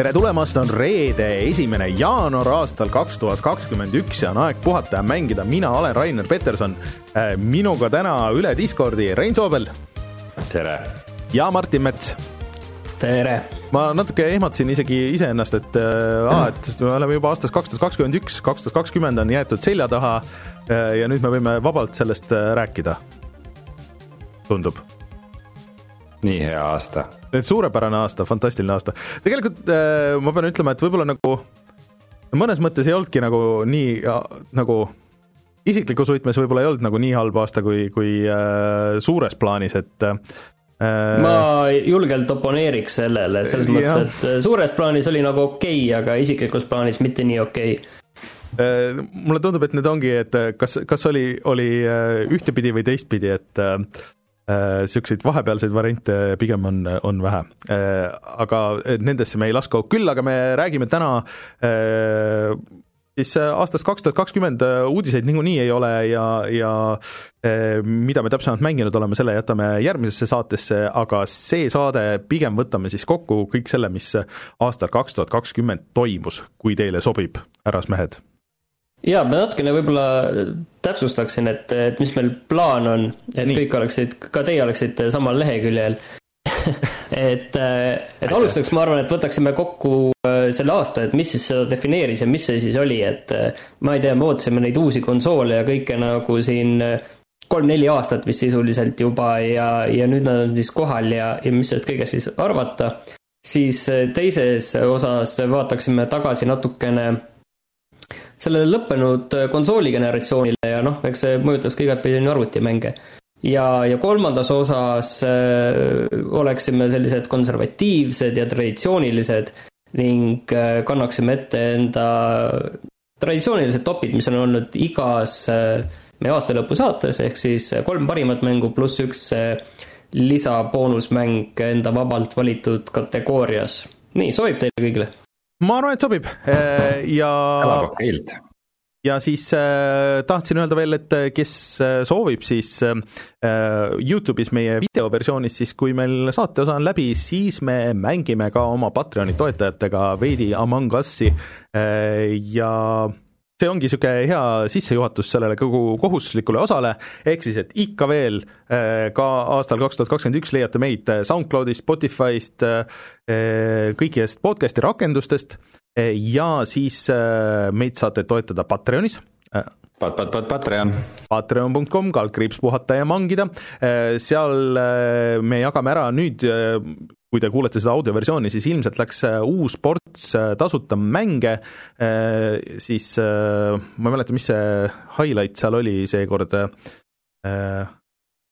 tere tulemast, on reede, esimene jaanuar aastal kaks tuhat kakskümmend üks ja on aeg puhata ja mängida, mina olen Rainer Peterson. minuga täna üle Discordi Rein Soobel. tere! ja Martin Mets. tere! ma natuke ehmatasin isegi iseennast, et äh, aa, et me oleme juba aastas kaks tuhat kakskümmend üks, kaks tuhat kakskümmend on jäetud selja taha äh, ja nüüd me võime vabalt sellest äh, rääkida. tundub nii hea aasta. et suurepärane aasta, fantastiline aasta. tegelikult äh, ma pean ütlema, et võib-olla nagu mõnes mõttes ei olnudki nagu nii nagu isiklikus võtmes võib-olla ei olnud nagu nii halb aasta kui, kui äh, suures plaanis, et äh, ma julgelt oponeeriks sellele, selles mõttes, et äh, suures plaanis oli nagu okei okay,, aga isiklikus plaanis mitte nii okei okay äh, mulle tundub, et need ongi, et kas, kas oli, oli äh, ühtepidi või teistpidi, et niisuguseid vahepealseid variante pigem on, on vähe. Aga nendesse me ei lasku, küll aga me räägime täna siis aastast kaks tuhat kakskümmend uudiseid niikuinii ei ole ja, ja mida me täpsemalt mänginud oleme, selle jätame järgmisesse saatesse, aga see saade pigem võtame siis kokku kõik selle, mis aastal kaks tuhat kakskümmend toimus, kui teile sobib, härrasmehed jaa, ma natukene võib-olla täpsustaksin, et, et mis meil plaan on, et Nii. kõik oleksid, ka teie oleksite samal leheküljel et, et alustuseks ma arvan, et võtaksime kokku äh, selle aasta, et mis siis seda defineeris ja mis see siis oli, et äh, ma ei tea, me ootasime neid uusi konsoole ja kõike nagu siin äh, kolm-neli aastat vist sisuliselt juba ja, ja nüüd nad on siis kohal ja, ja mis sellest kõigest siis arvata. siis teises osas vaataksime tagasi natukene sellele lõppenud konsooligeneratsioonile ja noh, eks see mõjutas ka igatpidi arvutimänge. ja, ja kolmandas osas äh, oleksime sellised konservatiivsed ja traditsioonilised ning äh, kannaksime ette enda traditsioonilised topid, mis on olnud igas äh, meie aastalõpu saates, ehk siis kolm parimat mängu pluss üks äh, lisaboonusmäng enda vabalt valitud kategoorias. nii, sobib teile kõigile? Ma arvan, et sobib. Äh, ja ja siis äh, tahtsin öelda veel, et äh, kes äh, soovib, siis äh, Youtube'is meie videoversioonis, siis kui meil saateosa on läbi, siis me mängime ka oma Patreoni toetajatega veidi Among Us'i. Äh, ja see ongi niisugune hea sissejuhatus sellele kogu kohustuslikule osale, ehk siis, et ikka veel äh, ka aastal kaks tuhat kakskümmend üks leiate meid äh, SoundCloudist, Spotify'st, äh, kõikidest podcast'i rakendustest. Ja siis meid saate toetada Patreonis. Pat-, pat-, pat-, Patreon. Patreon.com, kaldkriips puhata ja mangida, seal me jagame ära nüüd kui te kuulete seda audioversiooni, siis ilmselt läks äh, uus ports äh, tasuta mänge, äh, siis ma ei mäleta, mis see highlight seal oli seekord,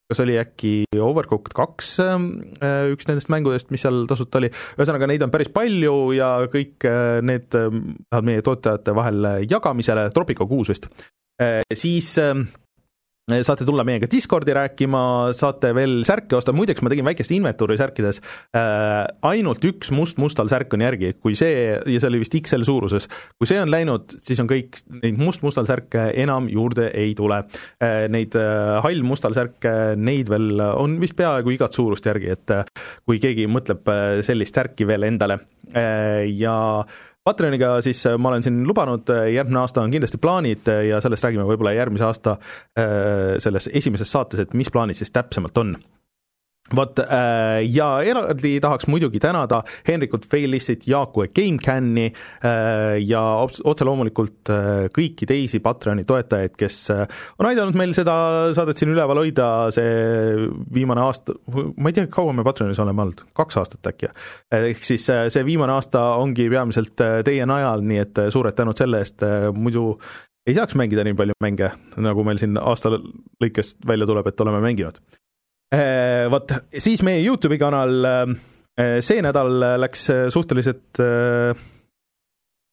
kas oli äkki Overcooked kaks üks nendest mängudest, mis seal tasuta oli, ühesõnaga neid on päris palju ja kõik need lähevad meie toetajate vahel jagamisele, Tropico kuus vist, siis saate tulla meiega Discordi rääkima, saate veel särke osta, muideks ma tegin väikest inventuuri särkides. Äh,, ainult üks must-mustal särk on järgi, kui see, ja see oli vist XL suuruses, kui see on läinud, siis on kõik, neid must-mustal särke enam juurde ei tule. Äh,. Neid äh, hall-mustal särke, neid veel on vist peaaegu igat suurust järgi, et äh, kui keegi mõtleb äh, sellist särki veel endale. Äh, ja Patreoniga siis äh, ma olen siin lubanud, äh, järgmine aasta on kindlasti plaanid äh, ja sellest räägime võib-olla järgmise aasta selles esimeses saates, et mis plaanid siis täpsemalt on vot äh, ja eraldi tahaks muidugi tänada Henrikut, Failistit, Jaaku ja GameCami äh, ja otse loomulikult äh, kõiki teisi Patreoni toetajaid, kes on aidanud meil seda saadet siin üleval hoida, see viimane aasta, ma ei tea, kaua me Patreonis oleme olnud, kaks aastat äkki. ehk siis see viimane aasta ongi peamiselt teie najal, nii et suured tänud selle eest, muidu ei saaks mängida nii palju mänge, nagu meil siin aasta lõikest välja tuleb, et oleme mänginud Äh, vot siis meie Youtube'i kanal äh, see nädal läks suhteliselt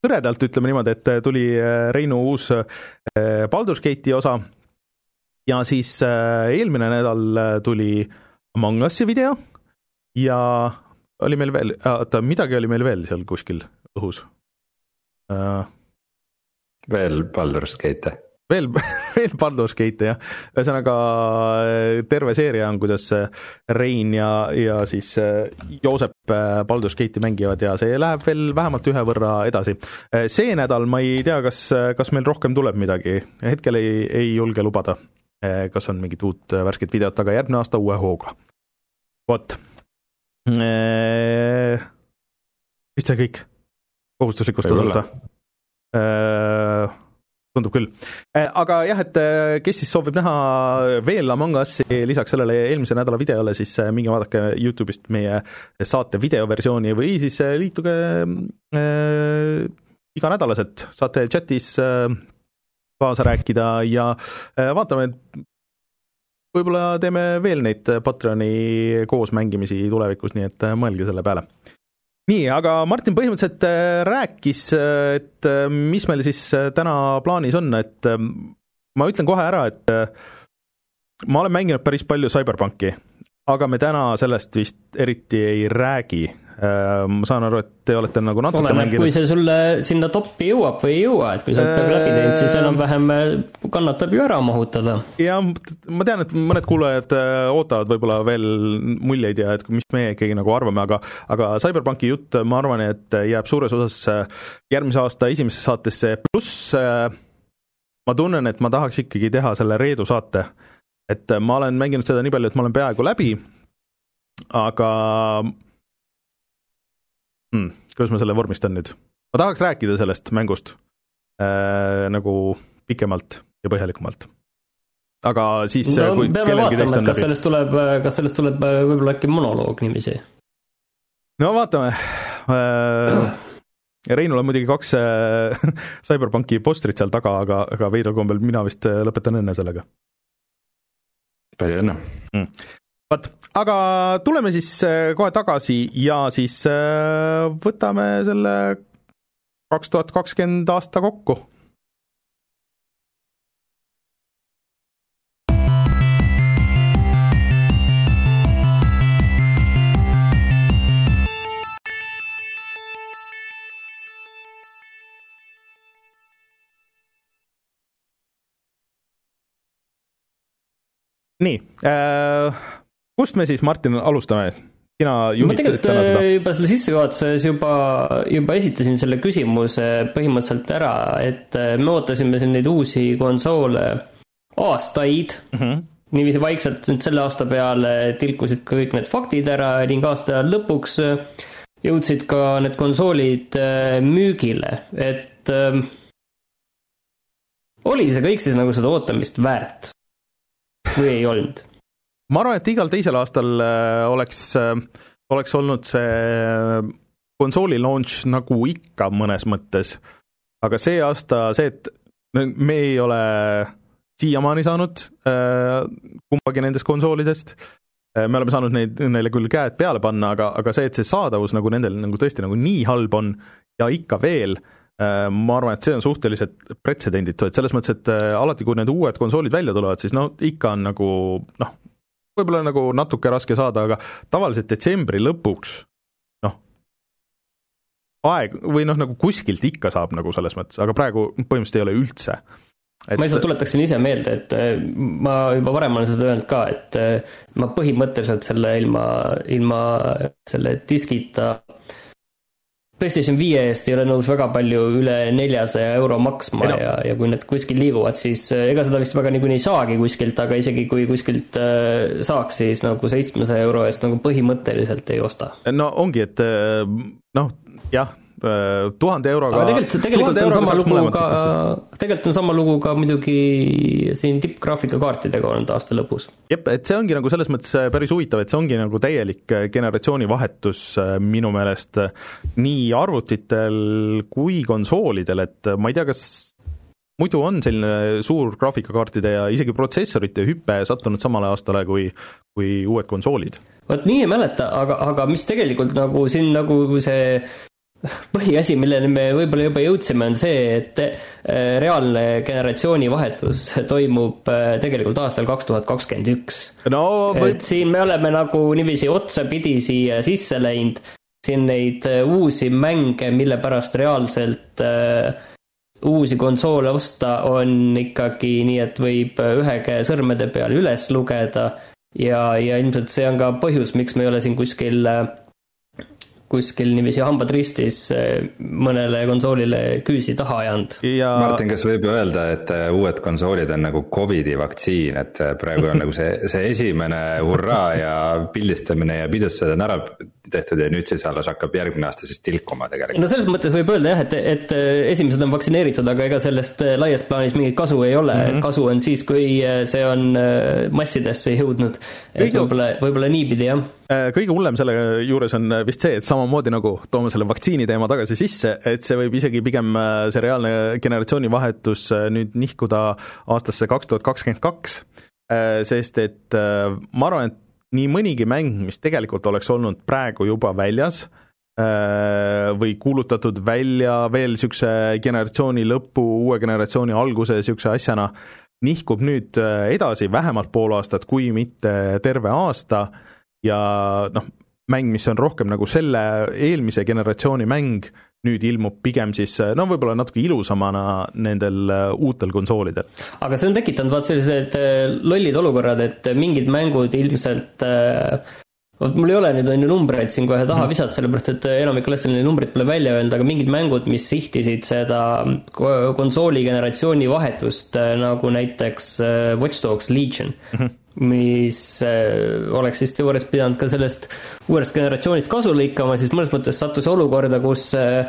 hõredalt, äh, ütleme niimoodi, et tuli Reinu uus Baldur's Gate'i osa ja siis eelmine nädal tuli Among Us'i video ja oli meil veel, oota, midagi oli meil veel seal kuskil õhus uh,. veel Baldur's Gate? Veel, veel Baldur's Gate jah, ühesõnaga äh, terve seeria on, kuidas äh, Rein ja, ja siis äh, Joosep Baldur's Gate'i mängivad ja see läheb veel vähemalt ühe võrra edasi. see nädal ma ei tea, kas, kas meil rohkem tuleb midagi, hetkel ei, ei julge lubada, kas on mingit uut värsket videot, aga järgmine aasta uue hooga. vot. vist see kõik kohustuslikust osast või? Tundub küll. Äh, aga jah, et äh, kes siis soovib näha veel Among Us'i lisaks sellele eelmise nädala videole, siis minge vaadake Youtube'ist meie saate videoversiooni või siis liituge äh, iganädalaselt, saate chatis äh, kaasa rääkida ja äh, vaatame, võib-olla teeme veel neid Patreoni koosmängimisi tulevikus, nii et mõelge selle peale nii, aga Martin põhimõtteliselt äh, rääkis, äh, et äh, mis meil siis täna plaanis on, et ma ütlen kohe ära, et ma olen mänginud päris palju CyberPunki, aga me täna sellest vist eriti ei räägi, ma saan aru, et te olete nagu natuke oleneb, mänginud. kui see sulle sinna toppi jõuab või ei jõua, et kui sa oled peaaegu läbi teinud, siis enam-vähem äh, kannatab ju ära mahutada. jah, ma tean, et mõned kuulajad äh, ootavad võib-olla veel muljeid ja et mis meie ikkagi nagu arvame, aga aga CyberPunki jutt, ma arvan, et jääb suures osas järgmise aasta esimesse saatesse, pluss ma tunnen, et ma tahaks ikkagi teha selle Reedu saate. et ma olen mänginud seda nii palju, et ma olen peaaegu läbi, aga hmm,. kuidas ma selle vormistan nüüd? ma tahaks rääkida sellest mängust äh, nagu pikemalt ja põhjalikumalt. aga siis no, kui kellelgi teist on läbi. kas sellest tuleb, kas sellest tuleb äh, võib-olla äkki monoloog niiviisi? no vaatame äh,. Reinul on muidugi kaks äh, CyberPunki postrit seal taga, aga, aga veidral kombel mina vist äh, lõpetan enne sellega. palju õnne mm vot, aga tuleme siis äh, kohe tagasi ja siis äh, võtame selle kaks tuhat kakskümmend aasta kokku. Nii äh,, kust me siis, Martin, alustame? sina juhid tegelikult äh, juba selle sissejuhatuses juba, juba esitasin selle küsimuse põhimõtteliselt ära, et äh, me ootasime siin neid uusi konsoole aastaid mm. -hmm. niiviisi vaikselt nüüd selle aasta peale tilkusid ka kõik need faktid ära ning aasta lõpuks jõudsid ka need konsoolid äh, müügile, et äh, oli see kõik siis nagu seda ootamist väärt või ei olnud? Ma arvan, et igal teisel aastal äh, oleks, äh, oleks olnud see äh, konsooli launch nagu ikka mõnes mõttes, aga see aasta see, et me ei ole siiamaani saanud kumbagi nendest konsoolidest, me oleme saanud neid, neile küll käed peale panna, aga, aga see, et see saadavus nagu nendel nagu tõesti nagu nii halb on ja ikka veel, ma arvan, et see on suhteliselt pretsedenditu, et selles mõttes, et alati, kui need uued konsoolid välja tulevad, siis no ikka on nagu noh, võib-olla nagu natuke raske saada, aga tavaliselt detsembri lõpuks noh, aeg või noh, nagu kuskilt ikka saab nagu selles mõttes, aga praegu põhimõtteliselt ei ole üldse. Et... ma lihtsalt tuletaksin ise meelde, et äh, ma juba varem olen seda öelnud ka, et äh, ma põhimõtteliselt selle ilma, ilma selle diskita PlayStation viie eest ei ole nõus väga palju üle neljasaja euro maksma no. ja, ja kui need kuskil liiguvad, siis äh, ega seda vist väga niikuinii ei saagi kuskilt, aga isegi kui kuskilt äh, saaks, siis nagu seitsmesaja euro eest nagu põhimõtteliselt ei osta. no ongi, et äh, noh, jah tuhande euroga. tegelikult, tegelikult on sama lugu ka, tegelikult on sama lugu ka muidugi siin tippgraafikakaartidega olnud aasta lõpus. jep, et see ongi nagu selles mõttes äh, päris huvitav, et see ongi nagu täielik äh, generatsioonivahetus minu meelest nii arvutitel kui konsoolidel, et ma ei tea, kas muidu on selline suur graafikakaartide ja isegi protsessorite hüpe sattunud samale aastale kui, kui uued konsoolid? vot nii ei mäleta, aga, aga mis tegelikult nagu siin nagu see põhiasi, milleni me võib-olla juba jõudsime, on see, et äh, reaalne generatsioonivahetus toimub äh, tegelikult aastal kaks tuhat kakskümmend üks. et siin me oleme nagu niiviisi otsapidi siia sisse läinud, siin neid äh, uusi mänge, mille pärast reaalselt uusi konsoole osta on ikkagi nii, et võib ühe käe sõrmede peal üles lugeda ja, ja ilmselt see on ka põhjus, miks me ei ole siin kuskil äh, kuskil niiviisi hambad ristis eh, mõnele konsoolile küüsi taha ajanud ja.... Martin, kas võib öelda, et eh, uued konsoolid on nagu Covidi vaktsiin, et eh, praegu on nagu see, see esimene hurraa ja pildistamine ja pidustused on ära tehtud ja nüüd siis alles hakkab järgmine aasta siis tilkuma tegelikult. no selles mõttes võib öelda jah, et, et esimesed on vaktsineeritud, aga ega sellest laias plaanis mingit kasu ei ole mm, -hmm. kasu on siis, kui see on massidesse jõudnud. et võib-olla, võib-olla niipidi jah kõige hullem selle juures on äh, vist see, et samamoodi nagu toome selle vaktsiini teema tagasi sisse, et see võib isegi pigem, äh, see reaalne generatsioonivahetus nüüd nihkuda aastasse kaks tuhat kakskümmend kaks, sest et ma arvan, et nii mõnigi mäng, mis tegelikult oleks olnud praegu juba väljas, või kuulutatud välja veel niisuguse generatsiooni lõpu, uue generatsiooni alguse niisuguse asjana, nihkub nüüd edasi vähemalt pool aastat, kui mitte terve aasta ja noh, mäng, mis on rohkem nagu selle eelmise generatsiooni mäng, nüüd ilmub pigem siis no võib-olla natuke ilusamana nendel äh, uutel konsoolidel. aga see on tekitanud vaat sellised äh, lollid olukorrad, et mingid mängud ilmselt äh, vot mul ei ole nüüd on ju numbreid siin kohe taha mhm. visata, sellepärast et enamikul asjadel neid numbreid pole välja öelnud, aga mingid mängud, mis sihtisid seda konsooli generatsiooni vahetust, nagu näiteks Watch Dogs Legion mm, -hmm mis äh, oleks siis teoorias pidanud ka sellest uuest generatsioonist kasu lõikama, siis mõnes mõttes sattus olukorda, kus äh,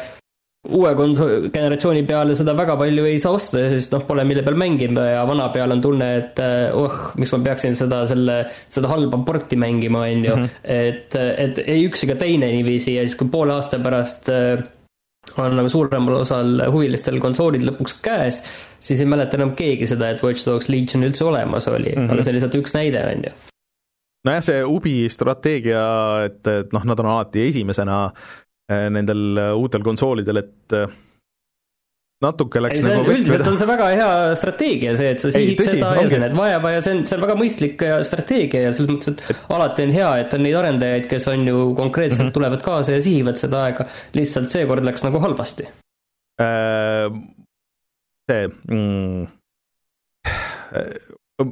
uue konso-, generatsiooni peale seda väga palju ei saa osta, sest noh, pole mille peal mängida ja vana peal on tunne, et äh, oh, miks ma peaksin seda, selle, seda halba porti mängima, on ju. Mhm. et, et ei üks ega teine niiviisi ja siis, kui poole aasta pärast on nagu suuremal osal huvilistel konsoolid lõpuks käes, siis ei mäleta enam keegi seda, et Watch Dogs Legion üldse olemas oli mm, -hmm. aga see on lihtsalt üks näide, on ju. nojah, see Ubi strateegia, et, et noh, nad on alati esimesena eh, nendel uutel konsoolidel, et eh, natuke läks ei, see on, nagu üldiselt on see väga hea strateegia, see, et sa sihid ei, seda ja sa näed vaeva ja see on, see on väga mõistlik strateegia ja selles mõttes, et alati on hea, et on neid arendajaid, kes on ju konkreetselt mm -hmm. tulevad kaasa ja sihivad seda aega, lihtsalt seekord läks nagu halvasti äh,. see mm,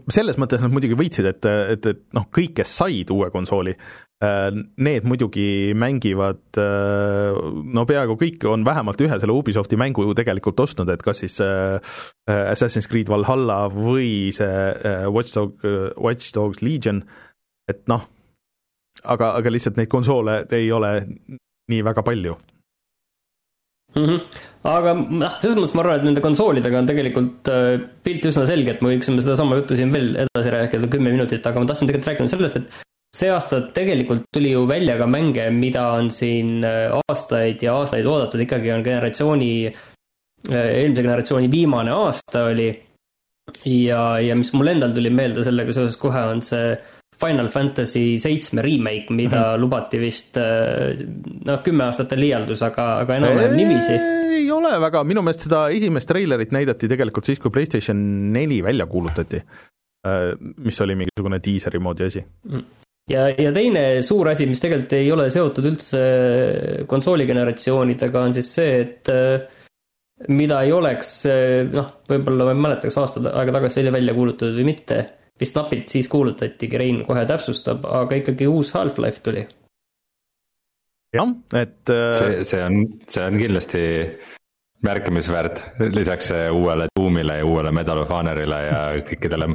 selles mõttes nad muidugi võitsid, et, et, et noh, kõik, kes said uue konsooli, äh, need muidugi mängivad, äh, no peaaegu kõik on vähemalt ühe selle Ubisofti mängu ju tegelikult ostnud, et kas siis äh, Assassin's Creed Valhalla või see Watch Dog, Watch Dogs Legion, et noh, aga, aga lihtsalt neid konsoole ei ole nii väga palju mm. -hmm. aga noh, selles mõttes ma arvan, et nende konsoolidega on tegelikult äh, pilt üsna selge, et me võiksime sedasama juttu siin veel edasi rääkida kümme minutit, aga ma tahtsin tegelikult rääkida sellest, et see aasta tegelikult tuli ju välja ka mänge, mida on siin äh, aastaid ja aastaid oodatud, ikkagi on generatsiooni, äh, eelmise generatsiooni viimane aasta oli. ja, ja mis mul endal tuli meelde sellega seoses kohe, on see Final Fantasy seitsme remake, mida mm -hmm. lubati vist äh, noh, kümme aastat on liialdus, aga, aga enam-vähem niiviisi. ei ole väga, minu meelest seda esimest treilerit näidati tegelikult siis, kui PlayStation neli välja kuulutati, äh, mis oli mingisugune diiseri moodi asi. Mm. ja, ja teine suur asi, mis tegelikult ei ole seotud üldse konsooligeneratsioonidega, on siis see, et äh, mida ei oleks noh, võib-olla ma ei mäleta, kas aasta aega tagasi välja kuulutatud või mitte vist napilt siis kuulutatigi, Rein kohe täpsustab, aga ikkagi uus Half-Life tuli. jah, et äh, see, see on, see on kindlasti märkimisväärt, lisaks uuele Doomile ja uuele Medal of Honorile ja kõikidele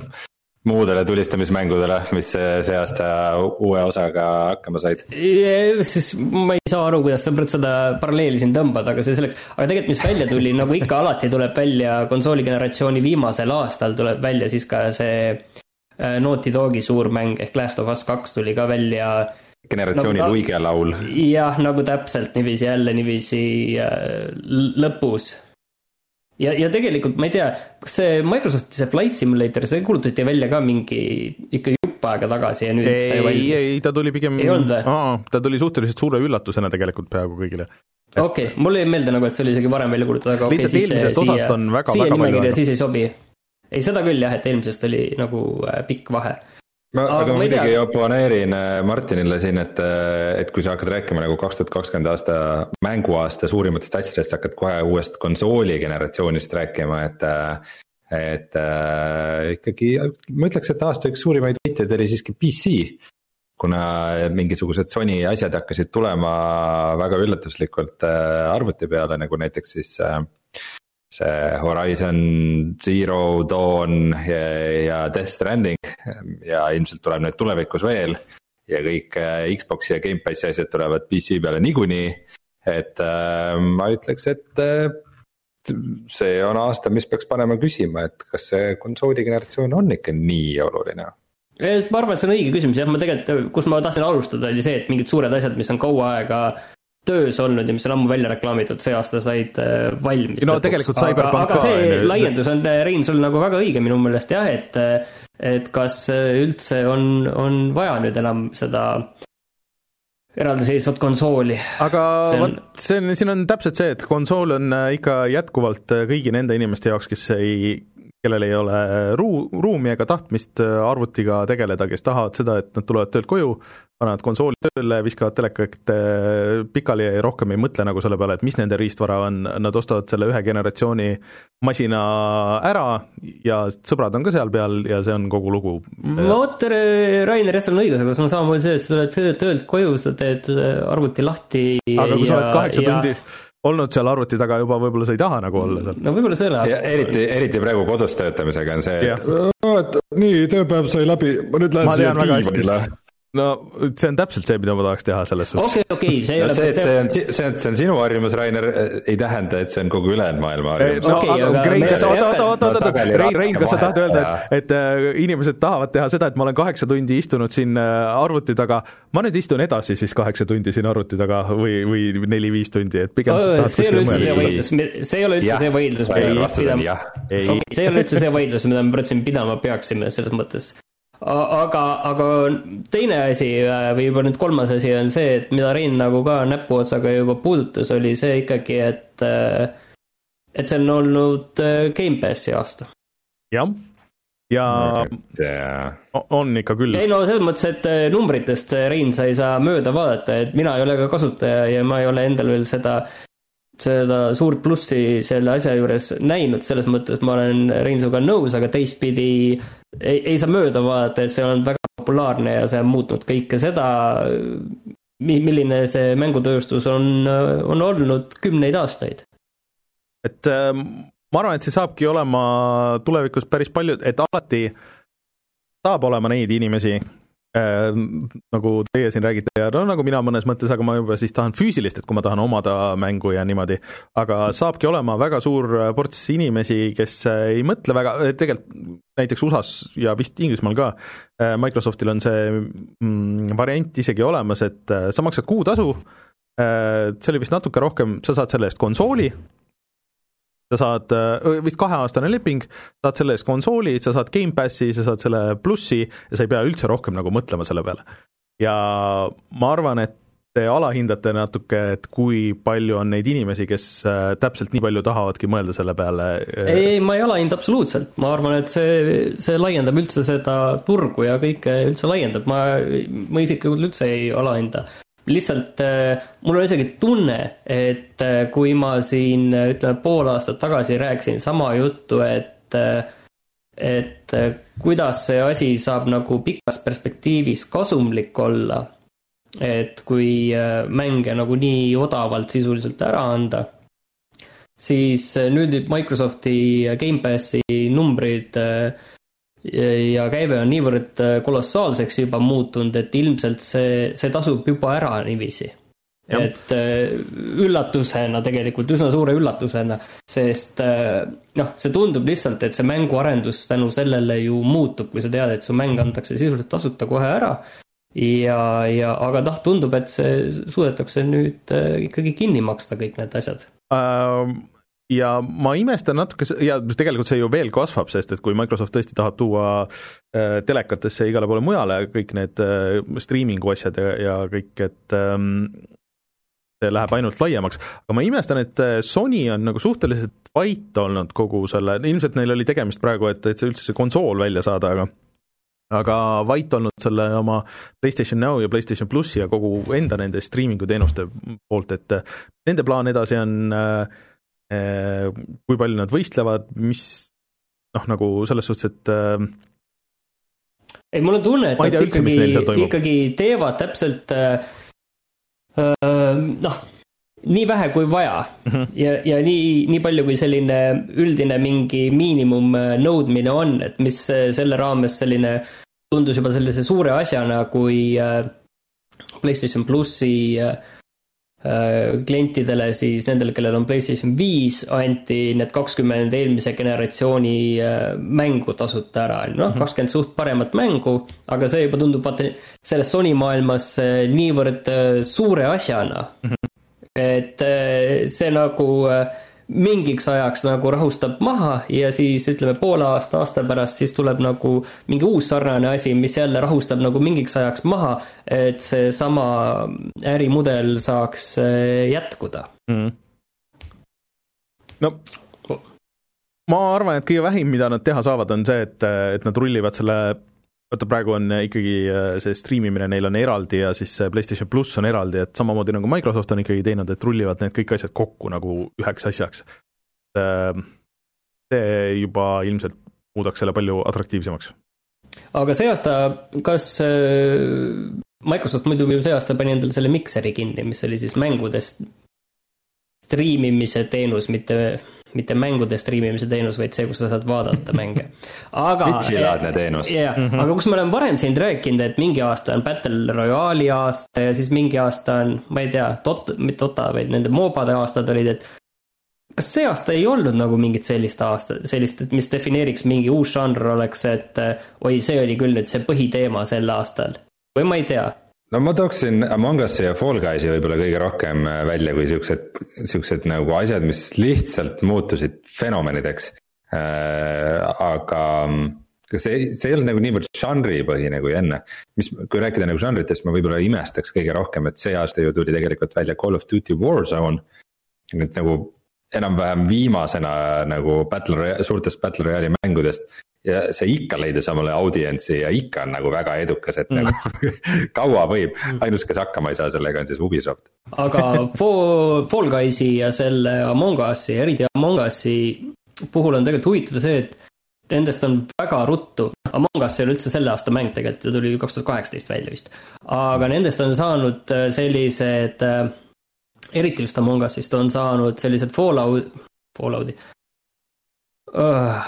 muudele tulistamismängudele, mis see aasta uue osaga hakkama said? siis ma ei saa aru, kuidas sa seda paralleeli siin tõmbad, aga see selleks, aga tegelikult, mis välja tuli, nagu ikka alati tuleb välja konsooligeneratsiooni viimasel aastal tuleb välja siis ka see Naughty Dogi suur mäng ehk Last of Us kaks tuli ka välja. generatsiooni nagu, luigelaul. jah, nagu täpselt niiviisi jälle niiviisi äh, lõpus. ja, ja tegelikult ma ei tea, kas see Microsofti see Flight Simulator, see kuulutati välja ka mingi ikka jupp aega tagasi ja nüüd ei, sai valmis? ei, ei ta tuli pigem, ta tuli suhteliselt suure üllatusena tegelikult peaaegu kõigile okei okay,, mulle jäi meelde nagu, et see oli isegi varem välja kuulutatud, aga lihtsalt okay, eelmisest osast on väga, väga palju aega. siis ei sobi ei, seda küll jah, et eelmisest oli nagu äh, pikk vahe. ma, aga, aga ma muidugi oponeerin äh, Martinile siin, et, äh, et kui sa hakkad rääkima nagu kaks tuhat kakskümmend aasta mänguaasta suurimatest asjadest, sa hakkad kohe uuest konsooli generatsioonist rääkima, et. Et äh, ikkagi ma ütleks, et aasta üks suurimaid võitjaid oli siiski PC. kuna mingisugused Sony asjad hakkasid tulema väga üllatuslikult arvuti peale, nagu näiteks siis äh, see Horizon Zero Dawn ja, ja Death Stranding. Ja ilmselt tuleb need tulevikus veel. ja kõik äh, Xbox'i ja Gamepassi asjad tulevad PC peale niikuinii, et äh, ma ütleks, et äh, see on aasta, mis peaks panema küsima, et kas see konsooli generatsioon on ikka nii oluline. Ma arvan, et see on õige küsimus jah, ma tegelikult, kus ma tahtsin alustada, oli see, et mingid suured asjad, mis on kaua aega töös olnud ja mis on ammu välja reklaamitud, see aasta said äh, valmis. no lõpuks. tegelikult Cyberpunk ka. aga see nüüd. laiendus on, äh, Rein, sul nagu väga õige minu meelest jah, et, äh, et kas üldse on, on vaja nüüd enam seda eraldiseisvat konsooli. aga vot see on, siin on täpselt see, et konsool on ikka jätkuvalt kõigi nende inimeste jaoks, kes ei, kellel ei ole ruu-, ruumi ega tahtmist arvutiga tegeleda, kes tahavad seda, et nad tulevad töölt koju, panevad konsooli tööle, viskavad telekat pikali ja rohkem ei mõtle nagu selle peale, et mis nende riistvara on, nad ostavad selle ühe generatsiooni masina ära ja sõbrad on ka seal peal ja see on kogu lugu. vot, Rainer, jah, sul on õigus, aga see on samamoodi see, et sa tuled töölt koju, sa teed arvuti lahti aga kui sa oled kaheksa ja... olnud seal arvuti taga juba, võib-olla sa ei taha nagu olla seal. no võib-olla selle aasta. eriti, eriti praegu kodus töötamisega on see, et nii, tööpäev sai läbi, ma nüüd lähen siia diivanile no see on täpselt see, mida ma tahaks teha selles suhtes. okei, okei, see ei no, ole. see, et see on, see on, see on sinu harjumus, Rainer, ei tähenda, et see on kogu ülejäänud maailma harjumus. no okay, aga Rein, kas, oota, oota, oota, oota, oota, Rein, Rein, kas sa tahad öelda, et, et äh, inimesed tahavad teha seda, et ma olen kaheksa tundi istunud siin äh, arvuti taga, ma nüüd istun edasi siis kaheksa tundi siin arvuti taga või, või neli-viis tundi, et pigem oh, see ei ole üldse see vaidlus, see ei ole üldse see vaidlus, see ei ole üldse see vaidlus, mida me praegu siin pidama peaksime, selles mõttes aga, aga teine asi äh, või juba nüüd kolmas asi on see, et mida Rein nagu ka näpuotsaga juba puudutas, oli see ikkagi, et, äh, et see on olnud äh, Gamepassi aasta. jah, ja yeah. on ikka küll. ei no selles mõttes, et numbritest, Rein, sa ei saa mööda vaadata, et mina ei ole ka kasutaja ja ma ei ole endal veel seda seda suurt plussi selle asja juures näinud, selles mõttes ma olen Rein sinuga nõus, aga teistpidi ei, ei saa mööda vaadata, et see on väga populaarne ja see on muutnud kõike seda, milline see mängutööstus on, on olnud kümneid aastaid. et ähm, ma arvan, et see saabki olema tulevikus päris palju, et alati saab olema neid inimesi, Äh, nagu teie siin räägite ja no nagu mina mõnes mõttes, aga ma juba siis tahan füüsilist, et kui ma tahan omada mängu ja niimoodi, aga saabki olema väga suur ports inimesi, kes ei mõtle väga, tegelikult näiteks USA-s ja vist Inglismaal ka, äh, Microsoftil on see mm, variant isegi olemas, et äh, sa maksad kuutasu, see oli vist natuke rohkem, sa saad selle eest konsooli, sa saad, vist kaheaastane leping, saad selle eest konsooli, sa saad Gamepassi, sa saad selle plussi ja sa ei pea üldse rohkem nagu mõtlema selle peale. ja ma arvan, et te alahindate natuke, et kui palju on neid inimesi, kes täpselt nii palju tahavadki mõelda selle peale. Ei, ei, ma ei alahinda absoluutselt, ma arvan, et see, see laiendab üldse seda turgu ja kõike üldse laiendab, ma, ma isiklikult üldse ei alahinda lihtsalt äh, mul on isegi tunne, et äh, kui ma siin ütleme pool aastat tagasi rääkisin sama juttu, et äh, et kuidas see asi saab nagu pikas perspektiivis kasumlik olla. et kui mänge nagu nii odavalt sisuliselt ära anda, siis nüüd Microsofti Gamepassi numbrid ja käive on niivõrd äh, kolossaalseks juba muutunud, et ilmselt see, see tasub juba ära niiviisi. et äh, üllatusena tegelikult, üsna suure üllatusena, sest äh, noh, see tundub lihtsalt, et see mänguarendus tänu sellele ju muutub, kui sa tead, et su mäng antakse sisuliselt tasuta kohe ära. ja, ja aga noh, tundub, et see suudetakse nüüd ikkagi kinni maksta, kõik need asjad um ja ma imestan natuke, ja tegelikult see ju veel kasvab, sest et kui Microsoft tõesti tahab tuua äh, telekatesse igale poole mujale kõik need äh, striimingu asjad ja, ja kõik, et ähm, see läheb ainult laiemaks, aga ma imestan, et äh, Sony on nagu suhteliselt vait olnud kogu selle, ilmselt neil oli tegemist praegu, et, et see üldse see konsool välja saada, aga aga vait olnud selle oma PlayStation Now ja PlayStation plussi ja kogu enda nende striimingu teenuste poolt, et nende plaan edasi on äh, kui palju nad võistlevad, mis noh, nagu selles suhtes, et äh, ei, mul on tunne, et nad ikkagi, ikkagi teevad täpselt äh, äh, noh, nii vähe kui vaja mm -hmm. ja, ja nii, nii palju, kui selline üldine mingi miinimumnõudmine on, et mis selle raames selline tundus juba sellise suure asjana, kui äh, PlayStation plussi äh, äh, klientidele siis nendele, kellel on PlayStation viis, anti need kakskümmend eelmise generatsiooni mängu tasuta ära, noh, mhm. kakskümmend suht paremat mängu, aga see juba tundub vaata selles Sony maailmas niivõrd suure asjana mm. -hmm. et see nagu äh, mingiks ajaks nagu rahustab maha ja siis ütleme poole aasta, aasta pärast siis tuleb nagu mingi uus sarnane asi, mis jälle rahustab nagu mingiks ajaks maha, et seesama ärimudel saaks äh, jätkuda. Mm.. no ma arvan, et kõige vähim, mida nad teha saavad, on see, et, et nad rullivad selle vaata, praegu on ikkagi äh, see striimimine neil on eraldi ja siis see PlayStation pluss on eraldi, et samamoodi nagu Microsoft on ikkagi teinud, et rullivad need kõik asjad kokku nagu üheks asjaks. Äh, see juba ilmselt muudaks selle palju atraktiivsemaks. aga see aasta, kas äh, Microsoft muidugi see aasta pani endale selle Mixeri kinni, mis oli siis mängudest striimimise teenus, mitte mitte mängude striimimise teenus, vaid see, kus sa saad vaadata mänge. aga. Twitchi-laadne teenus. jah, mhm. aga kus me oleme varem siin rääkinud, et mingi aasta on Battle Royale'i aasta ja siis mingi aasta on, ma ei tea, Dota, mitte Dota, vaid nende moobade aastad olid, et. kas see aasta ei olnud nagu mingit sellist aastat, sellist, et mis defineeriks mingi uus žanr oleks, et oi, see oli küll nüüd see põhiteema sel aastal või ma ei tea no ma tooksin Among Us'i ja Fall Guysi võib-olla kõige rohkem äh, välja kui siuksed, siuksed nagu asjad, mis lihtsalt muutusid fenomenideks äh,. aga kas see, see ei olnud nagu niivõrd žanripõhine kui enne. mis, kui rääkida nagu žanritest, ma võib-olla imestaks kõige rohkem, et see aasta ju tuli tegelikult välja Call of Duty Warzone. nüüd nagu enam-vähem viimasena nagu Battle, suurtest Battle Royale'i mängudest ja see ikka leidis omale audientsi ja ikka on nagu väga edukas, et mm. nagu kaua võib, mm. ainus, kes hakkama ei saa sellega on siis Ubisoft. aga Fall, Fall Guysi ja selle Among Us'i, eriti Among Us'i puhul on tegelikult huvitav see, et nendest on väga ruttu, Among Us ei ole üldse selle aasta mäng tegelikult, ta tuli kaks tuhat kaheksateist välja vist. aga nendest on saanud äh, sellised, äh, eriti just Among Us'ist on saanud sellised Fallout, Fallouti uh,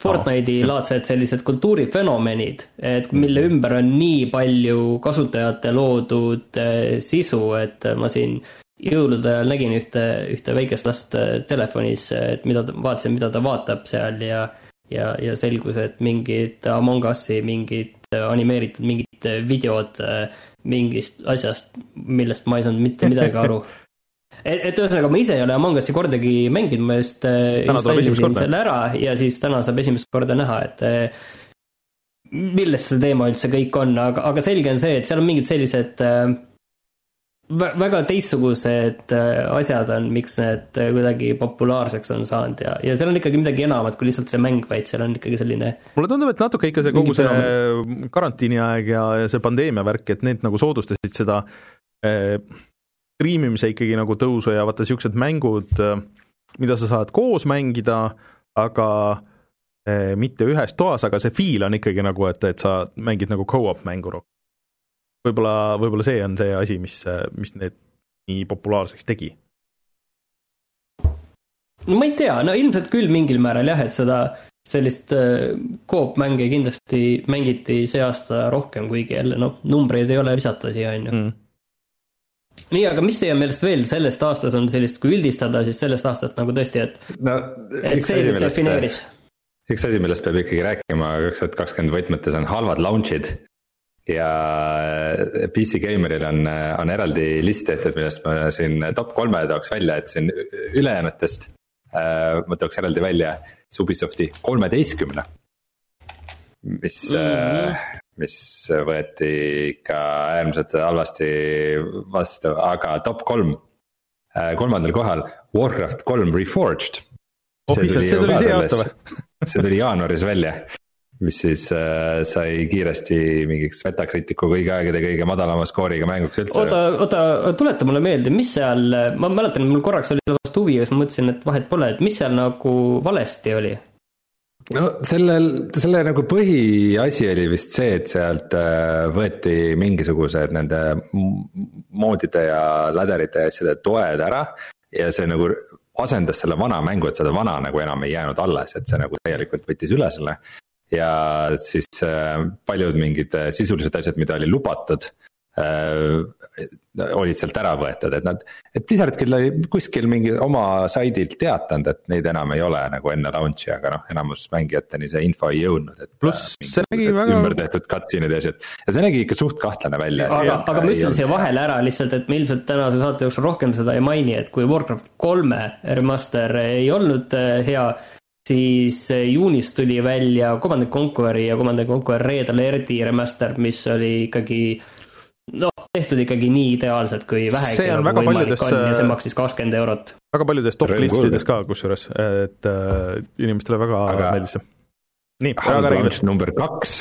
Fortnite'i laadsed sellised kultuurifenomenid, et mille mhm. ümber on nii palju kasutajate loodud eh, sisu, et ma siin jõulude ajal nägin ühte, ühte väikest last eh, telefonis, et mida ta, vaatasin, mida ta vaatab seal ja ja, ja selgus, et mingid Among Us'i mingid animeeritud mingid videod eh, mingist asjast, millest ma ei saanud mitte midagi aru et, et ühesõnaga ma ise ei ole Among Us'i kordagi mänginud, ma just äh, installisin selle ära ja siis täna saab esimest korda näha, et äh, millest see teema üldse kõik on, aga, aga selge on see, et seal on mingid sellised äh, väga teistsugused asjad on, miks need kuidagi populaarseks on saanud ja, ja seal on ikkagi midagi enamat kui lihtsalt see mäng, vaid seal on ikkagi selline. mulle tundub, et natuke ikka see kogu see karantiiniaeg ja, ja see pandeemia värk, et need nagu soodustasid seda eh, striimimise ikkagi nagu tõusu ja vaata niisugused mängud, mida sa saad koos mängida, aga eh, mitte ühes toas, aga see feel on ikkagi nagu, et, et sa mängid nagu go-op mängu rohkem. võib-olla, võib-olla see on see asi, mis, mis need nii populaarseks tegi. no ma ei tea, no ilmselt küll mingil määral jah, et seda sellist coop eh, mänge kindlasti mängiti see aasta rohkem, kuigi jälle noh, numbreid ei ole visata siia, on ju mm nii, aga mis teie meelest veel sellest aastast on sellist, kui üldistada, siis sellest aastast nagu tõesti, et no,, et see nüüd defineeris? üks asi, millest peab ikkagi rääkima kaks tuhat kakskümmend võtmetes on halvad launch'id ja PC Gameril on, on eraldi list tehtud, millest ma siin top kolme tooks välja, et siin ülejäänutest äh, ma tooks eraldi välja Ubisofti kolmeteistkümne. mis mm, -hmm mis võeti ikka äärmiselt halvasti vastu, aga top kolm, äh, kolmandal kohal Warcraft kolm Reforged. oh issand, see tuli see aasta või? see tuli jaanuaris välja mis siis äh, sai kiiresti mingiks Metacriticu kõigi aegade kõige madalama skooriga mänguks üldse. oota, oota, tuleta mulle meelde, mis seal, ma mäletan, mul korraks oli selle vastu huvi ja siis ma mõtlesin, et vahet pole, et mis seal nagu valesti oli? No sellel, selle nagu põhiasi oli vist see, et sealt äh, võeti mingisugused nende moodide ja läderite ja asjade toed ära. ja see nagu asendas selle vana mängu, et seda vana nagu enam ei jäänud alles, et see nagu täielikult võttis üle selle ja siis äh, paljud mingid äh, sisulised asjad, mida oli lubatud äh,. olid sealt ära võetud, et nad, et Blizzard küll oli kuskil mingi oma saidilt teatanud, et neid enam ei ole nagu enne launch'i, aga noh, enamus mängijateni see info ei jõudnud, et. pluss see nägi väga. ümber tehtud cutscene'id ja asjad ja see nägi ikka suht kahtlane välja. aga, aga ma ütlen siia vahele ära lihtsalt, et me ilmselt tänase saate jooksul rohkem seda ei maini, et kui Warcraft kolme remaster ei olnud äh, hea siis eh, juunis tuli välja Command Conquer'i ja Command Conquer Red Alerti remaster, mis oli ikkagi tehtud ikkagi nii ideaalselt, kui vähegi nagu võimalik paljudes, on ja see maksis kakskümmend eurot. väga paljudes top listides ka kusjuures, et äh, inimestele väga aga meeldis see. nii, aga räägime. number kaks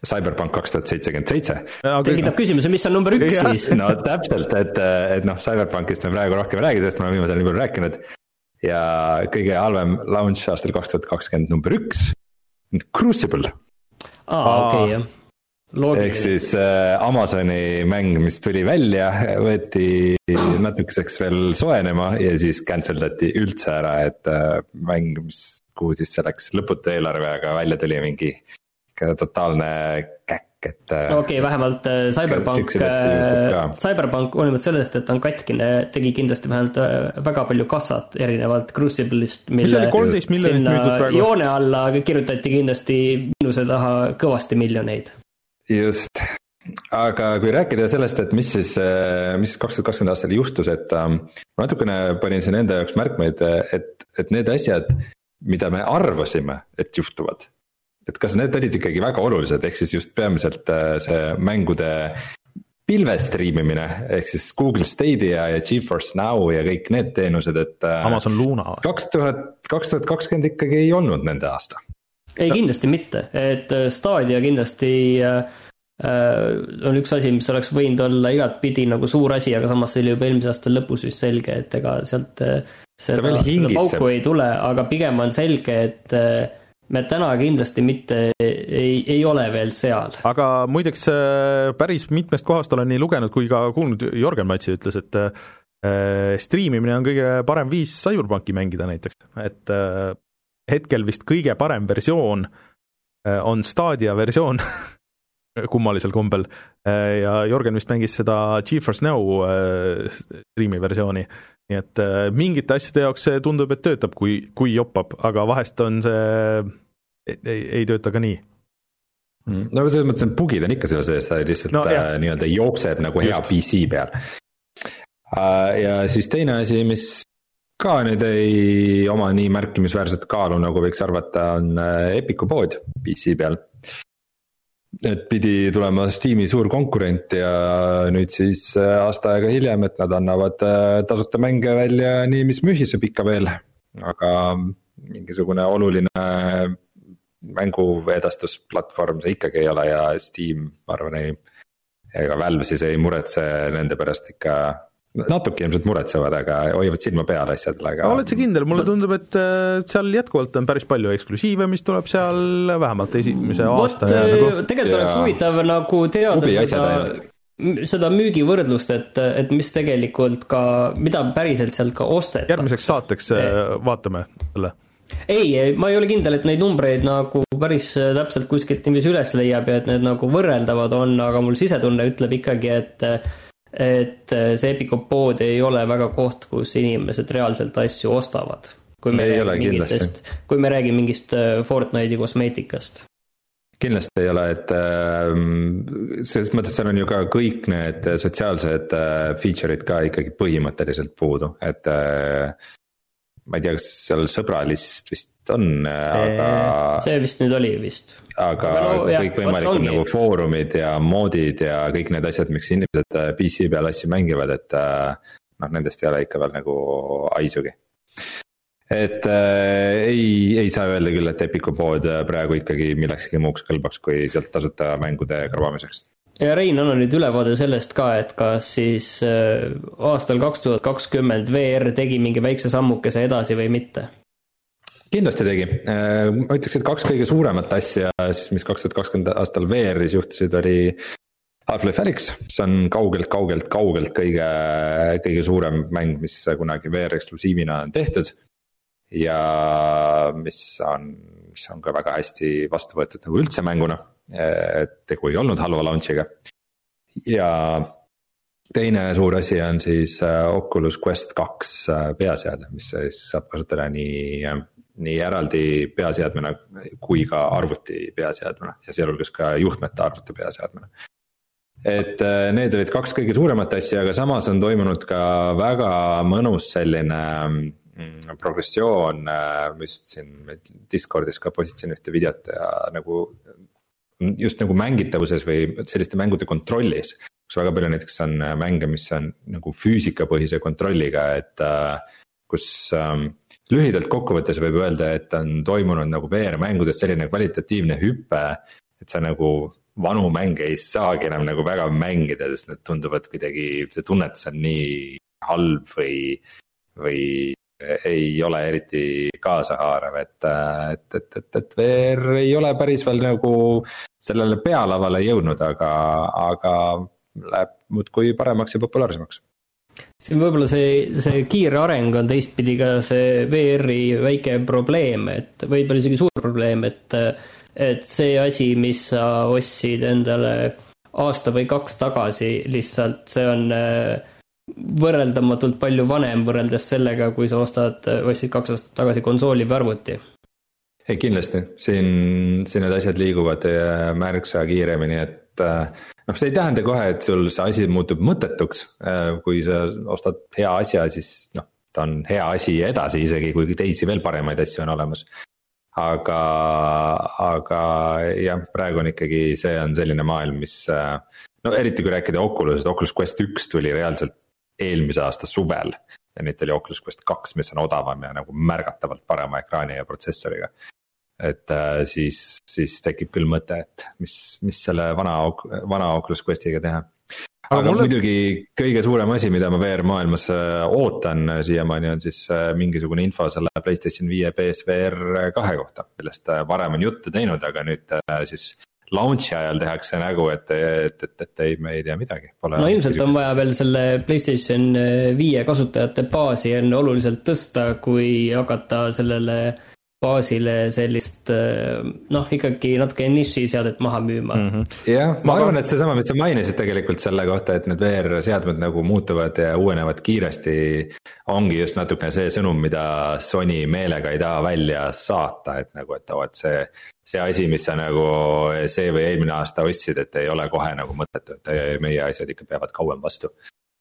Cyberpunk kaks tuhat seitsekümmend seitse. tekitab küsimuse, mis on number üks ja. siis? no täpselt, et, et noh, Cyberpunkist me praegu rohkem ei räägi, sest me oleme viimasel ajal nii palju rääkinud ja kõige halvem launch aastal kaks tuhat kakskümmend number üks, Crucible. aa, okei jah ehk siis äh, Amazoni mäng, mis tuli välja, võeti natukeseks veel soojenema ja siis cancel dati üldse ära, et äh, mäng, mis, kuhu siis see läks lõputu eelarvega välja tuli, mingi totaalne käkk et. Äh, okei okay,, vähemalt äh, Cyberpunk, äh, Cyberpunk hoolimata sellest, et ta on katkine, tegi kindlasti vähemalt väga palju kassat erinevalt Crucible'ist. müüdud praegu? joone alla kirjutati kindlasti miinuse taha kõvasti miljoneid. Just, aga kui rääkida sellest, et mis siis, mis kaks tuhat kakskümmend aastal juhtus, et ähm, ma natukene panin siin enda jaoks märkmeid, et, et need asjad, mida me arvasime, et juhtuvad et kas need olid ikkagi väga olulised, ehk siis just peamiselt äh, see mängude pilve striimimine ehk siis Google Stadia ja Geforce Now ja kõik need teenused, et. Äh, Amazon Luna. kaks tuhat, kaks tuhat kakskümmend ikkagi ei olnud nende aasta. Ei, kindlasti mitte, et äh, Stadia kindlasti äh, on üks asi, mis oleks võinud olla igatpidi nagu suur asi, aga samas see oli juba eelmise aasta lõpus vist selge, et ega sealt seda, seda pauku ei tule, aga pigem on selge, et me täna kindlasti mitte ei, ei ole veel seal. aga muideks äh, päris mitmest kohast olen nii lugenud kui ka kuulnud, Jörgen Matsi ütles, et äh, striimimine on kõige parem viis Cyberpunki mängida näiteks, et äh, hetkel vist kõige parem versioon äh, on Stadia versioon kummalisel kombel äh, ja Jörgen vist mängis seda GeForce Now äh, striimi versiooni, nii et mingite asjade jaoks see tundub, et töötab, kui, kui joppab, aga vahest on see, ei, ei tööta ka nii. Mm.. no selles mõttes, et bugid on ikka selle sees, ta lihtsalt no, äh, nii-öelda jookseb nagu hea Just. PC peal. Ja siis teine asi, mis ka nüüd ei oma nii märkimisväärset kaalu, nagu võiks arvata, on äh, Epicu pood PC peal et pidi tulema Steam'i suur konkurent ja nüüd siis äh, aasta aega hiljem, et nad annavad äh, tasuta mänge välja nii, mis mühiseb ikka veel. aga mingisugune oluline mänguedastusplatvorm see ikkagi ei ole ja Steam, ma arvan, ei. ega Valve siis ei muretse nende pärast ikka natuke ilmselt muretsevad, aga hoiavad silma peal asjadele, aga. oled sa kindel, mulle tundub, et äh, seal jätkuvalt on päris palju eksklusiive, mis tuleb seal vähemalt esimese aasta Vot, ja nagu. tegelikult ja... oleks huvitav nagu teada seda, seda müügivõrdlust, et, et mis tegelikult ka, mida päriselt sealt ka ostetakse. järgmiseks saateks äh, vaatame selle ei, ma ei ole kindel, et neid numbreid nagu päris täpselt kuskilt niiviisi üles leiab ja et need nagu võrreldavad on, aga mul sisetunne ütleb ikkagi, et et äh, see Epico pood ei ole väga koht, kus inimesed reaalselt asju ostavad. kui me ei räägime mingitest, kui me räägime mingist äh, Fortnite'i kosmeetikast. kindlasti ei ole, et äh, selles mõttes seal on ju ka kõik need sotsiaalsed feature'id ka ikkagi põhimõtteliselt puudu, et ma ei tea, kas seal sõbralist vist on, aga. see vist nüüd oli vist. aga, aga no, kõikvõimalikud nagu foorumid ja moodid ja kõik need asjad, miks inimesed äh, PC peal asju mängivad, et äh, noh, nendest ei ole ikka veel nagu haisugi. et äh, ei, ei saa öelda küll, et Epiku pood praegu ikkagi millekski muuks kõlbaks, kui sealt tasuta mängude krabamiseks. Ja Rein, anna nüüd ülevaade sellest ka, et kas siis äh, aastal kaks tuhat kakskümmend VR tegi mingi väikse sammukese edasi või mitte? kindlasti tegi, äh, ma ütleks, et kaks kõige suuremat asja siis, mis kaks tuhat kakskümmend aastal VR-is juhtusid, oli Half-Life Alyx, see on kaugelt, kaugelt, kaugelt kõige, kõige suurem mäng, mis kunagi VR eksklusiivina on tehtud. ja mis on, mis on ka väga hästi vastu võetud nagu üldse mänguna, et tegu ei olnud halva launch'iga. ja teine suur asi on siis äh, Oculus Quest kaks äh, peaseade, mis siis saab kasutada nii, nii eraldi peaseadmena kui ka arvuti peaseadmena ja sealhulgas ka juhtmete arvuti peaseadmena et äh, need olid kaks kõige suuremat asja, aga samas on toimunud ka väga mõnus selline mm, progressioon, ma just siin Discordis ka postitasin ühte videot ja nagu. Just nagu mängitavuses või selliste mängude kontrollis kus väga palju näiteks on äh, mänge, mis on nagu füüsikapõhise kontrolliga, et äh, kus ähm, lühidalt kokkuvõttes võib öelda, et on toimunud nagu VR-mängudes selline kvalitatiivne hüpe, et sa nagu vanu mänge ei saagi enam nagu väga mängida, sest need tunduvad kuidagi, see tunnetus on nii halb või, või ei ole eriti kaasahaarav, et, et, et, et, et VR ei ole päris veel nagu sellele pealavale jõudnud, aga, aga läheb muudkui paremaks ja populaarsemaks. Siin võib-olla see, see kiire areng on teistpidi ka see VR-i väike probleem, et võib-olla isegi suur probleem, et, et see asi, mis sa ostsid endale aasta või kaks tagasi, lihtsalt see on äh, võrreldamatult palju vanem võrreldes sellega, kui sa ostad, ostsid kaks aastat tagasi konsooli või arvuti. ei kindlasti, siin, siin need asjad liiguvad äh, märksa kiiremini, et äh, noh, see ei tähenda kohe, et sul see asi muutub mõttetuks, äh, kui sa ostad hea asja, siis noh, ta on hea asi edasi, isegi kui teisi veel paremaid asju on olemas. aga, aga jah, praegu on ikkagi, see on selline maailm, mis no eriti kui rääkida Oculusest, Oculus Quest üks tuli reaalselt eelmise aasta suvel. ja nüüd tuli Oculus Quest kaks, mis on odavam ja nagu märgatavalt parema ekraani ja protsessoriga et äh, siis, siis tekib küll mõte, et mis, mis selle vana, vana Oculus Questiga teha. aga, aga mulle... muidugi kõige suurem asi, mida ma VR maailmas äh, ootan äh, siiamaani on siis mingisugune info selle Playstation viie BSVR kahe kohta, millest varem on juttu teinud, aga nüüd siis launch'i ajal tehakse nägu, et, et, et, et ei, me ei tea midagi. no ilmselt on vaja veel selle Playstation viie kasutajate baasi enne oluliselt tõsta, kui hakata sellele baasile sellist eh, noh, ikkagi natuke nišiseadet maha müüma. -hmm. jah, ma arvan, et seesama, mis sa mainisid tegelikult selle kohta, et need VR-seadmed nagu muutuvad ja uuenevad kiiresti. ongi just natukene see sõnum, mida Sony meelega ei taha välja saata, et nagu, et oo, et see. see asi, mis sa nagu see või eelmine aasta ostsid, et ei ole kohe nagu mõttetu, et meie asjad ikka peavad kauem vastu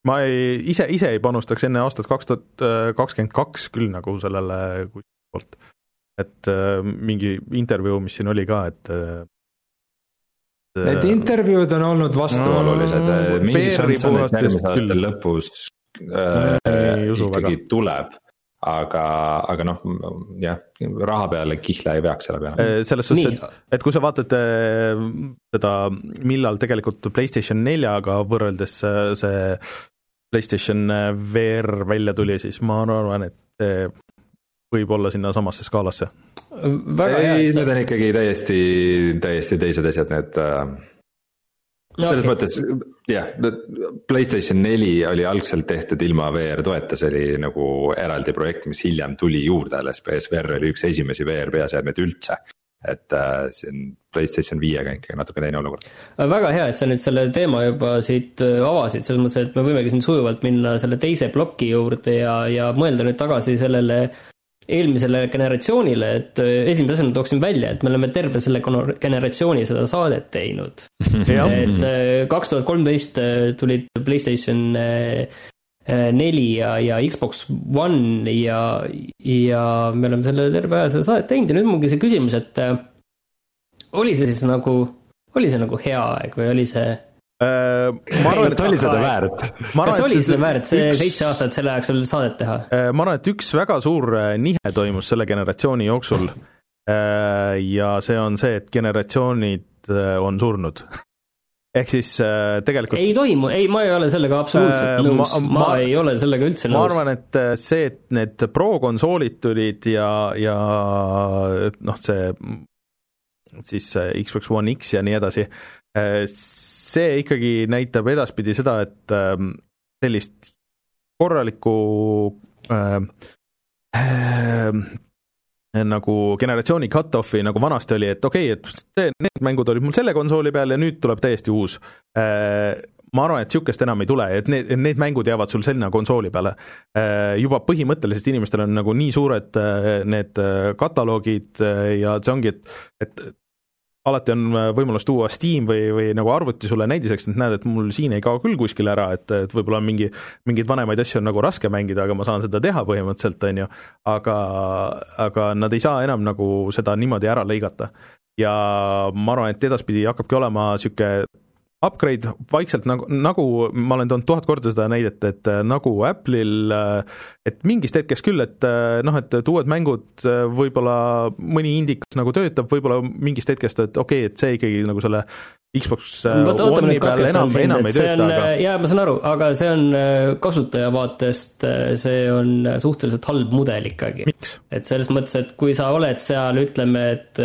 ma ei, ise, ise ei panustaks enne aastat kaks tuhat kakskümmend kaks küll nagu sellele poolt et äh, mingi intervjuu, mis siin oli ka, et äh, Need intervjuud on olnud vastuolulised no,, mingi šanss on, et järgmise aasta lõpus äh, ikkagi väga. tuleb aga, aga noh, jah, raha peale kihla ei veaks selle peale. Äh, selles suhtes, et, et kui sa vaatad äh, seda, millal tegelikult PlayStation neljaga võrreldes see PlayStation VR välja tuli, siis ma arvan, et võib olla sinnasamasse skaalasse. ei, need on ikkagi täiesti, täiesti teised asjad, need äh, no, selles okay. mõttes jah, Playstation neli oli algselt tehtud ilma VR toeta, see oli nagu eraldi projekt, mis hiljem tuli juurde alles, PSVR oli üks esimesi VR peaseadmeid üldse. et äh, see on Playstation viiega ikkagi natuke teine olukord. väga hea, et sa nüüd selle teema juba siit äh, avasid, selles mõttes, et me võimegi siin sujuvalt minna selle teise ploki juurde ja, ja mõelda nüüd tagasi sellele eelmisele generatsioonile, et äh, esimese asjana tooksin välja, et me oleme terve selle generatsiooni seda saadet teinud. Et äh, kaks tuhat kolmteist äh, tulid Playstation neli ja, ja Xbox One ja, ja me oleme selle terve aja seda saadet teinud ja nüüd ongi see küsimus, et oli see siis nagu, oli see nagu hea aeg või oli see ma arvan, et oli seda väärt. kas oli seda väärt, see üks, seitse aastat selle ajaks veel saadet teha? Äh, ma arvan, et üks väga suur äh, nihe toimus selle generatsiooni jooksul ja see on see, et generatsioonid on surnud ehk siis tegelikult ei toimu, ei, ma ei ole sellega absoluutselt nõus, ma, ma ei ole sellega üldse nõus. ma arvan, et see, et need Pro-konsoolid tulid ja, ja noh, see siis Xbox One X ja nii edasi, see ikkagi näitab edaspidi seda, et ähm, sellist korralikku äh, äh, nagu generatsiooni cut-off'i nagu vanasti oli, et okei okay,, et see, need mängud olid mul selle konsooli peal ja nüüd tuleb täiesti uus äh,. Ma arvan, et niisugust enam ei tule, et need, need mängud jäävad sul sinna konsooli peale äh,. juba põhimõtteliselt inimestel on nagu nii suured äh, need äh, kataloogid ja see ongi, et, et alati on võimalus tuua Steam või, või nagu arvuti sulle näidiseks, et näed, et mul siin ei kao küll kuskile ära, et, et võib-olla mingi, mingeid vanemaid asju on nagu raske mängida, aga ma saan seda teha põhimõtteliselt, on ju, aga, aga nad ei saa enam nagu seda niimoodi ära lõigata. ja ma arvan, et edaspidi hakkabki olema niisugune upgrade vaikselt nagu, nagu ma olen toonud tuhat korda seda näidet, et äh, nagu Apple'il, äh, et mingist hetkest küll, et äh, noh, et, et uued mängud võib-olla mõni indikas nagu töötab, võib-olla mingist hetkest, et okei okay,, et see ikkagi nagu selle Xbox One'i peal enam, enam ei tööta, aga jaa, ma saan aru, aga see on kasutaja vaatest, see on suhteliselt halb mudel ikkagi. et selles mõttes, et kui sa oled seal, ütleme, et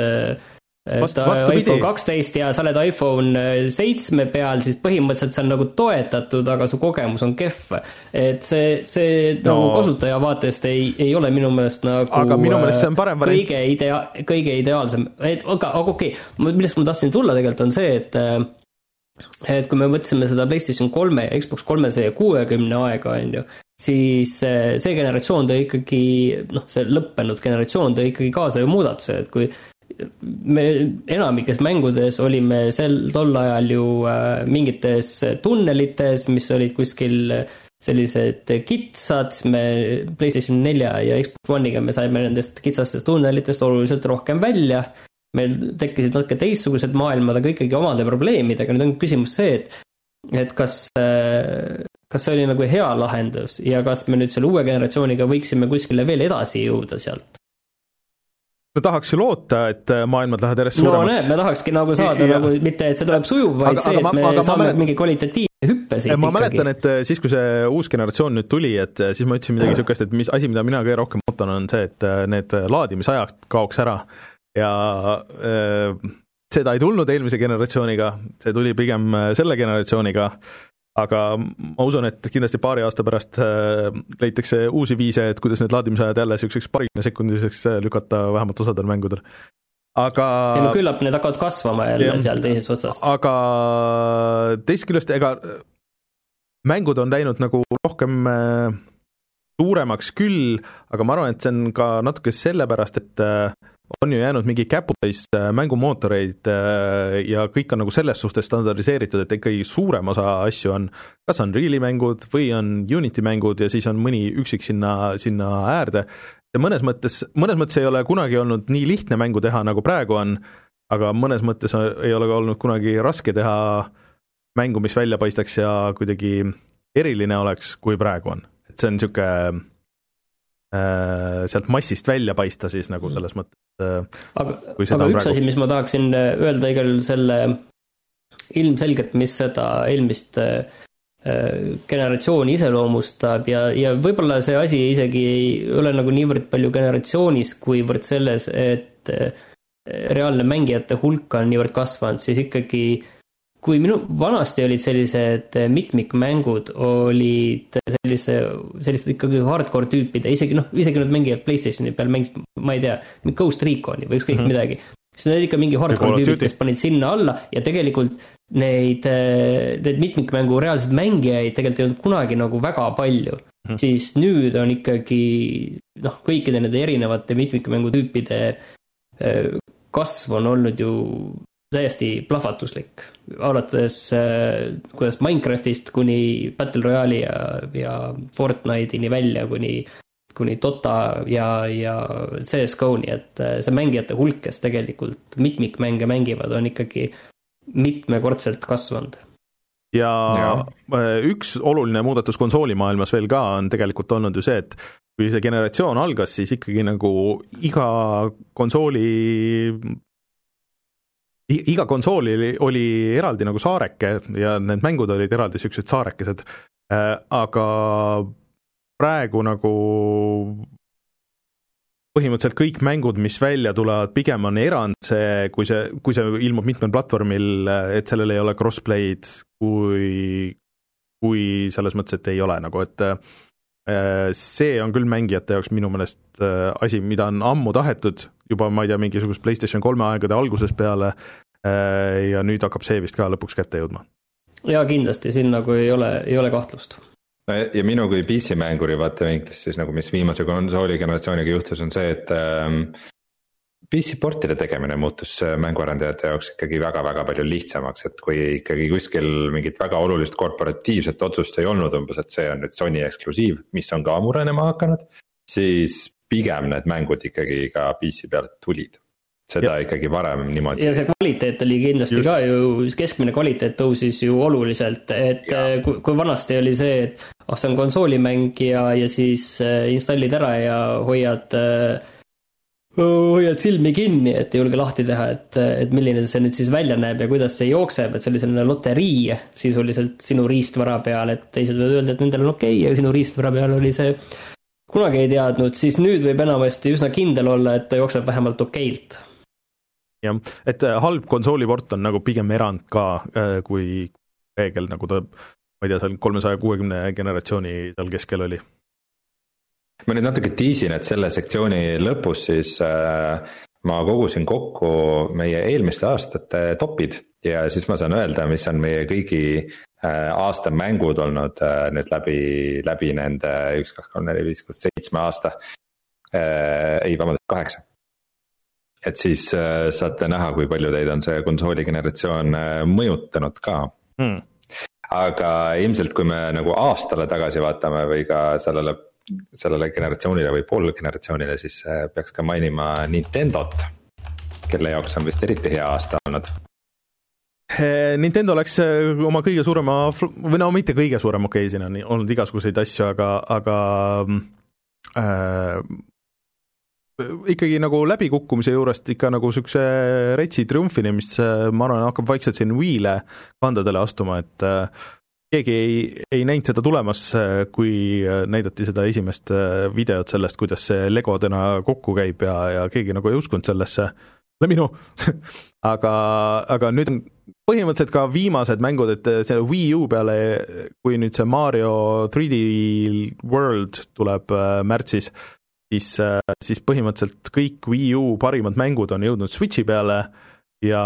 Vast, et iPhone kaksteist ja sa oled iPhone äh, seitsme peal, siis põhimõtteliselt see on nagu toetatud, aga su kogemus on kehv. et see, see no, nagu kasutaja vaatest ei, ei ole minu meelest nagu aga minu meelest see on parem variant. kõige idea-, kõige ideaalsem, et aga, aga okei okay,, millest ma tahtsin tulla tegelikult on see, et äh, et kui me mõtlesime seda PlayStation kolme ja Xbox kolmesaja kuuekümne aega, on ju, siis äh, see generatsioon tõi ikkagi, noh, see lõppenud generatsioon tõi ikkagi kaasa ju muudatuse, et kui me enamikes mängudes olime sel, tol ajal ju äh, mingites tunnelites, mis olid kuskil sellised kitsad, me PlayStation nelja ja Xbox One'iga me saime nendest kitsastest tunnelitest oluliselt rohkem välja. meil tekkisid natuke teistsugused maailmad, aga ikkagi omade probleemidega, nüüd on küsimus see, et, et kas äh, kas see oli nagu hea lahendus ja kas me nüüd selle uue generatsiooniga võiksime kuskile veel edasi jõuda sealt? No tahaks ju loota, et äh, maailmad lähevad järjest suuremaks. no näed, me tahakski nagu saada ja. nagu mitte, et see tuleb sujuv, vaid aga, see, et me aga, saame mälet... mingi kvalitatiivse hüppe siit ma mäletan, et äh, siis, kui see uus generatsioon nüüd tuli, et äh, siis ma ütlesin midagi niisugust, et mis asi, mida mina kõige rohkem ootan, on see, et need laadimisajad kaoks ära ja äh, seda ei tulnud eelmise generatsiooniga, see tuli pigem selle generatsiooniga aga ma usun, et kindlasti paari aasta pärast äh, leitakse uusi viise, et kuidas need laadimisajad jälle niisuguseks paarikümnesekundiseks äh, lükata vähemalt osadel mängudel. aga ei no küllap need hakkavad kasvama jälle ja, seal teisest otsast. aga teisest küljest, ega mängud on läinud nagu rohkem äh, suuremaks küll, aga ma arvan, et see on ka natuke sellepärast, et on ju jäänud mingi käputäis äh, mängumootoreid äh, ja kõik on nagu selles suhtes standardiseeritud, et ikkagi suurem osa asju on kas Unreali mängud või on Unity mängud ja siis on mõni üksik sinna, sinna äärde. ja mõnes mõttes, mõnes mõttes ei ole kunagi olnud nii lihtne mängu teha, nagu praegu on, aga mõnes mõttes ei ole ka olnud kunagi raske teha mängu, mis välja paistaks ja kuidagi eriline oleks, kui praegu on. et see on niisugune Äh, sealt massist välja paista siis nagu mm. selles mõttes. Äh, aga, aga üks praegu... asi, mis ma tahaksin äh, öelda igal selle ilmselgelt, mis seda eelmist generatsiooni iseloomustab ja, ja võib-olla see asi isegi ei ole nagu niivõrd palju generatsioonis, kuivõrd selles, et reaalne mängijate hulk on niivõrd kasvanud, siis ikkagi kui minu, vanasti olid sellised eh, mitmikmängud, olid sellise, sellised ikkagi hardcore tüüpide, isegi noh, isegi need mängijad Playstationi peal mängisid, ma ei tea, Ghost Recon'i või ükskõik mm -hmm. midagi. siis need ikka mingi hardcore tüübid, kes panid sinna alla ja tegelikult neid, eh, need mitmikmängu reaalseid mängijaid tegelikult ei olnud kunagi nagu väga palju mm. -hmm. siis nüüd on ikkagi noh, kõikide nende erinevate mitmikmängu tüüpide eh, kasv on olnud ju täiesti plahvatuslik, alates äh, kuidas Minecraftist kuni Battle Royale'i ja, ja Fortnite'ini välja kuni, kuni Dota ja, ja CS-GO-ni, et äh, see mängijate hulk, kes tegelikult mitmikmänge mängivad, on ikkagi mitmekordselt kasvanud. ja, ja üks oluline muudatus konsoolimaailmas veel ka on tegelikult olnud ju see, et kui see generatsioon algas, siis ikkagi nagu iga konsooli iga konsool oli, oli eraldi nagu saareke ja need mängud olid eraldi niisugused saarekesed, äh, aga praegu nagu põhimõtteliselt kõik mängud, mis välja tulevad, pigem on erand see, kui see, kui see ilmub mitmel platvormil, et sellel ei ole crossplay'd, kui, kui selles mõttes, et ei ole nagu, et see on küll mängijate jaoks minu meelest äh, asi, mida on ammu tahetud, juba ma ei tea, mingisugust PlayStation kolme aegade algusest peale äh, ja nüüd hakkab see vist ka lõpuks kätte jõudma. jaa, kindlasti, siin nagu ei ole, ei ole kahtlust no ja minu kui PC-mänguri vaatevinklist siis nagu, mis viimase konsooli generatsiooniga juhtus, on see, et ähm, PC-portide tegemine muutus äh, mänguarendajate jaoks ikkagi väga-väga palju lihtsamaks, et kui ikkagi kuskil mingit väga olulist korporatiivset otsust ei olnud umbes, et see on nüüd Sony eksklusiiv, mis on ka murenema hakanud. siis pigem need mängud ikkagi ka PC pealt tulid seda ja. ikkagi varem niimoodi. ja see kvaliteet oli kindlasti Just. ka ju, keskmine kvaliteet tõusis ju oluliselt, et ja. Äh, kui, kui vanasti oli see, et ah, see on konsoolimäng ja, ja siis äh, installid ära ja hoiad äh, hoiad silmi kinni, et ei julge lahti teha, et, et milline see nüüd siis välja näeb ja kuidas see jookseb, et see oli selline loterii sisuliselt sinu riistvara peal, et teised võivad öelda, et nendel on okei okay,, aga sinu riistvara peal oli see kunagi ei teadnud, siis nüüd võib enamasti üsna kindel olla, et ta jookseb vähemalt okeilt jah, et äh, halb konsooliport on nagu pigem erand ka äh, kui reegel, nagu ta, ma ei tea, seal kolmesaja kuuekümne generatsiooni seal keskel oli. Ma nüüd natuke tiisin, et selle sektsiooni lõpus siis äh, ma kogusin kokku meie eelmiste aastate topid ja siis ma saan öelda, mis on meie kõigi äh, aasta mängud olnud äh, nüüd läbi, läbi nende üks, kaks, kolm, neli, viis, kuus, seitsme aasta. Äh,. ei, vabandust, kaheksa. Et siis saate näha, kui palju teid on see konsooli generatsioon mõjutanud ka. Hmm.. aga ilmselt, kui me nagu aastale tagasi vaatame või ka sellele, sellele generatsioonile või poolgeneratsioonile, siis äh, peaks ka mainima Nintendot. kelle jaoks on vist eriti hea aasta olnud Nintendo läks oma kõige suurema, või no mitte kõige suurem, okei okay,, siin on olnud igasuguseid asju, aga, aga äh, ikkagi nagu läbikukkumise juurest ikka nagu niisuguse retsi triumfini, mis ma arvan, hakkab vaikselt siin Wii'le kandadele astuma, et äh, keegi ei, ei näinud seda tulemas, kui näidati seda esimest äh, videot sellest, kuidas see legodena kokku käib ja, ja keegi nagu ei uskunud sellesse, minu aga, aga nüüd on põhimõtteliselt ka viimased mängud, et see Wii U peale, kui nüüd see Mario 3D World tuleb äh, märtsis, siis, äh, siis põhimõtteliselt kõik Wii U parimad mängud on jõudnud Switchi peale ja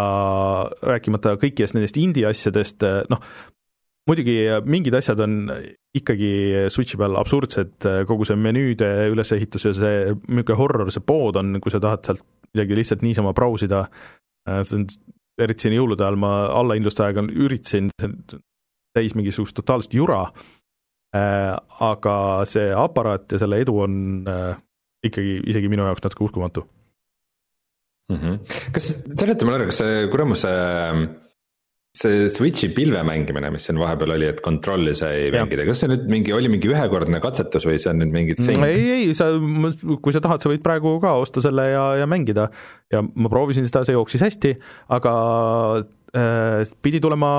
rääkimata kõikidest nendest indie asjadest, äh, noh, muidugi mingid asjad on ikkagi Switchi peal absurdsed, äh, kogu see menüüde ülesehitus ja see niisugune horror, see pood on, kui sa tahad sealt midagi lihtsalt niisama brausida, see on, eriti siin jõulude ajal ma allahindluste aega üritasin täis mingisugust totaalset jura, aga see aparaat ja selle edu on ikkagi isegi minu jaoks natuke uskumatu mm. -hmm. kas, seleta mulle ära, kas see kuramus see, see Switch'i pilve mängimine, mis siin vahepeal oli, et kontrolli sai mängida, kas see nüüd mingi, oli mingi ühekordne katsetus või see on nüüd mingi thing? ei, ei, sa, kui sa tahad, sa võid praegu ka osta selle ja, ja mängida ja ma proovisin seda, see jooksis hästi, aga äh, pidi tulema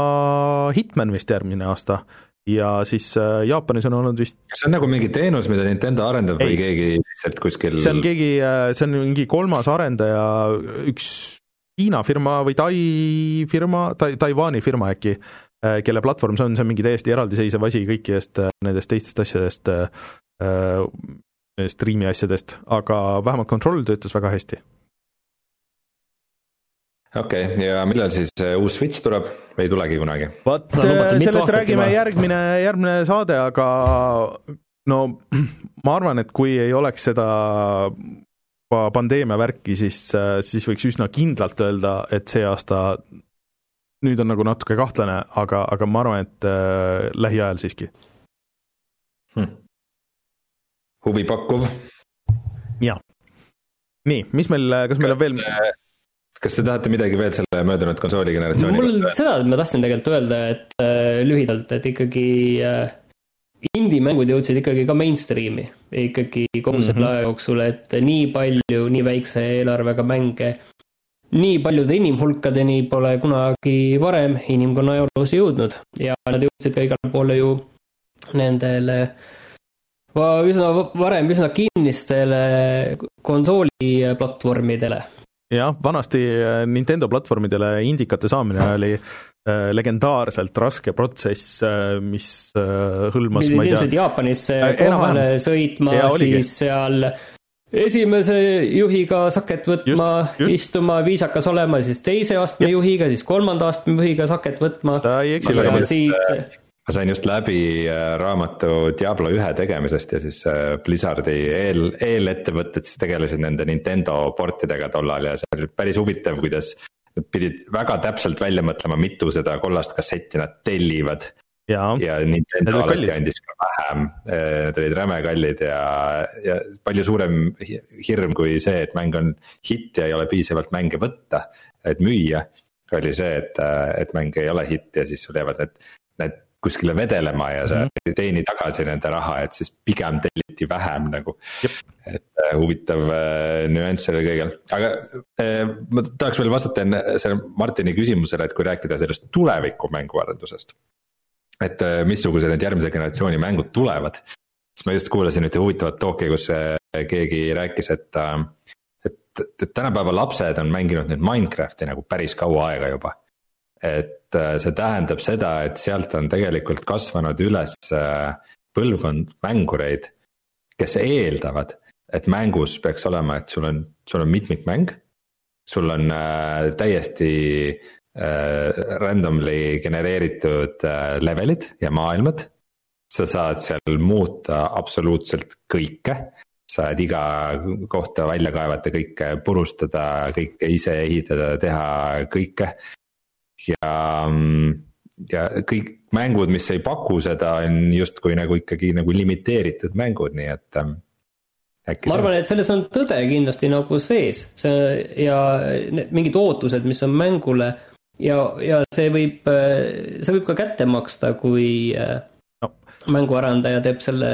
Hitman vist järgmine aasta ja siis äh, Jaapanis on olnud vist kas see on nagu mingi teenus, mida Nintendo arendab ei. või keegi lihtsalt kuskil see on keegi, äh, see on mingi kolmas arendaja, üks Hiina firma või Tai firma, Tai-, Taiwan'i firma äkki, äh, kelle platvorm see on, see on mingi täiesti eraldiseisev asi kõikidest nendest teistest asjadest, striimi asjadest, aga vähemalt Control töötas väga hästi okei okay,, ja millal siis uus Switch tuleb või ei tulegi kunagi? vot sellest räägime juba. järgmine, järgmine saade, aga no ma arvan, et kui ei oleks seda pandeemia värki, siis, siis võiks üsna kindlalt öelda, et see aasta nüüd on nagu natuke kahtlane, aga, aga ma arvan, et äh, lähiajal siiski hm.. huvipakkuv. jaa. nii, mis meil, kas meil on veel kas te tahate midagi veel selle möödunud konsooli generatsiooni mul seda ma tahtsin tegelikult öelda, et äh, lühidalt, et ikkagi äh, indie-mängud jõudsid ikkagi ka mainstream'i ikkagi kogu selle aja jooksul, et nii palju nii väikse eelarvega mänge nii paljude inimhulkadeni pole kunagi varem inimkonna ajaloos jõudnud ja nad jõudsid ka igale poole ju nendele üsna varem üsna kinnistele konsooliplatvormidele. Jah, vanasti äh, Nintendo platvormidele indikate saamine oli äh, legendaarselt raske protsess, mis äh, hõlmas, ma ei tea, Jaapanisse kohale sõitma, siis seal esimese juhiga saket võtma, istuma, viisakas olema, siis teise astme juhiga, siis kolmanda astme juhiga saket võtma. sa ei eksi väga siis ma sain just läbi äh, raamatu Diablo ühe tegemisest ja siis äh, Blizzardi eel, eelettevõtted siis tegelesid nende Nintendo portidega tollal ja see oli päris huvitav, kuidas. Nad pidid väga täpselt välja mõtlema, mitu seda kollast kassetti nad tellivad ja Need Nintendo alati andis ka vähem. Need olid räme kallid ja, ja palju suurem hi- hirm kui see, et mäng on hitt ja ei ole piisavalt mänge võtta, et müüa. oli see, et, et mäng ei ole hitt ja siis sul jäävad need, need kuskile vedelema ja sa Mhm. ei teeni tagasi nende raha, et siis pigem telliti vähem nagu. Et äh, huvitav äh, nüanss sellel kõigel, aga äh, ma tahaks veel vastata enne selle Martini küsimusele, et kui rääkida sellest tuleviku mänguarendusest et äh, missugused need järgmise generatsiooni mängud tulevad. siis ma just kuulasin ühte huvitavat talk'i, kus äh, keegi rääkis, et, äh, et, et tänapäeva lapsed on mänginud nüüd Minecrafti nagu päris kaua aega juba. Et äh, see tähendab seda, et sealt on tegelikult kasvanud üles äh, põlvkond mängureid, kes eeldavad, et mängus peaks olema, et sul on, sul on mitmikmäng. sul on äh, täiesti äh, randomly genereeritud äh, levelid ja maailmad. sa saad seal muuta absoluutselt kõike. sa saad iga kohta välja kaevata kõike, purustada kõike, ise ehitada, teha kõike. Ja, ja kõik mängud, mis ei paku seda, on justkui nagu ikkagi nagu limiteeritud mängud, nii et ähm, äkki ma arvan, et selles on tõde kindlasti nagu sees, see ja need mingid ootused, mis on mängule ja, ja see võib, see võib ka kätte maksta, kui äh, No. mänguarendaja teeb selle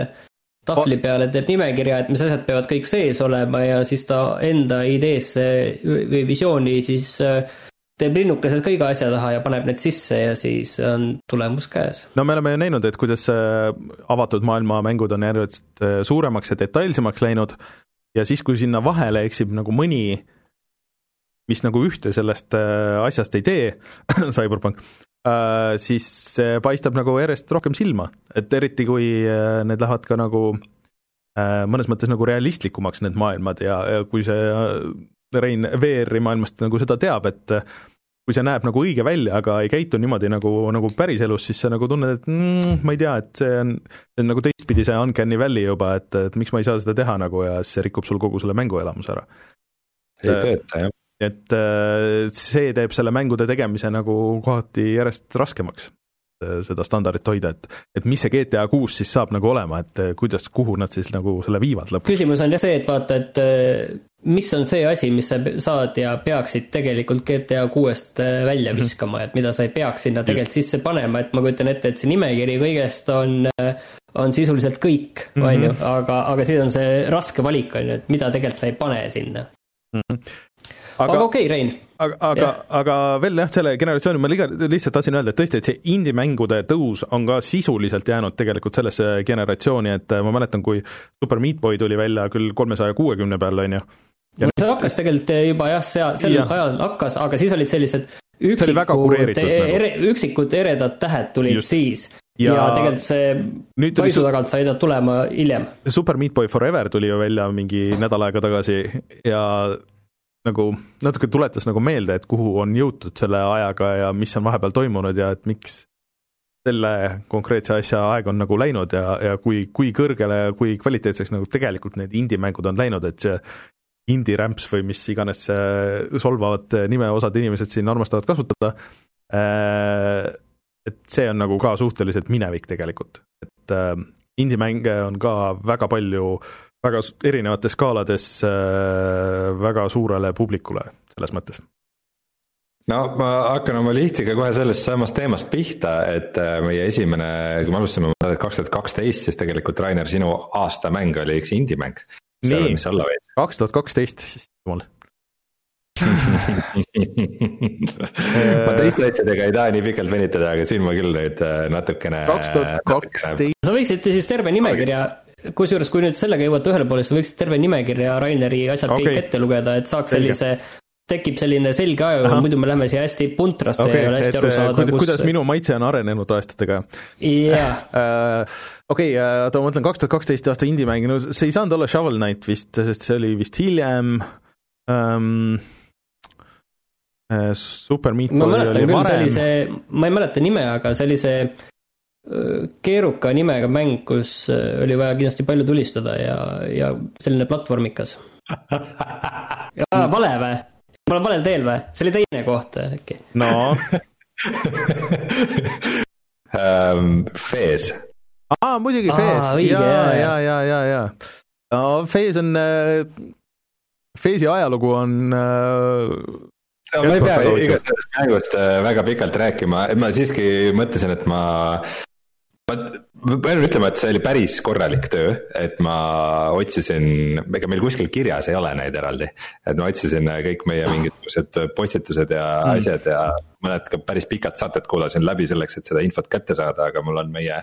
tahvli peale, teeb nimekirja, et mis asjad peavad kõik sees olema ja siis ta enda ideesse või visiooni siis äh, teeb linnukesed ka iga asja taha ja paneb need sisse ja siis on tulemus käes. no me oleme ju näinud, et kuidas äh, avatud maailma mängud on järjest äh, suuremaks ja detailsemaks läinud ja siis, kui sinna vahele eksib nagu mõni, mis nagu ühte sellest äh, asjast ei tee Cyberpunk, siis see paistab nagu järjest rohkem silma, et eriti, kui need lähevad ka nagu mõnes mõttes nagu realistlikumaks, need maailmad ja, ja kui see Rein VR-i maailmast nagu seda teab, et kui see näeb nagu õige välja, aga ei käitu niimoodi nagu, nagu päriselus, siis sa nagu tunned, et mm, ma ei tea, et see on, see on nagu teistpidi see Uncanny Valley juba, et, et miks ma ei saa seda teha nagu ja see rikub sul kogu selle mänguelamuse ära. ei tööta jah. et äh, see teeb selle mängude tegemise nagu kohati järjest raskemaks, äh, seda standardit hoida, et et mis see GTA kuus siis saab nagu olema, et äh, kuidas, kuhu nad siis nagu selle viivad lõpuks. küsimus on jah see, et vaata, et äh, mis on see asi, mis sa saad ja peaksid tegelikult GTA kuuest äh, välja Mhm. viskama, et mida sa ei peaks sinna tegelikult sisse panema, et ma kujutan ette, et see nimekiri kõigest on, on sisuliselt kõik, Mhm. on ju, aga, aga siis on see raske valik, on ju, et mida tegelikult sa ei pane sinna. Aga, aga okei okay,, Rein. aga, aga aga veel jah, selle generatsiooni ma liga, lihtsalt tahtsin öelda, et tõesti, et see indie-mängude tõus on ka sisuliselt jäänud tegelikult sellesse generatsiooni, et äh, ma mäletan, kui Super Meat Boy tuli välja küll kolmesaja kuuekümne peal, on ju, Ja see hakkas tegelikult juba jah, seal, sel Jah. ajal hakkas, aga siis olid sellised üksikud, nagu. ere, üksikud eredad tähed tulid Just. Siis Ja ja, ja tegelikult see nüüd paisu su- tagant sai ta tulema hiljem. Super Meat Boy Forever tuli ju välja mingi nädal aega tagasi ja nagu natuke tuletas nagu meelde, et kuhu on jõutud selle ajaga ja mis on vahepeal toimunud ja et miks selle konkreetse asja aeg on nagu läinud ja, ja kui, kui kõrgele ja kui kvaliteetseks nagu tegelikult need indie-mängud on läinud, et see indie-rämps või mis iganes see solvavat nime osad inimesed siin armastavad kasutada, et see on nagu ka suhteliselt minevik tegelikult, et äh, indie-mänge on ka väga palju väga erinevates skaalades äh, väga suurele publikule selles mõttes. no ma hakkan oma lihtiga kohe sellest samast teemast pihta, et äh, meie esimene, kui me alustasime kaks tuhat kaksteist, siis tegelikult Rainer, sinu aastamäng oli üks indie-mäng. nii, kaks tuhat kaksteist, siis jumal ma teiste asjadega ei taha nii pikalt venitada, aga siin ma küll nüüd äh, natukene. kaks tuhat kaksteist. sa võiksid siis terve nimekirja, kusjuures kui nüüd sellega jõuate ühele poole, siis sa võiksid terve nimekirja Raineri asjad okay. kõik ette lugeda, et saaks sellise tekib selline selge ajajoon, muidu me läheme siia hästi puntrasse okay, ja ei ole hästi aru äh, saada, kus. kuidas minu maitse on arenenud aastatega. jah. Äh, okei, oota, ma mõtlen kaks tuhat kaksteist aasta indie-mäng, no see ei saanud olla Shovel Knight vist, sest see oli vist hiljem um, Äh, Super Meat Boy küll varem. ma ei mäleta nime, aga sellise keeruka nimega mäng, kus oli vaja kindlasti palju tulistada ja, ja selline platvormikas. vale või? ma olen valel teel või? see oli teine koht äkki? no um,. Fez. aa, muidugi Fez, ja, ja, ja, ja, ja. no Fez on äh,, Fezi ajalugu on äh, no ma ei pea igast mängust äh, väga pikalt rääkima, ma siiski mõtlesin, et ma ma pean ütlema, et see oli päris korralik töö, et ma otsisin, ega meil kuskil kirjas ei ole neid eraldi. et ma otsisin kõik meie mingisugused postitused ja mm. asjad ja mõned ka päris pikad saated kuulasin läbi selleks, et seda infot kätte saada, aga mul on meie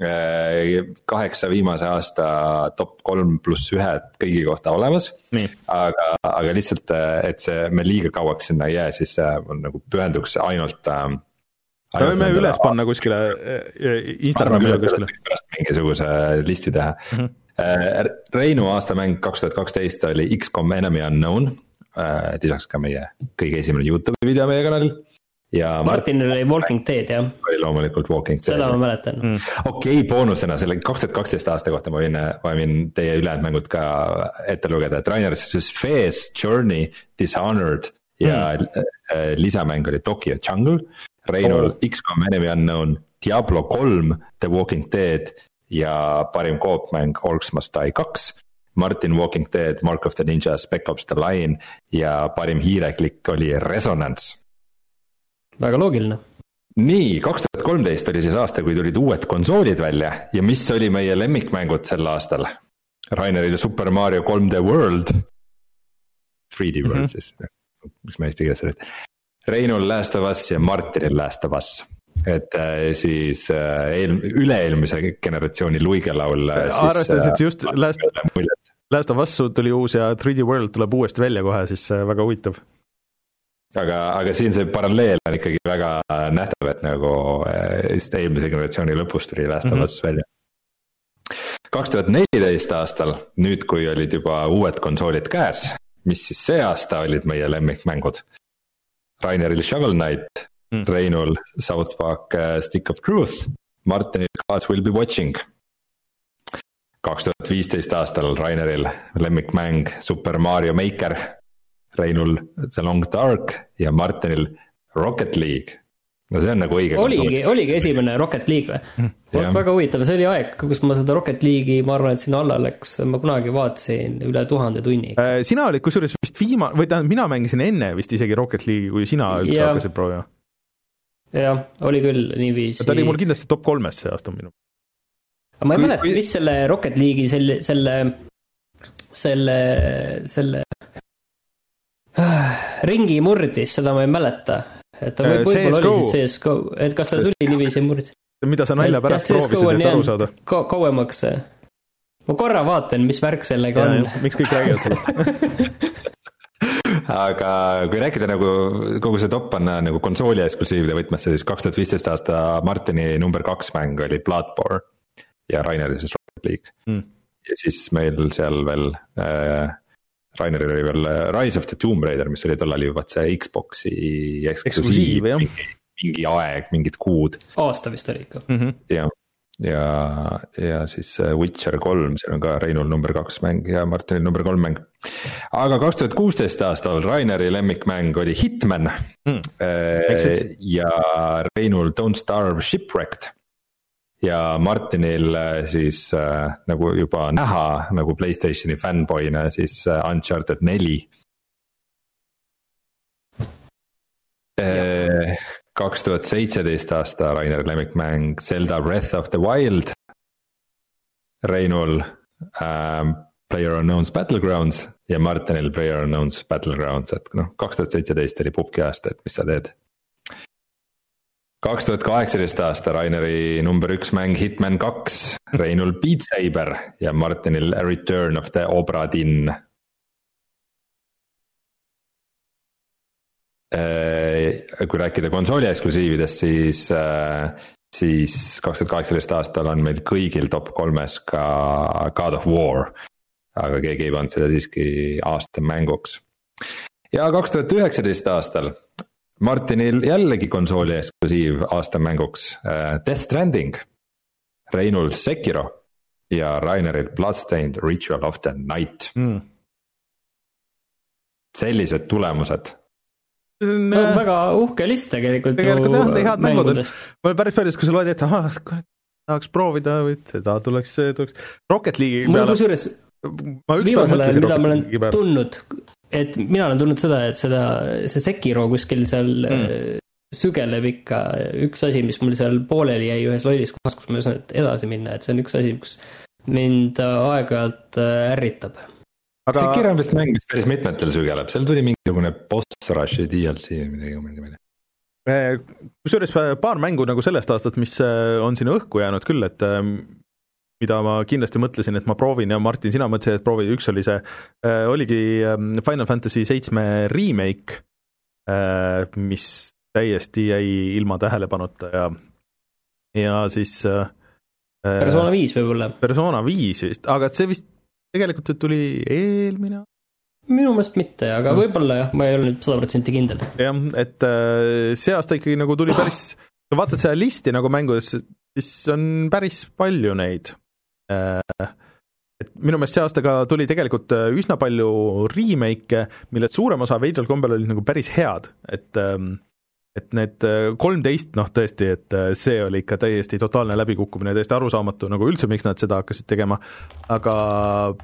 Äh, kaheksa viimase aasta top kolm pluss ühed kõigi kohta olemas. aga, aga lihtsalt, äh, et see, me liiga kauaks sinna ei jää, siis äh, on nagu pühenduks ainult äh,. Me võime üles panna kuskile Instagrami või kuskile. pärast mingisuguse listi teha mm. -hmm. Reinu aastamäng kaks tuhat kaksteist oli X-kom Enemy Unknown, lisaks ka meie kõige esimene Youtube'i video meie kanalil ja. Martinil oli Walking Dead jah. oli loomulikult Walking Dead. seda ma mäletan mm.. okei okay,, boonusena selle kaks tuhat kaksteist aasta kohta ma võin, ma võin teie ülejäänud mängud ka ette lugeda, et Rainer siis Fez, Journey, Dishonored ja mm. lisamäng oli Tokyo Jungle. Reinul oh. X-kom Enemy Unknown, Diablo kolm, The Walking Dead ja parim koopmäng Orcs Must Die kaks. Martin Walking Dead, Mark of the Ninja, Spec Ops The Line ja parim hiireklikk oli Resonance väga loogiline. nii, kaks tuhat kolmteist oli siis aasta, kui tulid uued konsoolid välja ja mis oli meie lemmikmängud sel aastal? Rainerile Super Mario 3D World. 3D World mm -hmm. siis, mis ma eesti keeles räägin. Reinul Last of Us ja Martinil Last of Us et äh, siis äh, eel-, üle-eelmise generatsiooni luigelaul. Äh, arvestades, et just Last, Last of Us tuli uus ja 3D World tuleb uuesti välja kohe, siis väga huvitav aga, aga siin see paralleel on ikkagi väga nähtav, et nagu just eelmise generatsiooni lõpus tuli Last of. Us välja. kaks tuhat neliteist aastal, nüüd kui olid juba uued konsoolid käes, mis siis see aasta olid meie lemmikmängud? Raineril Shovel Knight mm., Reinul South Park eh, Stick of Truth, Martinil Gods Will Be Watching. kaks tuhat viisteist aastal Raineril lemmikmäng Super Mario Maker Reinul The Long Dark ja Martinil Rocket League. No see on nagu õige. oligi, oligi esimene Rocket League või? vot väga huvitav, see oli aeg, kus ma seda Rocket League'i, ma arvan, et sinna alla läks, ma kunagi vaatasin üle tuhande tunni. Äh, sina olid kusjuures vist viima-, või tähendab, mina mängisin enne vist isegi Rocket League'i, kui sina üldse ja. hakkasid proovima. jah, oli küll niiviisi. ta oli mul kindlasti top kolmes see aasta minu. aga ma ei mäleta, mis selle Rocket League'i selle, selle, selle, selle ringi murdis, seda ma ei mäleta. Et ta võib, võib-olla oli siis CSGO, et kas ta tuli niiviisi murd-. mida sa nalja pärast proovisid, et aru saada? kauemaks. ma korra vaatan, mis värk sellega ja, on. miks kõik räägivad sellest aga kui rääkida nagu kogu see top on nagu konsooli eksklusiivide võtmesse, siis kaks tuhat viisteist aasta Martini number kaks mäng oli Bloodborne ja Raineri siis Rocket League mm. ja siis meil seal veel äh, Raineril oli veel äh, Rise of the Tomb Raider, mis oli tollal ju vaat see Xbox'i eksklusiiv, mingi, mingi aeg, mingid kuud. aasta vist oli ikka mm. -hmm. jah, ja, ja siis äh, Witcher kolm, seal on ka Reinul number kaks mäng ja Martinil number kolm mäng. aga kaks tuhat kuusteist aastal Raineri lemmikmäng oli Hitman mm.. ja Reinul Don't Starve Shipwrecked ja Martinil äh, siis äh, nagu juba näha nagu Playstationi fännboy'na siis äh, Uncharted neli. kaks tuhat seitseteist aasta Rainer lemmikmäng Zelda Breath of the Wild. Reinul ähm, Player Unknown's Battlegrounds ja Martinil Player Unknown's Battlegrounds, et noh, kaks tuhat seitseteist oli pubgi aasta, et mis sa teed. Kaks tuhat kaheksateist aasta Raineri number üks mäng Hitman kaks, Reinul Beat Saber ja Martinil Return of the Obra Dinn Äh, kui rääkida konsooli eksklusiividest, siis, äh, siis kaks tuhat kaheksateist aastal on meil kõigil top kolmes ka God of War. aga keegi ei pannud seda siiski aasta mänguks. ja kaks tuhat üheksateist aastal Martinil jällegi konsooli eksklusiiv aasta mänguks äh, Death Stranding. Reinul Sekiro ja Raineril Bloodstained Ritual of the Night mm.. sellised tulemused no, väga uhke list tegelikult. tegelikult jah, head mängud on, ma olen päris paljus, kui sa loed ette, ahah, tahaks proovida või seda tuleks, tuleks, Rocket League'i peale. mul kusjuures viimasel ajal, mida ma olen tundnud, et mina olen tundnud seda, et seda, see Sekiro kuskil seal mm. Äh, sügeleb ikka, üks asi, mis mul seal pooleli jäi ühes lollis kohas, kus ma ei osanud edasi minna, et see on üks asi, kus mind aeg-ajalt äh, ärritab aga. Sekiro on vist mäng, mis päris mitmetel sügeleb, seal tuli mingisugune boss rush'i DLC või midagi, ma ei tea kusjuures eh, paar mängu nagu sellest aastast, mis on sinna õhku jäänud küll, et mida ma kindlasti mõtlesin, et ma proovin ja Martin, sina mõtlesid, et proovi, üks oli see, oligi Final Fantasy seitsme remake, mis täiesti jäi ilma tähelepanuta ja, ja siis Persona viis võib-olla. Persona viis vist, aga see vist tegelikult tuli eelmine minu meelest mitte, aga no. võib-olla jah, ma ei ole nüüd sada protsenti kindel. jah, et äh, see aasta ikkagi nagu tuli päris, kui vaatad seda listi nagu mängudes, siis on päris palju neid. Äh, et minu meelest see aasta ka tuli tegelikult äh, üsna palju remake'e, millest suurem osa veidral kombel olid nagu päris head, et ähm, et need äh, kolmteist, noh tõesti, et see oli ikka täiesti totaalne läbikukkumine, täiesti arusaamatu nagu üldse, miks nad seda hakkasid tegema, aga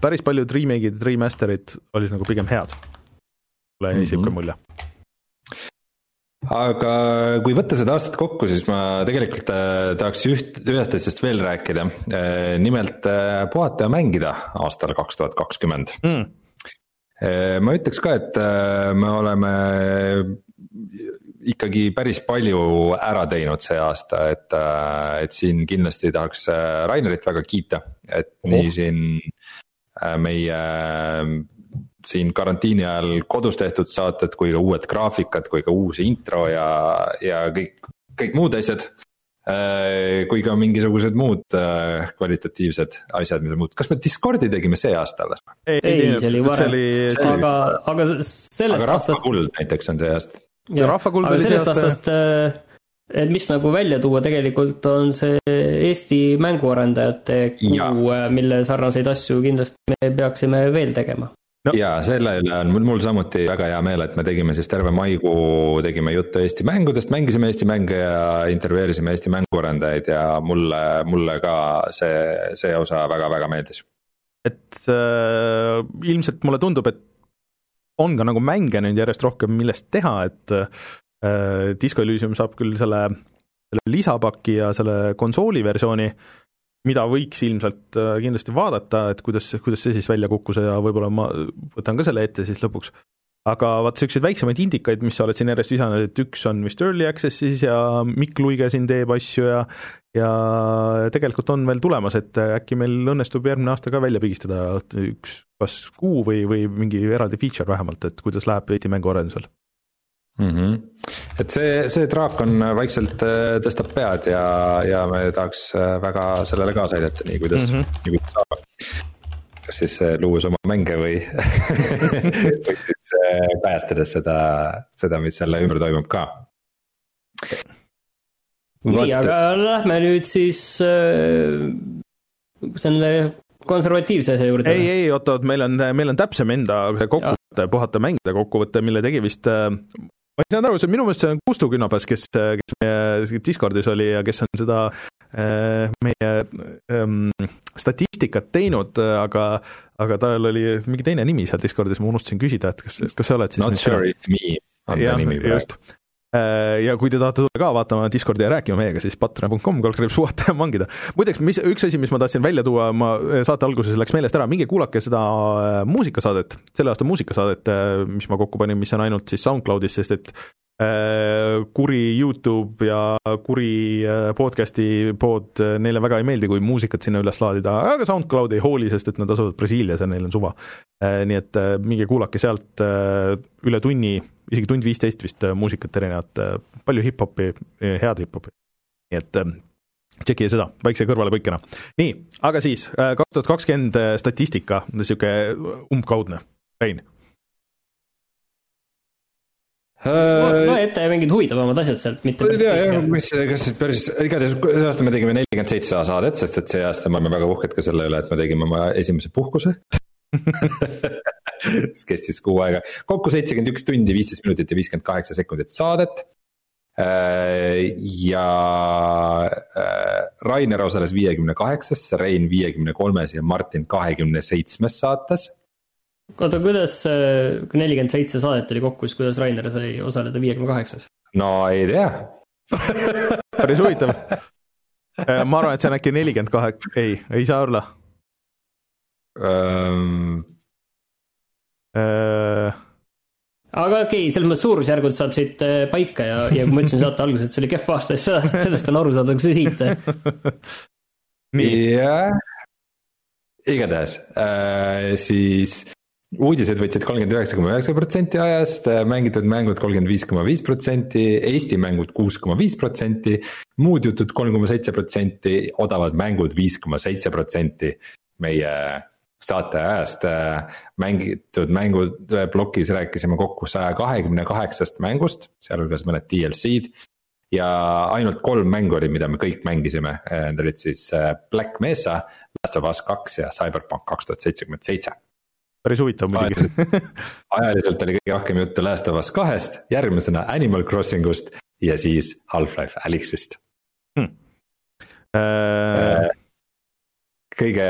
päris paljud remake'id, remaster'id olid nagu pigem head. mulle jäi niisugune mhm. mulje aga kui võtta seda aastat kokku, siis ma tegelikult äh, tahaks üht, ühest asjast veel rääkida. nimelt puhata ja mängida aastal kaks tuhat kakskümmend. Mm. ma ütleks ka, et me oleme ikkagi päris palju ära teinud see aasta, et, äh, et siin kindlasti tahaks äh, Rainerit väga kiita, et oh. nii siin äh, meie siin karantiini ajal kodus tehtud saated kui ka uued graafikad, kui ka uus intro ja, ja kõik, kõik muud asjad. kui ka mingisugused muud kvalitatiivsed asjad, mis on muutunud, kas me Discordi tegime see aasta alles? ei, ei, see oli varem, aga, aga sellest aga aastast. rahvakuld näiteks on see aasta ja rahvakuld oli sellest aastast, äh, et mis nagu välja tuua tegelikult on see Eesti mänguarendajate kuu, äh, mille sarnaseid asju kindlasti me peaksime veel tegema no.. ja selle üle on mul samuti väga hea meel, et me tegime siis terve maikuu, tegime juttu Eesti mängudest, mängisime Eesti mänge ja intervjueerisime Eesti mänguarendajaid ja mulle, mulle ka see, see osa väga-väga meeldis. et äh, ilmselt mulle tundub, et on ka nagu mänge nüüd järjest rohkem, millest teha, et äh, Disco Elysium saab küll selle, selle lisapaki ja selle konsooli versiooni, mida võiks ilmselt äh, kindlasti vaadata, et kuidas, kuidas see siis välja kukkus ja võib-olla ma võtan ka selle ette siis lõpuks. Aga vaat niisuguseid väiksemaid indikaid, mis sa oled siin järjest lisanud, et üks on vist early access'is ja Mikk Luige siin teeb asju ja ja tegelikult on veel tulemas, et äkki meil õnnestub järgmine aasta ka välja pigistada üks kas kuu või, või mingi eraldi feature vähemalt, et kuidas läheb Eesti mänguarendusel mm. -hmm. et see, see traak on vaikselt äh, tõstab pead ja, ja me tahaks äh, väga sellele kaasa aidata, nii kuidas mm, -hmm. nii kuidas saab kas siis äh, luues oma mänge või või siis äh, kajastades seda, seda, mis selle ümber toimub ka. nii, aga lähme nüüd siis äh, selle konservatiivse asja juurde. ei, ei, oot-oot, meil on, meil on täpsem enda kokkuvõte, puhata mängida kokkuvõte, mille tegi vist ma ei saanud aru, see on minu meelest see on Kustu Künapäes, kes, kes meie Discordis oli ja kes on seda äh, meie ähm, statistikat teinud, aga aga tal oli mingi teine nimi seal Discordis, ma unustasin küsida, et kas, kas sa oled siis Not sure if me on ta nimi praegu. Ja kui te tahate tulla ka vaatama Discordi ja rääkima meiega, siis patreon.com, kaldkriips puhata ja mangida. muideks, mis, üks asi, mis ma tahtsin välja tuua, ma saate alguses läks meelest ära, minge kuulake seda muusikasaadet, selle aasta muusikasaadet, mis ma kokku panin, mis on ainult siis SoundCloudis, sest et Äh, kuri Youtube ja kuri äh, podcast'i pood, äh, neile väga ei meeldi, kui muusikat sinna üles laadida, aga SoundCloud ei hooli, sest et nad asuvad Brasiilias ja neil on suva. nii et minge kuulake sealt üle tunni, isegi tund viisteist vist muusikat erinevat, palju hip-hopi, head hip-hopi. nii et tšekkige seda väikse kõrvalepõikena. nii, aga siis kaks tuhat kakskümmend statistika, niisugune umbkaudne, Rein loe ette mingid huvitavamad asjad sealt, mitte päris kõik. jah, mis, kas siis päris, igatahes see aasta me tegime nelikümmend seitse saadet, sest et see aasta me oleme väga uhked ka selle üle, et me tegime oma esimese puhkuse mis kestis kuu aega, kokku seitsekümmend üks tundi, viisteist minutit ja viiskümmend kaheksa sekundit saadet. Äh, ja äh, Rainer osales viiekümne kaheksas, Rein viiekümne kolmes ja Martin kahekümne seitsmes saates oota, kuidas nelikümmend seitse saadet oli kokku, siis kuidas Rainer sai osaleda viiekümne kaheksas? no ei tea päris huvitav. Äh, ma arvan, et see on äkki nelikümmend kaheksa, ei, ei saa olla um.... Uh aga okei okay,, selles mõttes suurusjärgud saab siit äh, paika ja, ja kui ma ütlesin saate alguses, et see oli kehv aasta, siis sellest, sellest on aru saada, kui see siit. jah, igatahes äh, siis uudised võtsid kolmkümmend üheksa koma üheksa protsenti ajast, mängitud mängud kolmkümmend viis koma viis protsenti, Eesti mängud kuus koma viis protsenti. muud jutud kolm koma seitse protsenti, odavad mängud viis koma seitse protsenti meie saate ajast. mängitud mängud plokis rääkisime kokku saja kahekümne kaheksast mängust, sealhulgas mõned DLC-d. ja ainult kolm mängu oli, mida me kõik mängisime, need olid siis Black Mesa, Last of Us kaks ja Cyberpunk kaks tuhat seitsekümmend seitse päris huvitav muidugi. Ajaliselt oli kõige rohkem juttu Last of Us kahest, järgmisena Animal Crossing ust ja siis Half-Life Alyxist. Hmm.. Äh... kõige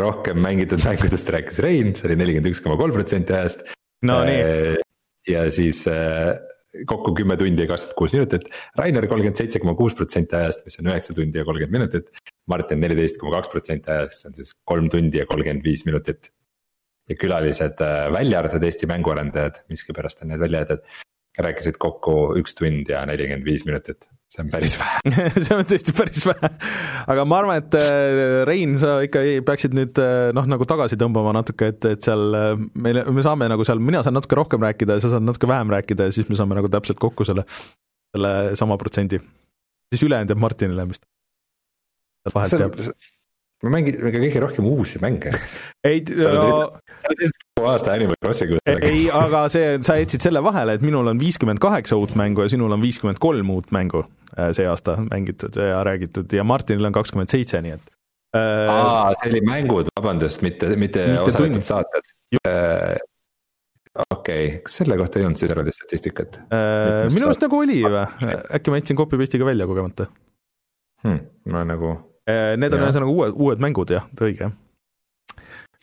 rohkem mängitud mängudest rääkis Rein, see oli nelikümmend üks koma kolm protsenti ajast. no nii. Äh, ja siis äh, kokku kümme tundi ja kakskümmend kuus minutit, Rainer kolmkümmend seitse koma kuus protsenti ajast, mis on üheksa tundi ja kolmkümmend minutit. Martin neliteist koma kaks protsenti ajast, see on siis kolm tundi ja kolmkümmend viis minutit ja külalised, äh, välja arvatud Eesti mänguarendajad, miskipärast on need välja jäetud. rääkisid kokku üks tund ja nelikümmend viis minutit, see on päris vähe see on tõesti päris vähe, aga ma arvan, et äh, Rein, sa ikka peaksid nüüd äh, noh, nagu tagasi tõmbama natuke, et, et seal meile, me saame nagu seal, mina saan natuke rohkem rääkida ja sa saad natuke vähem rääkida ja siis me saame nagu täpselt kokku selle, selle sama protsendi. siis ülejäänud jääb Martinile vist. vahelt jääb me mängime ka kõige rohkem uusi mänge. ei, aasta Animal Crossing. ei, aga see, sa jätsid selle vahele, et minul on viiskümmend kaheksa uut mängu ja sinul on viiskümmend kolm uut mängu äh, see aasta mängitud ja räägitud ja Martinil on kakskümmend seitse, nii et äh,. aa, see oli mängud, vabandust, mitte, mitte, mitte osaletud saated äh, okei okay., kas selle kohta ei olnud siis eraldi statistikat äh,? minu arust nagu oli või, äkki ma jätsin copy-paste'iga välja kogemata hmm,? ma nagu Äh, need on ühesõnaga uued, uued mängud jah, õige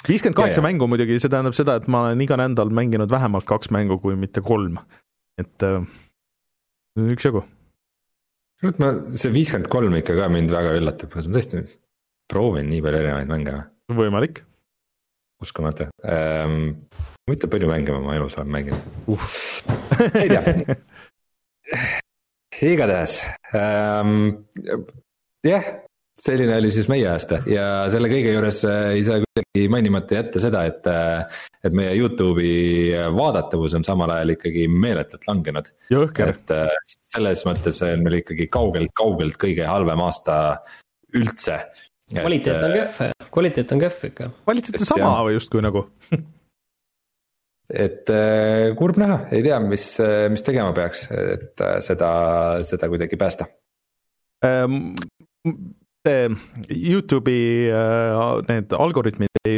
viiskümmend kaheksa mängu muidugi, see tähendab seda, et ma olen iga nädal mänginud vähemalt kaks mängu, kui mitte kolm. et äh, üksjagu. kurat, ma, see viiskümmend kolm ikka ka mind väga üllatab, ma tõesti proovin nii palju erinevaid mänge. võimalik. uskumatu ähm,, huvitav palju mänge ma oma elus olen mänginud uh. ei tea igatahes ähm,, jah, selline oli siis meie aasta ja selle kõige juures äh, ei saa kuidagi mainimata jätta seda, et. Euh, et meie Youtube'i vaadatavus on samal ajal ikkagi meeletult langenud. et äh, selles mõttes on meil ikkagi kaugelt, kaugelt kõige halvem aasta üldse. kvaliteet on äh, kehv, kvaliteet on kehv ikka. kvaliteet on sama või justkui nagu et kurb näha, ei tea, mis, mis tegema peaks, et seda, seda kuidagi päästa ähm see Youtube'i äh, need algoritmid ei,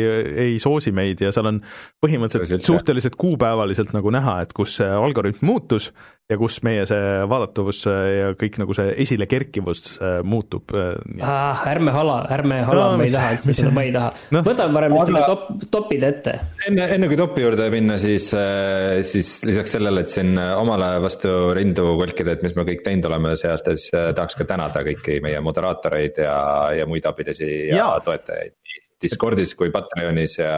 ei soosi meid ja seal on põhimõtteliselt suhteliselt kuupäevaliselt nagu näha, et kus see algoritm muutus ja kus meie see vaadatavus ja kõik nagu see esilekerkivus äh, muutub ah,. ärme hala, ärme hala no,, ma ei taha üldse seda, ma ei taha no,. võtame parem selle top, topid ette. enne, enne kui topi juurde minna, siis, äh, siis lisaks sellele, et siin omale vastu rindu kolkida, et mis me kõik teinud oleme see aasta, siis äh, tahaks ka tänada kõiki meie moderaatoreid ja, ja muid abilisi ja, ja toetajaid. Discordis kui Patreonis ja,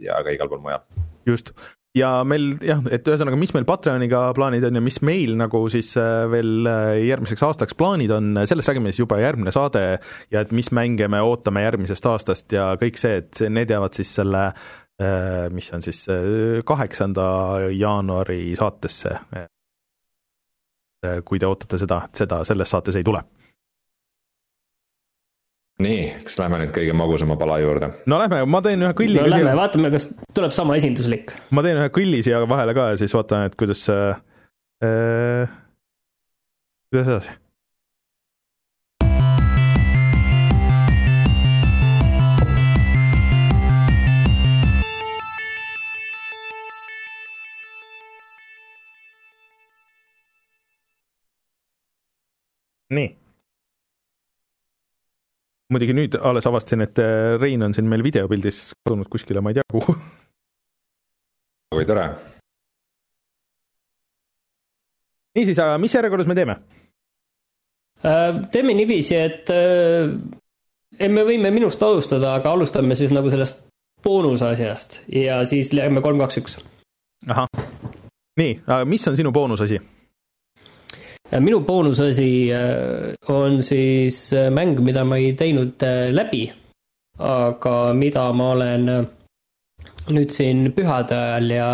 ja ka igal pool mujal. just, ja meil jah, et ühesõnaga, mis meil Patreoniga plaanid on ja mis meil nagu siis äh, veel äh, järgmiseks aastaks plaanid on, sellest räägime siis juba järgmine saade ja et mis mänge me ootame järgmisest aastast ja kõik see, et need jäävad siis selle äh, mis on siis kaheksanda jaanuari saatesse. kui te ootate seda, et seda selles saates ei tule nii, kas lähme nüüd kõige magusama pala juurde? no lähme, ma teen ühe kõlli. no lähme siia... vaatame, kas tuleb sama esinduslik. ma teen ühe kõlli siia vahele ka ja siis vaatame, et kuidas äh,, äh kuidas edasi nii muidugi nüüd alles avastasin, et äh, Rein on siin meil videopildis kadunud kuskile, ma ei tea kuhu. kui tore. niisiis, aga mis järjekorras me teeme? Äh, teeme niiviisi, et äh, me võime minust alustada, aga alustame siis nagu sellest boonusasjast ja siis lähme kolm, kaks, üks. ahah, nii, mis on sinu boonusasi? Minu boonusasi äh, on siis äh, mäng, mida ma ei teinud äh, läbi, aga mida ma olen nüüd siin pühade ajal ja,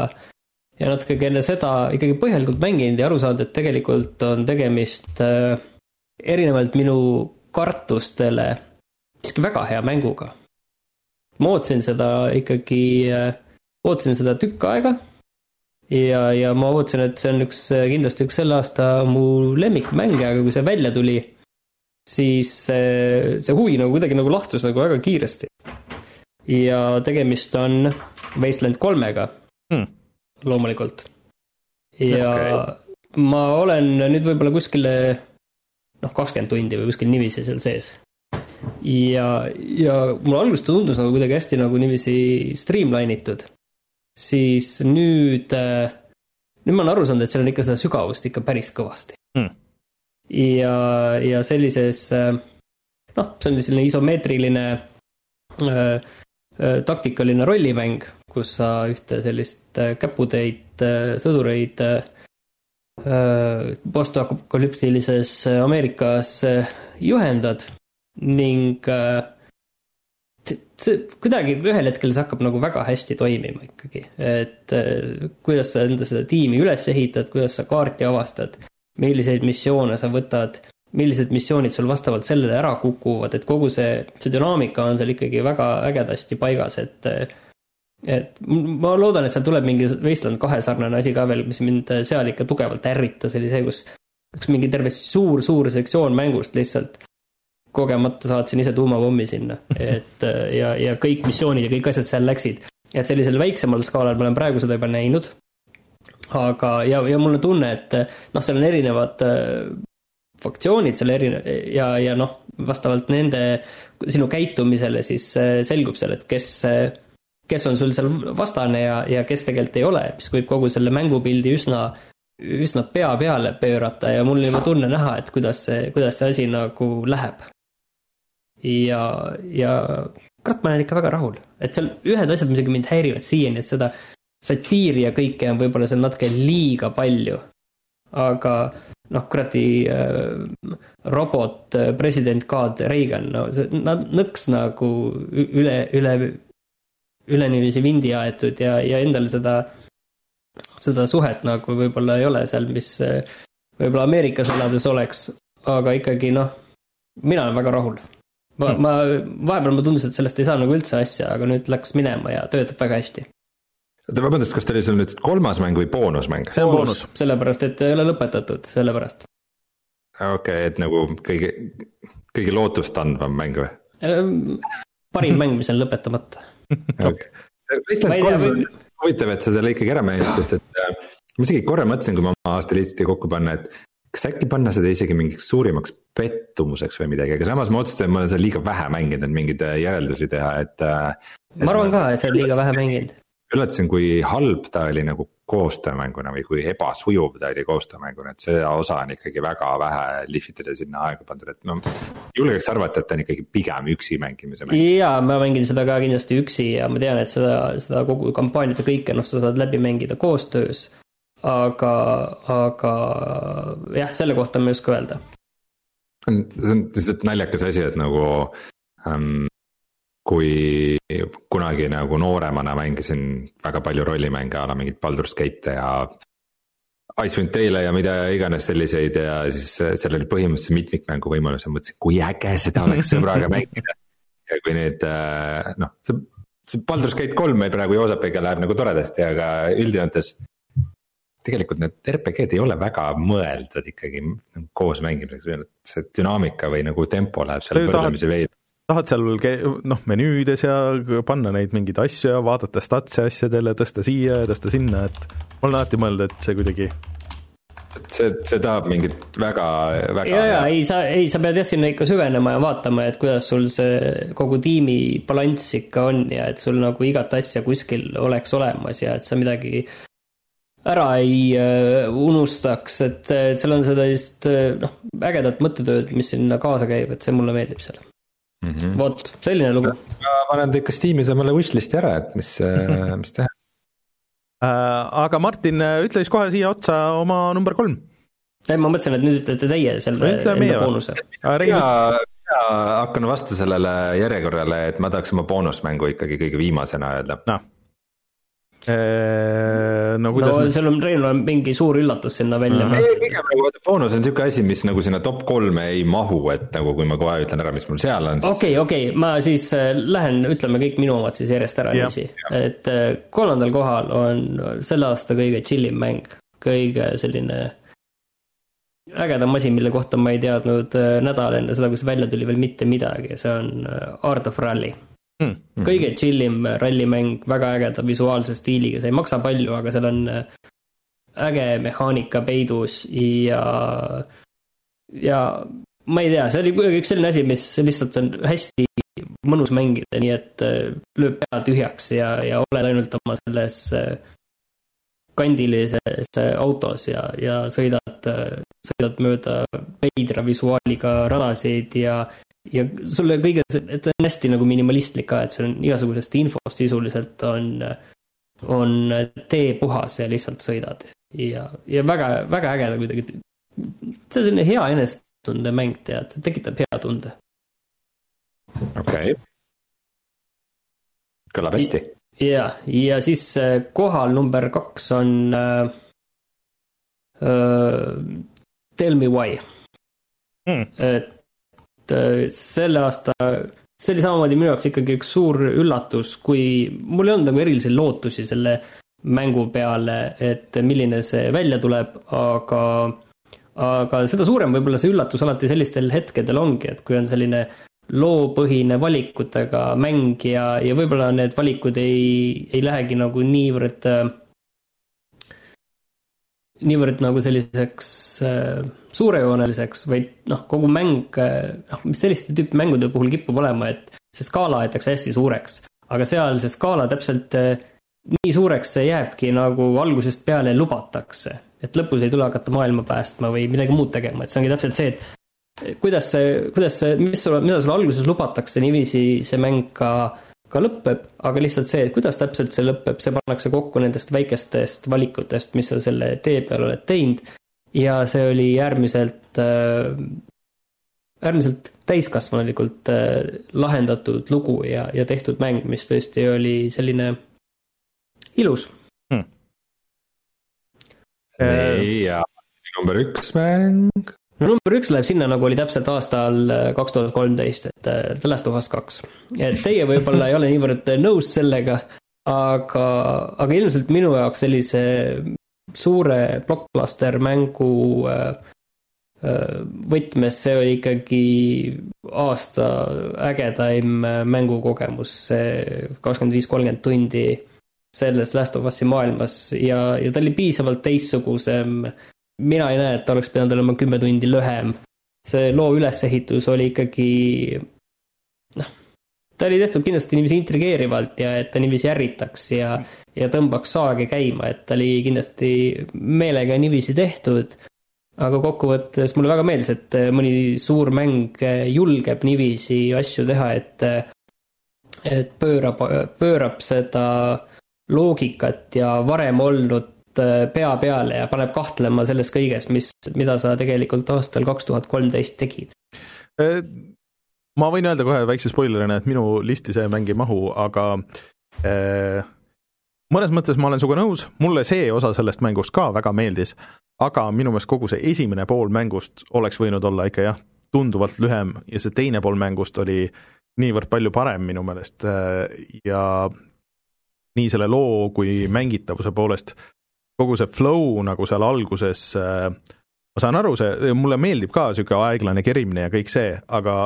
ja natuke enne seda ikkagi põhjalikult mänginud ja aru saanud, et tegelikult on tegemist erinevalt minu kartustele siiski väga hea mänguga. ma ootasin seda ikkagi, ootasin seda tükk aega ja, ja ma ootasin, et see on üks, kindlasti üks selle aasta mu lemmikmänge, aga kui see välja tuli, siis see, see huvi nagu kuidagi nagu lahtus nagu väga kiiresti. ja tegemist on Wasteland kolmega hmm., loomulikult. ja okay. ma olen nüüd võib-olla kuskile noh, kakskümmend tundi või kuskil niiviisi seal sees. ja, ja mulle alguses tundus nagu kuidagi hästi nagu niiviisi streamline itud siis nüüd, äh, nüüd ma olen aru saanud, et seal on ikka seda sügavust ikka päris kõvasti. Mm.. ja, ja sellises, äh, noh, see on selline isomeetriline äh, äh, taktikaline rollimäng, kus sa ühte sellist äh, käputäit äh, sõdureid äh, postapokalüptilises Ameerikas juhendad ning äh, see kuidagi ühel hetkel see hakkab nagu väga hästi toimima ikkagi, et äh, kuidas sa enda seda tiimi üles ehitad, kuidas sa kaarti avastad, milliseid missioone sa võtad, millised missioonid sul vastavalt sellele ära kukuvad, et kogu see, see dünaamika on seal ikkagi väga ägedasti paigas, et et ma loodan, et seal tuleb mingi Wasteland kahe sarnane asi ka veel, mis mind seal ikka tugevalt ärritas, oli see, kus üks mingi terve suur-suur sektsioon mängust lihtsalt kogemata saatsin ise tuumapommi sinna, et äh, ja, ja kõik missioonid ja kõik asjad seal läksid. et sellisel väiksemal skaalal ma olen praegu seda juba näinud. aga, ja, ja mul on tunne, et noh, seal on erinevad äh, faktsioonid seal erinev ja, ja noh, vastavalt nende, sinu käitumisele siis äh, selgub seal, et kes, kes on sul seal vastane ja, ja kes tegelikult ei ole, mis võib kogu selle mängupildi üsna üsna pea peale pöörata ja mul on juba tunne näha, et kuidas see, kuidas see asi nagu läheb ja, ja kurat, ma olen ikka väga rahul, et seal ühed asjad muidugi mind häirivad siiani, et seda satiiri ja kõike on võib-olla seal natuke liiga palju. aga noh, kuradi äh, robot äh, president Kad Reagan, no see, nad nõks nagu üle, üle, üle niiviisi vindi aetud ja, ja endal seda, seda suhet nagu võib-olla ei ole seal, mis äh, võib-olla Ameerikas elades oleks, aga ikkagi noh, mina olen väga rahul ma hmm., ma, vahepeal mulle tundus, et sellest ei saa nagu üldse asja, aga nüüd läks minema ja töötab väga hästi. oota, vabandust, kas teil on nüüd kolmas mäng või boonusmäng? see on boonus, boonus., sellepärast et ei ole lõpetatud, sellepärast. okei okay,, et nagu kõige, kõige lootustandvam mäng või? parim mäng, mis on lõpetamata okay.. Kolm, huvitav, et sa selle ikkagi ära mainisid, sest et äh, ma isegi korra mõtlesin, kui ma oma aasta listi kokku panna, et kas äkki panna seda isegi mingiks suurimaks pettumuseks või midagi, aga samas ma et ma olen seda liiga vähe mänginud, et mingeid äh, järeldusi teha, et. Äh, ma arvan ka, et sa oled liiga vähe mänginud. üllatasin, kui halb ta oli nagu koostöömänguna või kui ebasujuv ta oli koostöömänguna, et seda osa on ikkagi väga vähe lihvitud ja sinna aega pandud, et no. julgeks arvata, et ta on ikkagi pigem üksi mängimise mäng. jaa, ma mängin seda ka kindlasti üksi ja ma tean, et seda, seda kogu kampaaniat ja kõike, noh, sa saad läbi mängida koostöös. Aga, aga jah, selle kohta ma ei oska öelda. see on lihtsalt naljakas asi, et nagu ähm, kui kunagi nagu nooremana mängisin väga palju rollimänge a la mingit Baldur's Gate'e ja. Icewind Dale'e ja mida iganes selliseid ja siis seal oli põhimõtteliselt mitmikmängu võimalus ja mõtlesin, kui äge seda oleks sõbraga mängida. ja kui nüüd äh, noh, see, see Baldur's Gate kolm meil praegu Joosepiga läheb nagu toredasti, aga üldjoontes. Tegelikult need RPG-d ei ole väga mõeldud ikkagi koos mängimiseks, see dünaamika või nagu tempo läheb seal võrdlemisi veidi tahad seal noh, menüüdes ja panna neid mingeid asju ja vaadata statse asjadele, tõsta siia ja tõsta sinna, et ma olen alati mõelnud, et see kuidagi et see, see tahab mingit väga, väga. ja, ja ei, sa, ei, sa pead jah sinna ikka süvenema ja vaatama, et kuidas sul see kogu tiimi balanss ikka on ja et sul nagu igat asja kuskil oleks olemas ja et sa midagi ära ei uh, unustaks, et, et seal on sellist uh, noh, ägedat mõttetööd, mis sinna kaasa käib, et see mulle meeldib seal mm -hmm.. vot, selline lugu. ma panen ta ikka Steamis omale wishlist'i ära, et mis, äh, mis teha äh,. aga Martin, äh, ütle siis kohe siia otsa oma number kolm. ei, ma mõtlesin, et nüüd ütlete teie selle enda boonuse. mina, mina hakkan vastu sellele järjekorrale, et ma tahaks oma boonusmängu ikkagi kõige viimasena öelda no Äh, no kuidas no, seal on, Reinul on mingi suur üllatus sinna välja mm. -hmm. pigem nagu vaata boonus on sihuke asi, mis nagu sinna top kolme ei mahu, et nagu kui ma kohe ütlen ära, mis mul seal on. okei, okei, ma siis äh, lähen, ütleme kõik minu omad siis järjest ära niiviisi. et äh, kolmandal kohal on selle aasta kõige chillim mäng, kõige selline ägedam asi, mille kohta ma ei teadnud nädal enne seda, kui see välja tuli veel mitte midagi, see on Art of Rally mm.. kõige chillim rallimäng, väga ägeda visuaalse stiiliga, see ei maksa palju, aga seal on äh, äge mehaanika peidus ja, ja ma ei tea, see oli kuidagi üks selline asi, mis lihtsalt on hästi mõnus mängida, nii et äh, lööb pea tühjaks ja, ja oled ainult oma selles äh, kandilises autos ja, ja sõidad, sõidad mööda veidra visuaaliga radasid ja ja sulle kõige, et on hästi nagu minimalistlik ka, et sul on igasugusest infost sisuliselt on, on tee puhas ja lihtsalt sõidad. ja, ja väga, väga äge kuidagi, see on selline hea enesetunde mäng, tead, see tekitab hea tunde. okei okay.. kõlab hästi. ja, ja siis äh, kohal number kaks on äh, uh, Tell me why mm.. et Äh, selle aasta, see oli samamoodi minu jaoks ikkagi üks suur üllatus, kui mul ei olnud nagu erilisi lootusi selle mängu peale, et milline see välja tuleb, aga, aga seda suurem võib-olla see üllatus alati sellistel hetkedel ongi, et kui on selline loopõhine valikutega mäng ja, ja võib-olla need valikud ei, ei lähegi nagu niivõrd äh, niivõrd nagu selliseks äh, suurejooneliseks, vaid noh, kogu mäng, äh, noh, mis selliste tüüpi mängude puhul kipub olema, et see skaala aetakse hästi suureks. aga seal see skaala täpselt äh, nii suureks see jääbki, nagu algusest peale lubatakse. et lõpus ei tule hakata maailma päästma või midagi muud tegema, et see ongi täpselt see, et kuidas see, kuidas see, mis sulle, mida sulle alguses lubatakse, niiviisi see mäng ka ka lõpeb, aga lihtsalt see, et kuidas täpselt see lõpeb, see pannakse kokku nendest väikestest valikutest, mis sa selle tee peal oled teinud. ja see oli äärmiselt äh,, äärmiselt täiskasvanulikult äh, lahendatud lugu ja, ja tehtud mäng, mis tõesti oli selline ilus. Hmm.. ja number üks mäng no number üks läheb sinna, nagu oli täpselt aastal äh, kaks tuhat kolmteist, et äh, The Last of Us kaks. et teie võib-olla ei ole niivõrd nõus sellega, aga, aga ilmselt minu jaoks sellise suure blockbuster mängu äh, võtmes, see oli ikkagi aasta ägedaim mängukogemus, see kakskümmend viis, kolmkümmend tundi selles Last of Us'i maailmas ja, ja ta oli piisavalt teistsugusem. Mina ei näe, et ta oleks pidanud olema kümme tundi lühem. see loo ülesehitus oli ikkagi noh, ta oli tehtud kindlasti niiviisi intrigeerivalt ja et ta niiviisi ärritaks ja, ja tõmbaks saagi käima, et ta oli kindlasti meelega niiviisi tehtud aga kokkuvõttes mulle väga meeldis, et mõni suur mäng julgeb niiviisi asju teha, et, et pöörab, pöörab seda loogikat ja varem olnud pea peale ja paneb kahtlema selles kõiges, mis, mida sa tegelikult aastal kaks tuhat kolmteist tegid. ma võin öelda kohe väikse spoilerina, et minu listi see mäng ei mahu, aga äh, mõnes mõttes ma olen sinuga nõus, mulle see osa sellest mängust ka väga meeldis, aga minu meelest kogu see esimene pool mängust oleks võinud olla ikka jah, tunduvalt lühem ja see teine pool mängust oli niivõrd palju parem minu meelest ja nii selle loo kui mängitavuse poolest, kogu see flow nagu seal alguses äh, ma saan aru, see, mulle meeldib ka niisugune aeglane kerimine ja kõik see, aga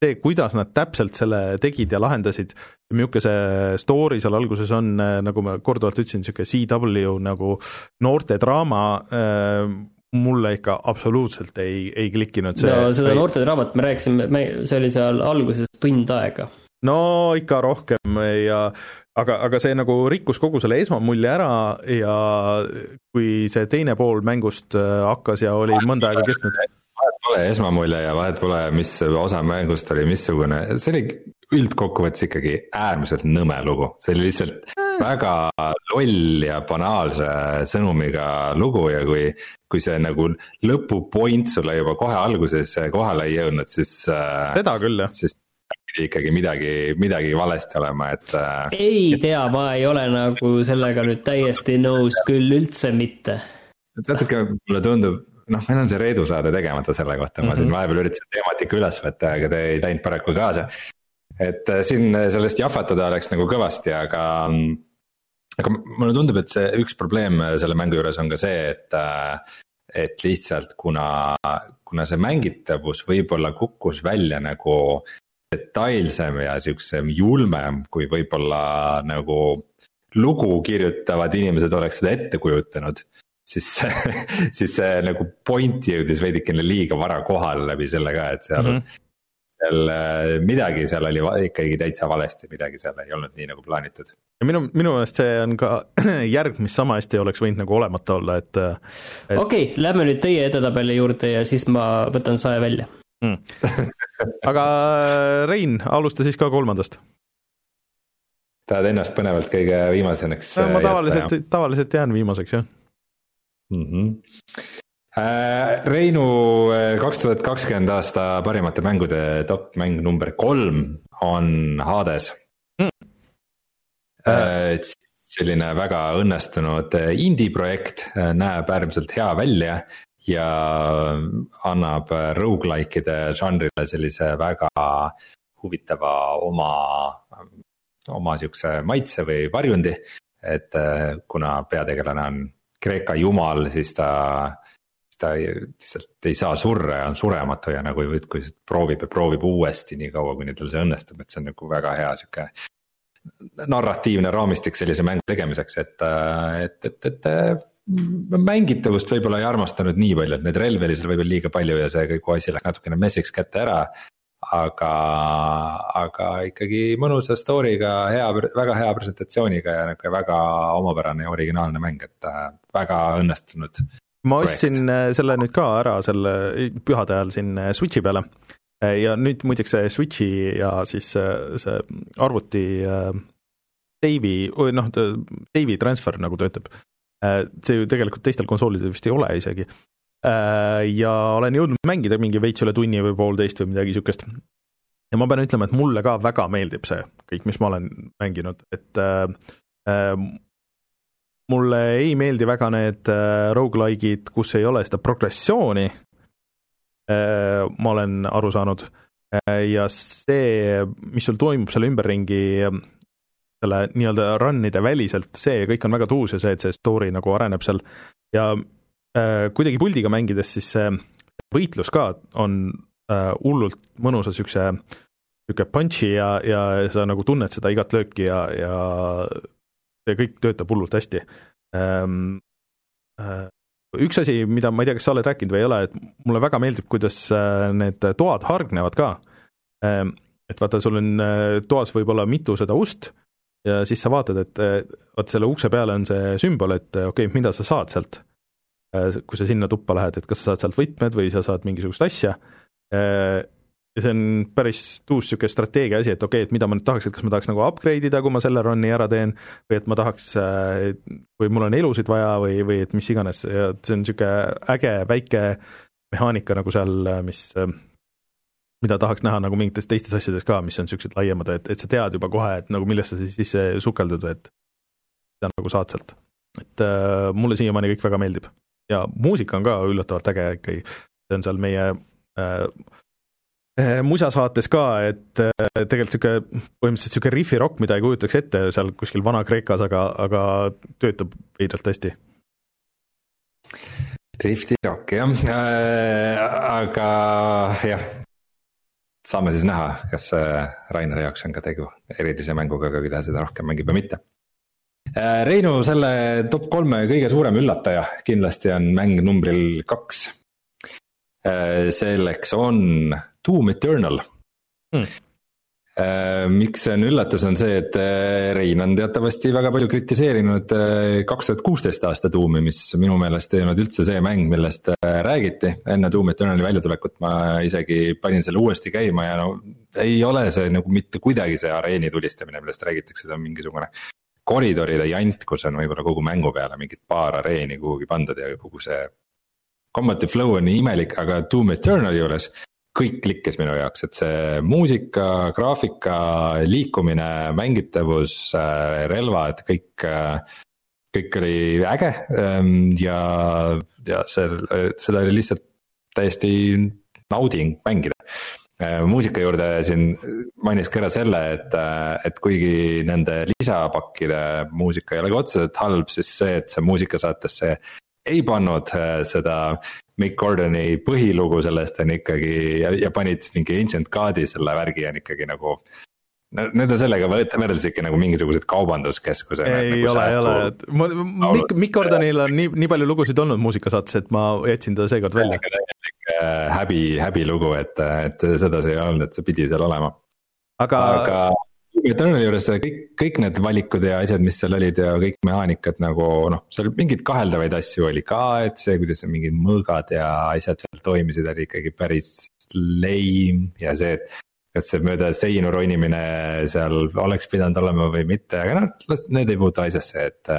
see, kuidas nad täpselt selle tegid ja lahendasid, milline see story seal alguses on, nagu ma korduvalt ütlesin, niisugune CW nagu noortedraama äh,, mulle ikka absoluutselt ei, ei klikkinud see. no seda noortedraamat me rääkisime, me, see oli seal alguses tund aega. no ikka rohkem ja aga, aga see nagu rikkus kogu selle esmamulje ära ja kui see teine pool mängust äh, hakkas ja oli mõnda aega kestnud. vahet pole esmamulje ja vahet pole, mis osa mängust oli missugune, see oli üldkokkuvõttes ikkagi äärmiselt nõme lugu, see oli lihtsalt väga loll ja banaalse sõnumiga lugu ja kui, kui see nagu lõpupoint sulle juba kohe alguses kohale ei jõudnud, siis. Äh, seda küll jah. siis pidi ikkagi midagi, midagi valesti olema, et. Äh, ei tea, ma ei ole nagu sellega nüüd täiesti nõus küll üldse mitte. natuke mulle tundub, noh, meil on see Reedu saade tegemata selle kohta, ma mm -hmm. siin mhm. vahepeal üritasin temaatika üles võtta, aga te ei läinud paraku kaasa. et äh, siin sellest jahvatada oleks nagu kõvasti, aga, aga mulle tundub, et see üks probleem selle mängu juures on ka see, et äh, et lihtsalt kuna, kuna see mängitavus võib-olla kukkus välja nagu detailsem ja siuksem julmem, kui võib-olla nagu lugu kirjutavad inimesed oleks seda ette kujutanud. siis see, siis see nagu point jõudis veidikene liiga vara kohale läbi selle ka, et seal mm. -hmm seal äh, midagi seal oli ikkagi täitsa valesti, midagi seal ei olnud nii nagu plaanitud. ja minu, minu meelest see on ka järg, mis sama hästi oleks võinud nagu olemata olla, et, et.... okei okay,, lähme nüüd teie edetabeli juurde ja siis ma võtan sae välja mm. aga äh, Rein, alusta siis ka kolmandast. tahad ennast põnevalt kõige viimaseks? ma äh, tavaliselt, tavaliselt jään viimaseks, jah mm. -hmm. Reinu kaks tuhat kakskümmend aasta parimate mängude top mäng number kolm on Hades mm.. selline väga õnnestunud indie projekt, näeb äärmiselt hea välja ja annab rogu-like'ide žanrile sellise väga huvitava oma, oma sihukese maitse või varjundi. et äh, kuna peategelane on Kreeka jumal, siis ta, siis ta lihtsalt ei saa surra ja on surematu ja nagu justkui proovib ja proovib uuesti nii kaua, kuni tal see õnnestub, et see on nagu väga hea sihuke narratiivne raamistik sellise mängu tegemiseks, et, et, et, et mängitavust võib-olla ei armastanud nii palju, et neid relvi oli seal võib-olla liiga palju ja see kogu asi läks natukene messiks kätte ära. aga, aga ikkagi mõnusa story'ga, hea, väga hea presentatsiooniga ja nihuke väga omapärane ja originaalne mäng, et äh, väga õnnestunud. ma ostsin äh, selle nüüd ka ära selle pühade ajal siin äh, Switch'i peale ja nüüd muideks see Switch'i ja siis see arvuti save'i, noh, save'i transfer nagu töötab Äh, see ju tegelikult teistel konsoolidel vist ei ole isegi. Äh, ja olen jõudnud mängida mingi veits üle tunni või poolteist või midagi niisugust. ja ma pean ütlema, et mulle ka väga meeldib see kõik, mis ma olen mänginud, et äh, äh, mulle ei meeldi väga need äh, rogu-like'id, kus ei ole seda progressiooni äh,, ma olen aru saanud äh,, ja see, mis sul toimub selle ümberringi selle nii-öelda run'ide väliselt, see kõik on väga tuus ja see, et see story nagu areneb seal ja äh, kuidagi puldiga mängides siis see võitlus ka on äh, hullult mõnusa siukse, sihuke punch'i ja, ja sa nagu tunned seda igat lööki ja, ja see kõik töötab hullult hästi ähm,. Äh, üks asi, mida ma ei tea, kas sa oled rääkinud või ei ole, et mulle väga meeldib, kuidas äh, need toad hargnevad ka ähm,. et vaata, sul on äh, toas võib-olla mitu seda ust ja siis sa vaatad, et vot selle ukse peale on see sümbol, et okei okay,, mida sa saad sealt Äh, kui sa sinna tuppa lähed, et kas sa saad sealt võtmed või sa saad mingisugust asja. Ja see on päris uus niisugune strateegia asi, et okei okay,, et mida ma nüüd tahaks, et kas ma tahaks nagu upgrade ida, kui ma selle run'i ära teen, või et ma tahaks, äh, mul on elusid vaja või, või et mis iganes ja see on niisugune äge väike mehaanika nagu seal, mis, mida tahaks näha nagu mingites teistes asjades ka, mis on niisugused laiemad, et, et sa tead juba kohe, et nagu millesse sa sisse sukeldud, et mida nagu saad sealt. et äh, mulle siiamaani kõik väga meeldib ja muusika on ka üllatavalt äge ikkagi, see on seal meie äh, äh musasaates ka, et äh, tegelikult niisugune, põhimõtteliselt niisugune rifirokk, mida ei kujutaks ette seal kuskil Vana-Kreekas, aga, aga töötab veidralt hästi. rifirokk jah äh,, aga jah, saame siis näha, kas äh, Raineri jaoks on ka tegu erilise mänguga, kui ta seda rohkem mängib või mitte. Äh, Reinu, selle top kolme kõige suurem üllataja kindlasti on mäng numbril kaks. Äh, selleks on Doom Eternal. Hmm miks see on üllatus, on see, et Rein on teatavasti väga palju kritiseerinud kaks tuhat kuusteist aasta Doomi, mis minu meelest ei olnud üldse see mäng, millest räägiti. enne Doom Eternali väljatulekut ma isegi panin selle uuesti käima ja no ei ole see nagu mitte kuidagi see areeni tulistamine, millest räägitakse, see on mingisugune koridoride jant, kus on võib-olla kogu mängu peale mingid paar areeni kuhugi pandud ja kogu see. Combati flow on nii imelik, aga Doom Eternali juures kõik klikkis minu jaoks, et see muusika, graafika, liikumine, mängitavus, äh, relvad, kõik. Äh, kõik oli äge ähm, ja, ja see, seda oli lihtsalt täiesti nauding mängida Äh, muusika juurde siin mainiks ka ära selle, et, et kuigi nende lisapakkide muusika ei ole ka otseselt halb, siis see, et see muusikasaatesse ei pannud seda Mick Gordoni põhilugu sellest on ikkagi ja, ja panid mingi Ancient God'i selle värgi on ikkagi nagu. need on sellega võrreldes ikka nagu mingisugused kaubanduskeskuse. ei nagu ole, ei ole, et ma, Mick, Mick Gordonil on nii, nii palju lugusid olnud muusikasaates, et ma jätsin ta seekord välja Äh, häbi, häbilugu, et, et sedasi ei olnud, et see pidi seal olema. aga, aga Eternali juures kõik, kõik need valikud ja asjad, mis seal olid ja kõik mehaanikad nagu noh, seal mingeid kaheldavaid asju oli ka, et see, kuidas mingid mõõgad ja asjad seal toimisid, oli ikkagi päris lame ja see, et kas see mööda seinu ronimine seal oleks pidanud olema või mitte, aga noh, need ei puutu asjasse, et.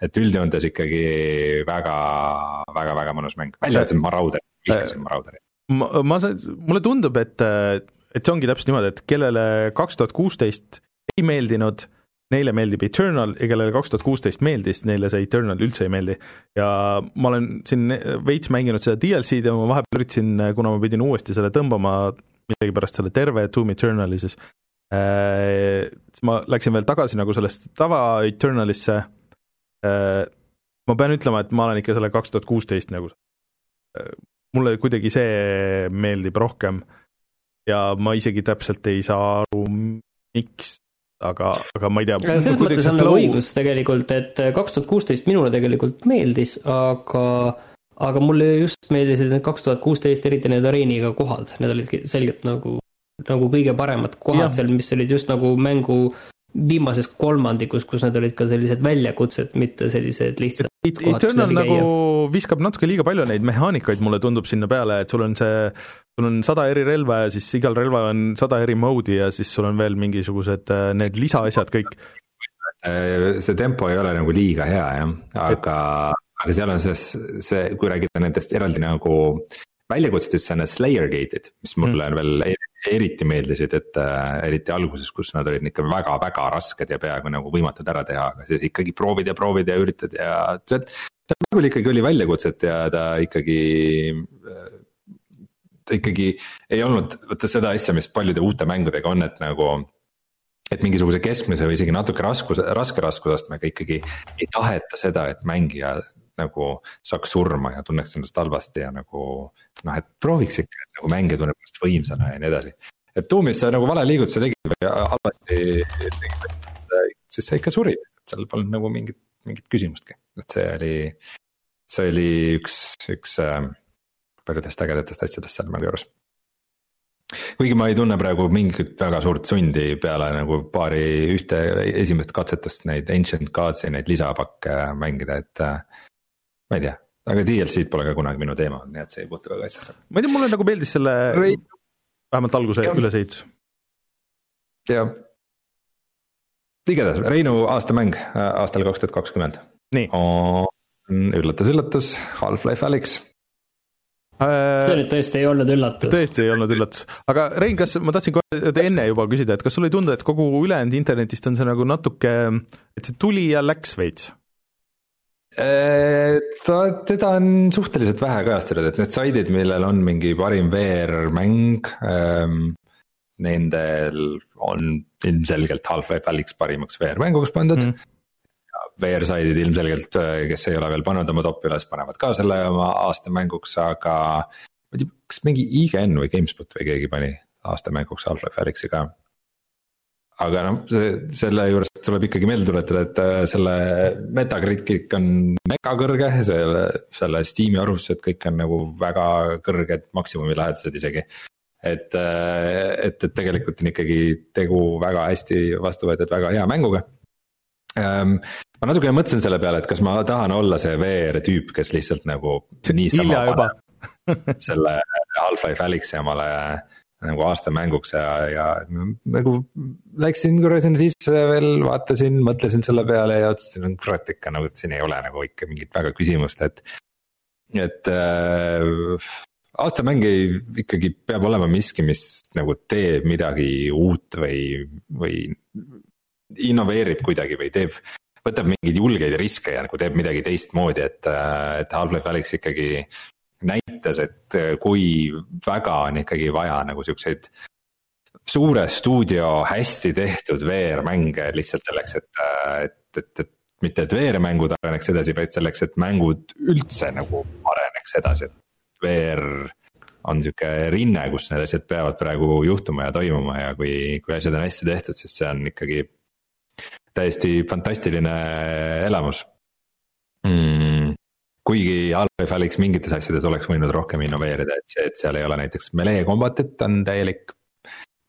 et üldjoontes ikkagi väga, väga, väga mõnus mäng, välja arvatud Marauder, vihkasin Marauderi. ma, ma mulle tundub, et, et see ongi täpselt niimoodi, et kellele kaks tuhat kuusteist ei meeldinud neile meeldib Eternal ja kellele kaks tuhat kuusteist meeldis, neile see Eternal üldse ei meeldi. ja ma olen siin veits mänginud seda DLC-d ja ma vahepeal üritasin, kuna ma pidin uuesti selle tõmbama millegipärast selle terve Doom Eternali siis äh,, siis ma läksin veel tagasi nagu sellest tava Eternalisse äh,, ma pean ütlema, et ma olen ikka selle kaks tuhat kuusteist nagu äh,, mulle kuidagi see meeldib rohkem ja ma isegi täpselt ei saa aru, miks, aga, aga ma ei tea. selles mõttes on nagu õigus tegelikult, et kaks tuhat kuusteist minule tegelikult meeldis, aga aga mulle just meeldisid need kaks tuhat kuusteist, eriti need areeniga kohad, need olid selgelt nagu, nagu kõige paremad kohad seal, mis olid just nagu mängu viimases kolmandikus, kus need olid ka sellised väljakutsed, mitte sellised lihtsad It, Eternal nagu viskab natuke liiga palju neid mehaanikaid, mulle tundub sinna peale, et sul on see, sul on sada eri relva ja siis igal relval on sada eri mode'i ja siis sul on veel mingisugused äh, need lisaasjad kõik. See tempo ei ole nagu liiga hea jah, aga aga seal on see, see, kui rääkida nendest eraldi nagu väljakutsetest, see on need Slayer gate'id, mis mulle mm. veel eriti meeldisid, et äh, eriti alguses, kus nad olid ikka väga-väga rasked ja peaaegu nagu võimatud ära teha, aga siis ikkagi proovid ja proovid ja üritad ja see, see mängul ikkagi oli väljakutset ja ta ikkagi äh, ta ikkagi ei olnud, vaata seda asja, mis paljude uute mängudega on, et nagu et mingisuguse keskmise või isegi natuke raskus, raske raskusastmega ikkagi ei taheta seda, et mängija nagu saaks surma ja tunneks ennast halvasti ja nagu noh, et prooviks ikka, et nagu mängija tunneb ennast võimsana ja nii edasi. et Doom'is sa nagu vale liigutuse tegid või halvasti tegid, siis sa ikka surid, seal polnud nagu mingit, mingit küsimustki, et see oli. see oli üks, üks äh, paljudest ägedatest asjadest selle mängu juures kuigi ma ei tunne praegu mingit väga suurt sundi peale nagu paari ühte esimest katsetust neid Ancient Gods'i neid lisapakke mängida, et. Ma ei tea, aga DLC-d pole ka kunagi minu teema olnud, nii et see ei puutu väga asjasse. ma ei tea, mulle nagu meeldis selle või... vähemalt alguse ülesehitus. jah. igatahes Reinu aastamäng äh, aastal kaks tuhat kakskümmend. on üllatus-üllatus, Half-Life Alyx Äh, see nüüd tõesti ei olnud üllatus. tõesti ei olnud üllatus, aga Rein, kas ma tahtsin kohe enne juba küsida, et kas sulle ei tundu, et kogu ülejäänud internetist on see nagu natuke, et see tuli ja läks veits? Äh, ta, teda on suhteliselt vähe kajastatud, et need saidid, millel on mingi parim VR-mäng ähm,, nendel on ilmselgelt Half-Life Alyx parimaks VR-mänguks pandud mm VR-saidid ilmselgelt, äh, kes ei ole veel pannud oma topi üles, panevad ka selle oma aastamänguks, aga. ma ei tea, kas mingi IGN või GameSpot või keegi pani aastamänguks Half-Life Alyxi ka. Aga noh, selle juures tuleb ikkagi meelde tuletada, et äh, selle Metacritic on mega kõrge, selle, selle Steam'i arvustused kõik on nagu väga kõrged, maksimumi lähedased isegi. Et, äh, et, et tegelikult on ikkagi tegu väga hästi vastu võetud, väga hea mänguga. Ähm, ma natukene mõtlesin selle peale, et kas ma tahan olla see VR tüüp, kes lihtsalt nagu niisama selle Half-Life Alyxi omale nagu aastamänguks ja, ja nagu läksin korra sinna sisse veel, vaatasin, mõtlesin selle peale ja otsustasin, et kurat ikka nagu siin ei ole nagu ikka mingit väga küsimust, et. et äh, aastamäng ei, ikkagi peab olema miski, mis nagu teeb midagi uut või, või innoveerib kuidagi või teeb võtab mingeid julgeid riske ja nagu teeb midagi teistmoodi, et, et Half-Life Alyx ikkagi näitas, et kui väga on ikkagi vaja nagu siukseid suure stuudio hästi tehtud VR-mänge lihtsalt selleks, et, et, et, et mitte, et VR-mängud areneks edasi, vaid selleks, et mängud üldse nagu areneks edasi, et VR on sihuke rinne, kus need asjad peavad praegu juhtuma ja toimuma ja kui, kui asjad on hästi tehtud, siis see on ikkagi täiesti fantastiline elamus. Mm.. Kuigi Half-Life Alyx mingites asjades oleks võinud rohkem innoveerida, et see, et seal ei ole näiteks melee combat'it on täielik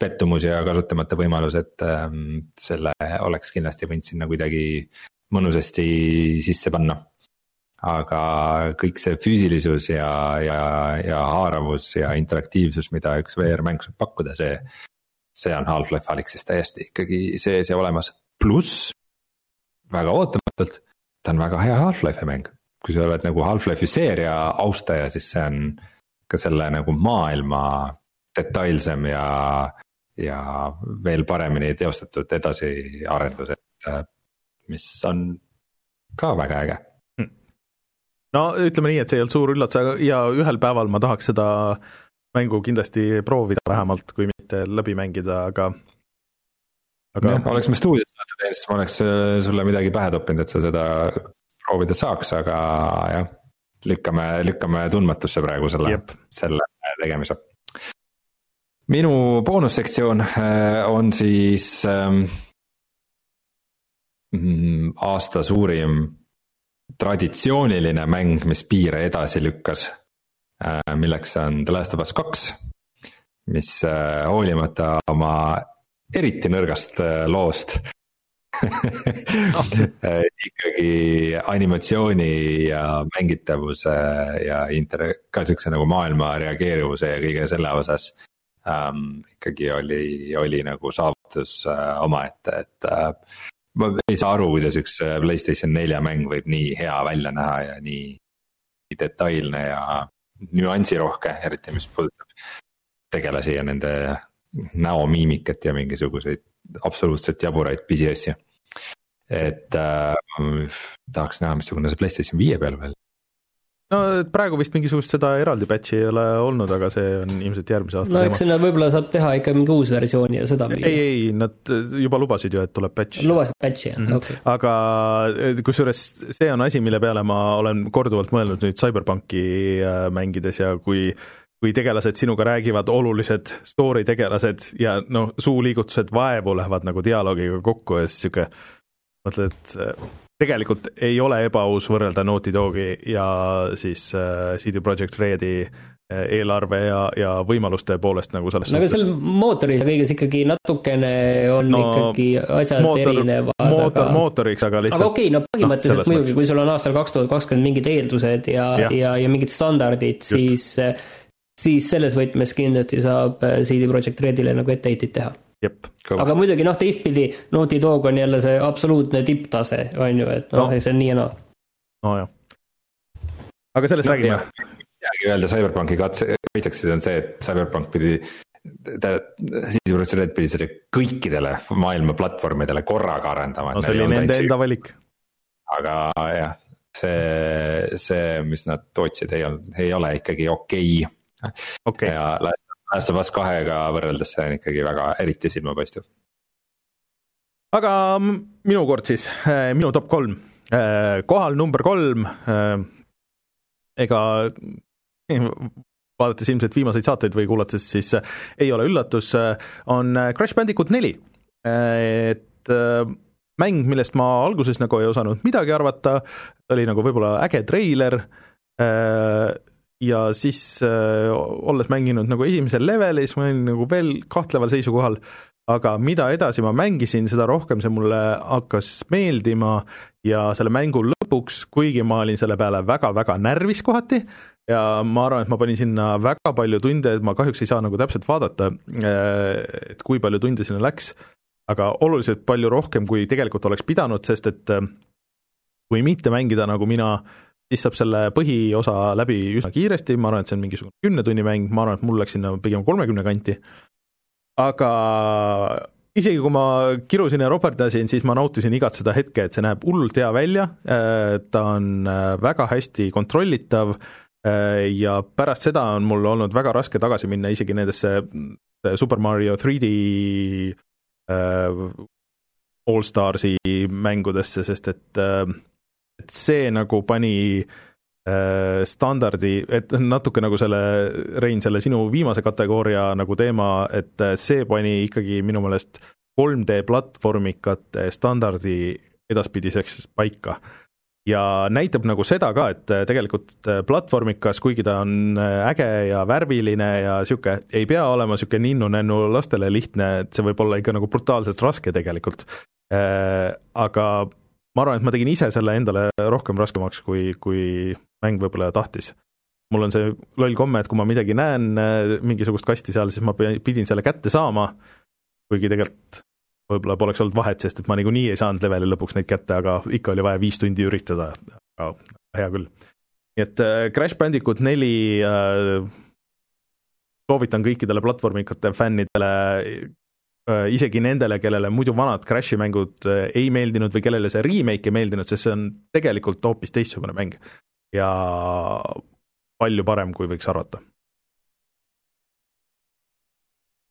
pettumus ja kasutamata võimalus, et ähm, selle oleks kindlasti võinud sinna kuidagi mõnusasti sisse panna. aga kõik see füüsilisus ja, ja, ja haaravus ja interaktiivsus, mida üks VR-mäng saab pakkuda, see. see on Half-Life Alyxis täiesti ikkagi sees ja olemas pluss väga ootamatult, ta on väga hea Half-Life'i mäng. Kui sa oled nagu Half-Life'i seeria austaja, siis see on ka selle nagu maailma detailsem ja, ja veel paremini teostatud edasiarendus, et mis on ka väga äge hm. no ütleme nii, et see ei olnud suur üllatus ja ühel päeval ma tahaks seda mängu kindlasti proovida vähemalt, kui mitte läbi mängida, aga aga. oleks me stuudios teinud, siis ma oleks äh, sulle midagi pähe toppinud, et sa seda proovida saaks, aga jah. lükkame, lükkame tundmatusse praegu selle, selle tegemise. minu boonussektsioon äh, on siis ähm, mm, aasta suurim traditsiooniline mäng, mis piire edasi lükkas. Äh, milleks on The Last of Us kaks, mis hoolimata oma eriti nõrgast äh, loost äh, ikkagi animatsiooni ja mängitavuse ja inter-, ka siukse nagu maailma reageerivuse ja kõige selle osas ähm,. ikkagi oli, oli nagu saavutus äh, omaette, et äh, ma ei saa aru, kuidas üks äh, Playstation nelja mäng võib nii hea välja näha ja nii detailne ja nüansirohke, eriti mis puudutab tegelasi ja nende näomiimikat ja mingisuguseid absoluutselt jaburaid pisiasju. Et äh, tahaks näha, missugune see Playstation viie peal veel no praegu vist mingisugust seda eraldi patch'i ei ole olnud, aga see on ilmselt järgmise aasta no eks nad võib-olla saab teha ikka mingi uus versioon ja seda ei, ei, nad juba lubasid ju, et tuleb patch. lubasid patch'i, jah mm -hmm., okei okay.. aga kusjuures see on asi, mille peale ma olen korduvalt mõelnud nüüd CyberPunki äh, mängides ja kui kui tegelased sinuga räägivad, olulised story tegelased ja noh, suuliigutused vaevu lähevad nagu dialoogiga kokku ja siis niisugune mõtled, et äh, tegelikult ei ole ebaaus võrrelda Naughty Dogi ja siis äh, CD Projekt Redi äh, eelarve ja, ja võimaluste poolest nagu selles no aga seal mootoris ja kõiges ikkagi natukene on no, ikkagi asjad mootor, erinevad. mootor aga... mootoriks, aga lihtsalt. aga okei okay,, no põhimõtteliselt no, muidugi, kui sul on aastal kaks tuhat kakskümmend mingid eeldused ja, ja, ja, ja mingid standardid, siis siis selles võtmes kindlasti saab äh, CD Projekt Redile nagu etteheiteid teha. aga muidugi noh, teistpidi Naughty Dog on jälle see absoluutne tipptase, on ju, et noh no. no., see on nii ja naa no.. nojah. aga sellest no, räägime. midagi öelda CyberPunki katse, kaitseks on see, et CyberPunk pidi ta, CD Projekt Red pidi selle kõikidele maailma platvormidele korraga arendama. no see oli nende enda valik. aga jah, see, see, mis nad tootsid, ei olnud, ei ole ikkagi okei okay okay.. ja Last of Us kahega võrreldes see on ikkagi väga eriti silmapaistev. aga minu kord siis, äh, minu top kolm, äh, kohal number kolm, äh, ega vaadates ilmselt viimaseid saateid või kuulates, siis ei ole üllatus, on Crash Bandicoot neli. et mäng, millest ma alguses nagu ei osanud midagi arvata, oli nagu võib-olla äge treiler, ja siis äh, olles mänginud nagu esimesel levelis, ma olin nagu veel kahtleval seisukohal, aga mida edasi ma mängisin, seda rohkem see mulle hakkas meeldima ja selle mängu lõpuks, kuigi ma olin selle peale väga-väga närvis kohati ja ma arvan, et ma panin sinna väga palju tunde, et ma kahjuks ei saa nagu täpselt vaadata, äh, et kui palju tunde sinna läks, aga oluliselt palju rohkem, kui tegelikult oleks pidanud, sest et äh, kui mitte mängida nagu mina äh, siis saab selle põhiosa läbi üsna kiiresti, ma arvan, et see on mingisugune kümne tunni mäng, ma arvan, et mul läks sinna pigem kolmekümne kanti, aga isegi kui ma kirusin ja roperdasin, siis ma nautisin igat seda hetke, et see näeb hullult hea välja, ta on äh, väga hästi kontrollitav äh, ja pärast seda on mul olnud väga raske tagasi minna isegi nendesse äh, Super Mario 3D Allstarsi mängudesse, sest et et see nagu pani äh, standardi, et natuke nagu selle, Rein, selle sinu viimase kategooria nagu teema, et äh, see pani ikkagi minu meelest 3D platvormikate standardi edaspidiseks paika. ja näitab nagu seda ka, et äh, tegelikult äh, platvormikas, kuigi ta on äge ja värviline ja niisugune, ei pea olema niisugune ninnu-nännu lastele lihtne, et see võib olla ikka nagu brutaalselt raske tegelikult. Aga ma arvan, et ma tegin ise selle endale rohkem raskemaks, kui, kui mäng võib-olla tahtis. mul on see loll komme, et kui ma midagi näen, äh, mingisugust kasti seal, siis ma pidin selle kätte saama, kuigi tegelikult võib-olla poleks olnud vahet, sest et ma niikuinii ei saanud leveli lõpuks neid kätte, aga ikka oli vaja viis tundi üritada, aga hea küll. nii et äh, Crash Bandicoot neli äh, soovitan kõikidele platvormikate fännidele isegi nendele, kellele muidu vanad Crashi mängud äh, ei meeldinud või kellele see remake ei meeldinud, sest see on tegelikult hoopis teistsugune mäng ja palju parem, kui võiks arvata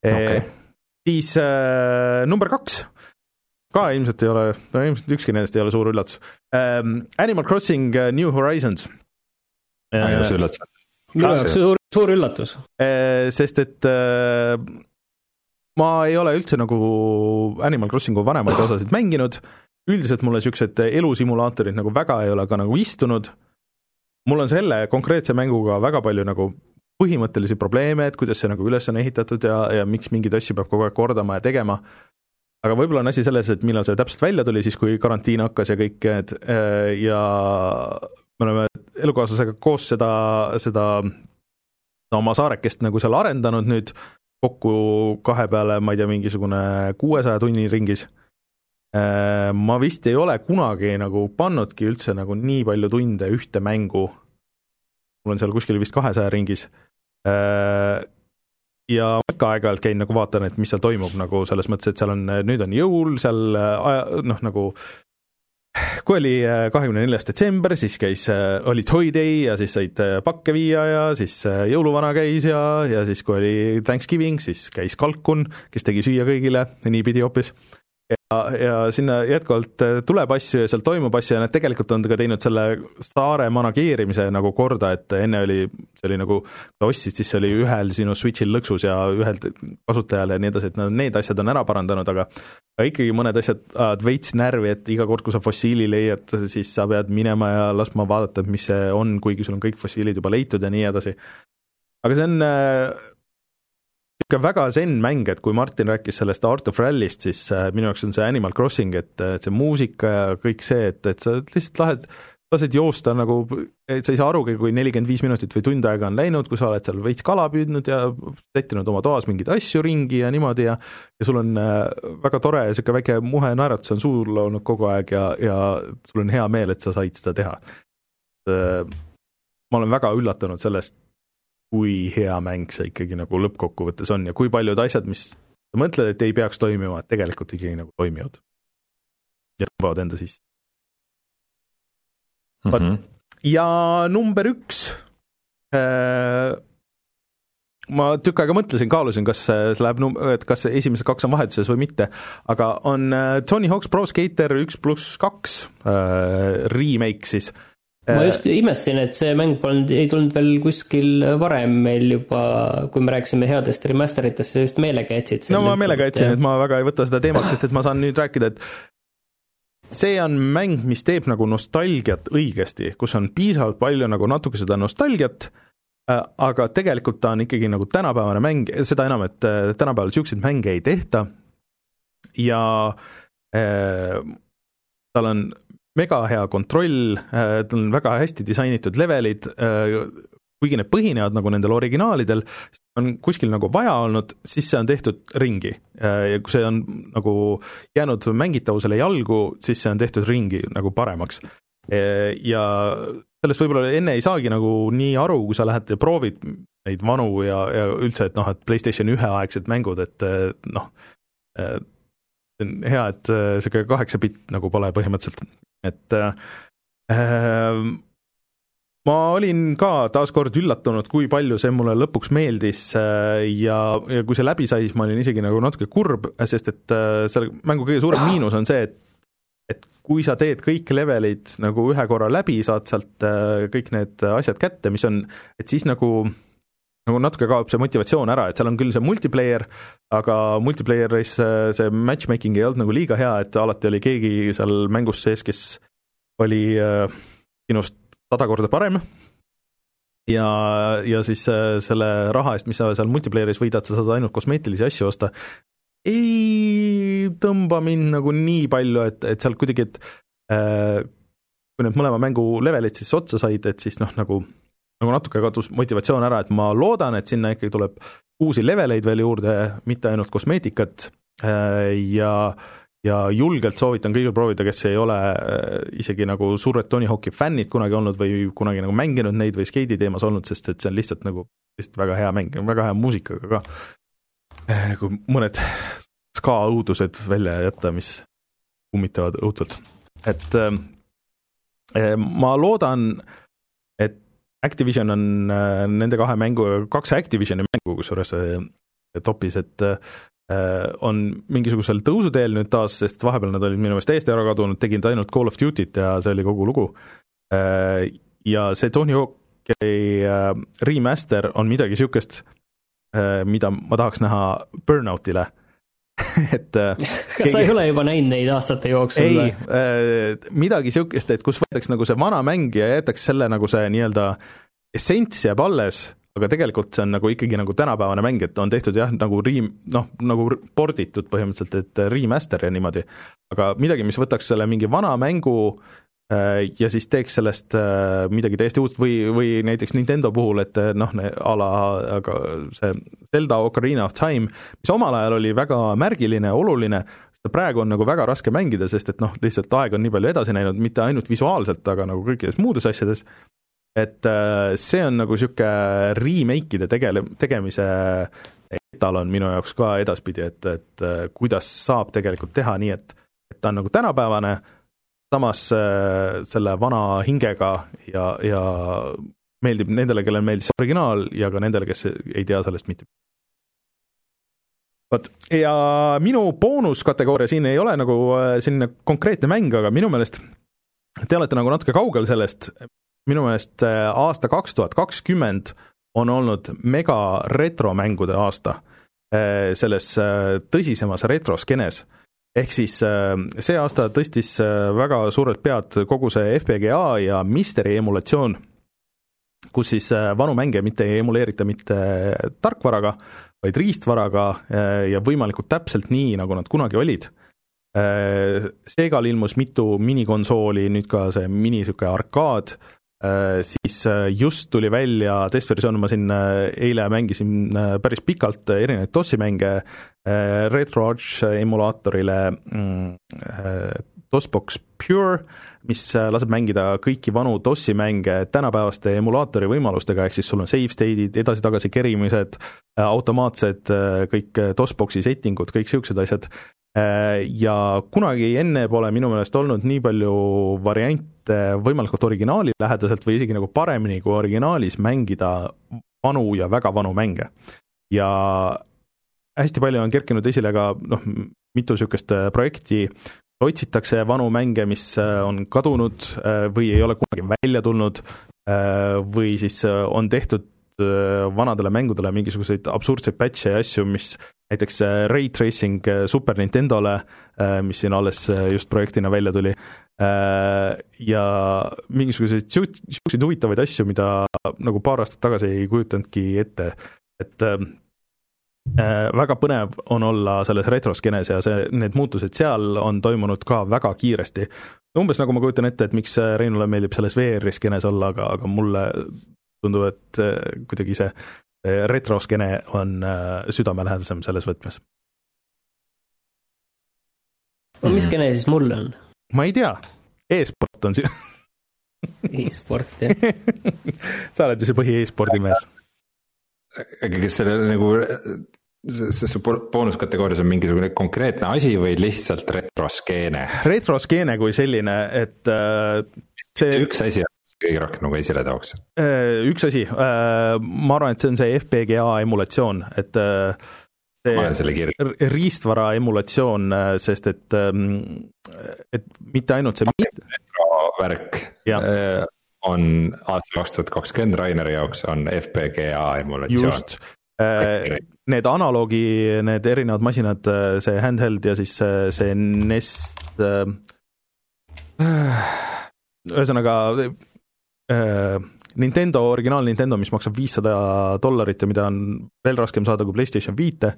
okay.. siis äh, number kaks, ka ilmselt ei ole, no ilmselt ükski nendest ei ole suur üllatus ähm,. Animal Crossing New Horizons äh,. just üllatus. minu jaoks suur, suur üllatus äh,. sest et äh, ma ei ole üldse nagu Animal Crossingu vanemaid osasid mänginud, üldiselt mulle niisugused elusimulaatorid nagu väga ei ole ka nagu istunud, mul on selle konkreetse mänguga väga palju nagu põhimõttelisi probleeme, et kuidas see nagu üles on ehitatud ja, ja miks mingeid asju peab kogu aeg kordama ja tegema, aga võib-olla on asi selles, et millal see täpselt välja tuli, siis kui karantiin hakkas ja kõik need ja me oleme elukaaslasega koos seda, seda oma saarekest nagu seal arendanud nüüd kokku kahe peale, ma ei tea, mingisugune kuuesaja tunni ringis. Äh, ma vist ei ole kunagi nagu pannudki üldse nagu nii palju tunde ühte mängu. mul on seal kuskil vist kahesaja ringis. Äh, ja ikka aeg-ajalt käin nagu vaatan, et mis seal toimub nagu selles mõttes, et seal on, nüüd on jõul, seal aja, noh, nagu kui oli kahekümne neljas detsember, siis käis, oli Toy Day ja siis said pakke viia ja siis jõuluvana käis ja, ja siis kui oli Thanksgiving, siis käis kalkun, kes tegi süüa kõigile, niipidi hoopis ja, ja sinna jätkuvalt äh, tuleb asju ja seal toimub asju ja nad tegelikult on ka teinud selle saare manageerimise nagu korda, et enne oli, see oli nagu, kui sa ostsid, siis see oli ühel sinu switch'il lõksus ja ühel kasutajal ja nii edasi, et nad need asjad on ära parandanud, aga aga ikkagi mõned asjad ajavad veits närvi, et iga kord, kui sa fossiili leiad, siis sa pead minema ja laskma vaadata, mis see on, kuigi sul on kõik fossiilid juba leitud ja nii edasi. aga see on äh, niisugune väga zen mäng, et kui Martin rääkis sellest Art of Rally'st, siis äh, minu jaoks on see Animal Crossing, et, et see muusika ja kõik see, et, et sa lihtsalt lahed, lased joosta nagu, et sa ei saa arugi, kui nelikümmend viis minutit või tund aega on läinud, kui sa oled seal veits kala püüdnud ja sättinud oma toas mingeid asju ringi ja niimoodi ja ja sul on äh, väga tore niisugune väike muhe naeratus on suul olnud kogu aeg ja, ja sul on hea meel, et sa said seda teha. Äh, ma olen väga üllatunud sellest, kui hea mäng see ikkagi nagu lõppkokkuvõttes on ja kui paljud asjad, mis sa mõtled, et ei peaks toimima, tegelikult ikkagi nagu toimivad. ja tõmbavad enda sisse mm. -hmm. ja number üks äh, ma tükk aega mõtlesin, kaalusin, kas see läheb num-, et kas esimesed kaks on vahetuses või mitte, aga on äh, Tony Hawk's Pro Skater üks pluss kaks äh, remake siis äh,, ma just imestasin, et see mäng polnud, ei tulnud veel kuskil varem meil juba, kui me rääkisime headest remaster itest, sa just meelega jätsid. no ma meelega jätsin, et ma väga ei võta seda teemaks, sest et ma saan nüüd rääkida, et see on mäng, mis teeb nagu nostalgiat õigesti, kus on piisavalt palju nagu natuke seda nostalgiat, äh, aga tegelikult ta on ikkagi nagu tänapäevane mäng, seda enam, et äh, tänapäeval niisuguseid mänge ei tehta ja äh, tal on mega hea kontroll, äh, tal on väga hästi disainitud levelid, äh, kuigi need põhinevad nagu nendel originaalidel, on kuskil nagu vaja olnud, siis see on tehtud ringi. Äh, ja kui see on nagu jäänud mängitavusele jalgu, siis see on tehtud ringi nagu paremaks. Ja sellest võib-olla enne ei saagi nagu nii aru, kui sa lähed ja proovid neid vanu ja, ja üldse, et noh, et PlayStation ühe aegsed mängud, et noh, hea, et niisugune kaheksa bitt nagu pole põhimõtteliselt et äh, äh, ma olin ka taaskord üllatunud, kui palju see mulle lõpuks meeldis äh, ja, ja kui see läbi sai, siis ma olin isegi nagu natuke kurb, sest et äh, selle mängu kõige suurem miinus on see, et et kui sa teed kõik levelid nagu ühe korra läbi, saad sealt kõik need asjad kätte, mis on, et siis nagu nagu natuke kaob see motivatsioon ära, et seal on küll see multiplayer, aga multiplayeris see matchmaking ei olnud nagu liiga hea, et alati oli keegi seal mängus sees, kes oli äh, sinust sada korda parem. Ja, ja siis äh, selle raha eest, mis sa seal multiplayeris võidad, sa saad ainult kosmeetilisi asju osta, ei tõmba mind nagu nii palju, et, et seal kuidagi, et äh, kui need mõlema mängu levelid siis otsa said, et siis noh, nagu nagu natuke kadus motivatsioon ära, et ma loodan, et sinna ikkagi tuleb uusi leveleid veel juurde, mitte ainult kosmeetikat äh, ja ja julgelt soovitan kõigil proovida, kes ei ole äh, isegi nagu suured Tony Hawk'i fännid kunagi olnud või kunagi nagu mänginud neid või skeidi teemas olnud, sest et see on lihtsalt nagu, lihtsalt väga hea mäng väga hea muusikaga ka. Äh, kui mõned ska õudused välja jätta, mis kummitavad õudselt, et äh, ma loodan, et Activision on äh, nende kahe mängu, kaks Activisioni mängu kusjuures äh, topis, et äh, on mingisugusel tõusuteel nüüd taas, sest vahepeal nad olid minu meelest täiesti ära kadunud, tegid ainult Call of Duty't ja see oli kogu lugu. Ja see Tony Hawk'i remaster on midagi niisugust, mida ma tahaks näha Burnoutile et äh, kas keegi... sa ei ole juba näinud neid aastate jooksul? ei, äh, midagi niisugust, et kus võetakse nagu see vana mäng ja jäetakse selle nagu see nii-öelda essents jääb alles, aga tegelikult see on nagu ikkagi nagu tänapäevane mäng, et on tehtud jah, nagu riim-, noh, nagu porditud põhimõtteliselt, et remaster ja niimoodi, aga midagi, mis võtaks selle mingi vana mängu Äh, ja siis teeks sellest äh, midagi täiesti uut või, või näiteks Nintendo puhul, et äh, noh, a la aga see Zelda Ocarina of Time, mis omal ajal oli väga märgiline, oluline, praegu on nagu väga raske mängida, sest et noh, lihtsalt aeg on nii palju edasi läinud, mitte ainult visuaalselt, aga nagu kõikides muudes asjades, et see on nagu niisugune remake'ide tegele-, tegemise etalon minu jaoks ka edaspidi, et, et kuidas saab tegelikult teha nii, et et ta on nagu tänapäevane, samas selle vana hingega ja, ja meeldib nendele, kellele meeldis originaal ja ka nendele, kes ei tea sellest mitte. vot, ja minu boonuskategooria siin ei ole nagu selline konkreetne mäng, aga minu meelest te olete nagu natuke kaugel sellest, minu meelest aasta kaks tuhat kakskümmend on olnud mega retromängude aasta selles tõsisemas retroskenes. Ehk siis eh, see aasta tõstis väga suurelt pead kogu see FPGA ja Misteri emulatsioon, kus siis vanu mänge mitte ei emuleerita mitte tarkvaraga, vaid riistvaraga ja võimalikult täpselt nii, nagu nad kunagi olid. Segal ilmus mitu minikonsooli, nüüd ka see mini niisugune arkaad, Äh, siis äh, just tuli välja testversioon, ma siin äh, eile mängisin päris pikalt erinevaid DOS-i mänge RetroArch emulaatorile mm, DOSBox Pure, mis laseb mängida kõiki vanu DOS-i mänge tänapäevaste emulaatori võimalustega, ehk siis sul on save state'id, edasi-tagasi kerimised, automaatsed kõik DOSBoxi settingud, kõik niisugused asjad, ja kunagi enne pole minu meelest olnud nii palju variante võimalikult originaalilähedaselt või isegi nagu paremini kui originaalis mängida vanu ja väga vanu mänge. ja hästi palju on kerkinud esile ka noh, mitu niisugust projekti, otsitakse vanu mänge, mis on kadunud või ei ole kunagi välja tulnud või siis on tehtud vanadele mängudele mingisuguseid absurdseid patch'e ja asju, mis näiteks äh, Ray Tracing äh, Super Nintendole, äh, mis siin alles just projektina välja tuli, ja mingisuguseid niisuguseid huvitavaid asju, mida nagu paar aastat tagasi ei kujutanudki ette, et väga põnev on olla selles retroskeenes ja see, need muutused seal on toimunud ka väga kiiresti. umbes nagu ma kujutan ette, et miks Reinule meeldib selles VR-i skeenes olla, aga, aga mulle tundub, et kuidagi see retroskeene on äh, südamelähedasem selles võtmes. no mis skeene siis mul on? ma ei tea e, e-sport on siin e-sport, jah sa oled ju see põhi e-spordi mees. aga kas selle nagu, see, see boonuskategoorias on mingisugune konkreetne asi või lihtsalt retroskeene? retroskeene kui selline, et äh, see. üks asi on kõige rohkem nagu esile tooks? Äh, üks asi, äh, ma arvan, et see on see FPGA emulatsioon, et äh, see riistvara emulatsioon, sest et, ähm, et mitte ainult see värk on aastal kaks tuhat kakskümmend Raineri jaoks on FPGA emulatsioon. just, need analoogi, need erinevad masinad, see handheld ja siis see Nest ühesõnaga Äh, Nintendo, originaal Nintendo, mis maksab viissada dollarit ja mida on veel raskem saada kui PlayStation viite,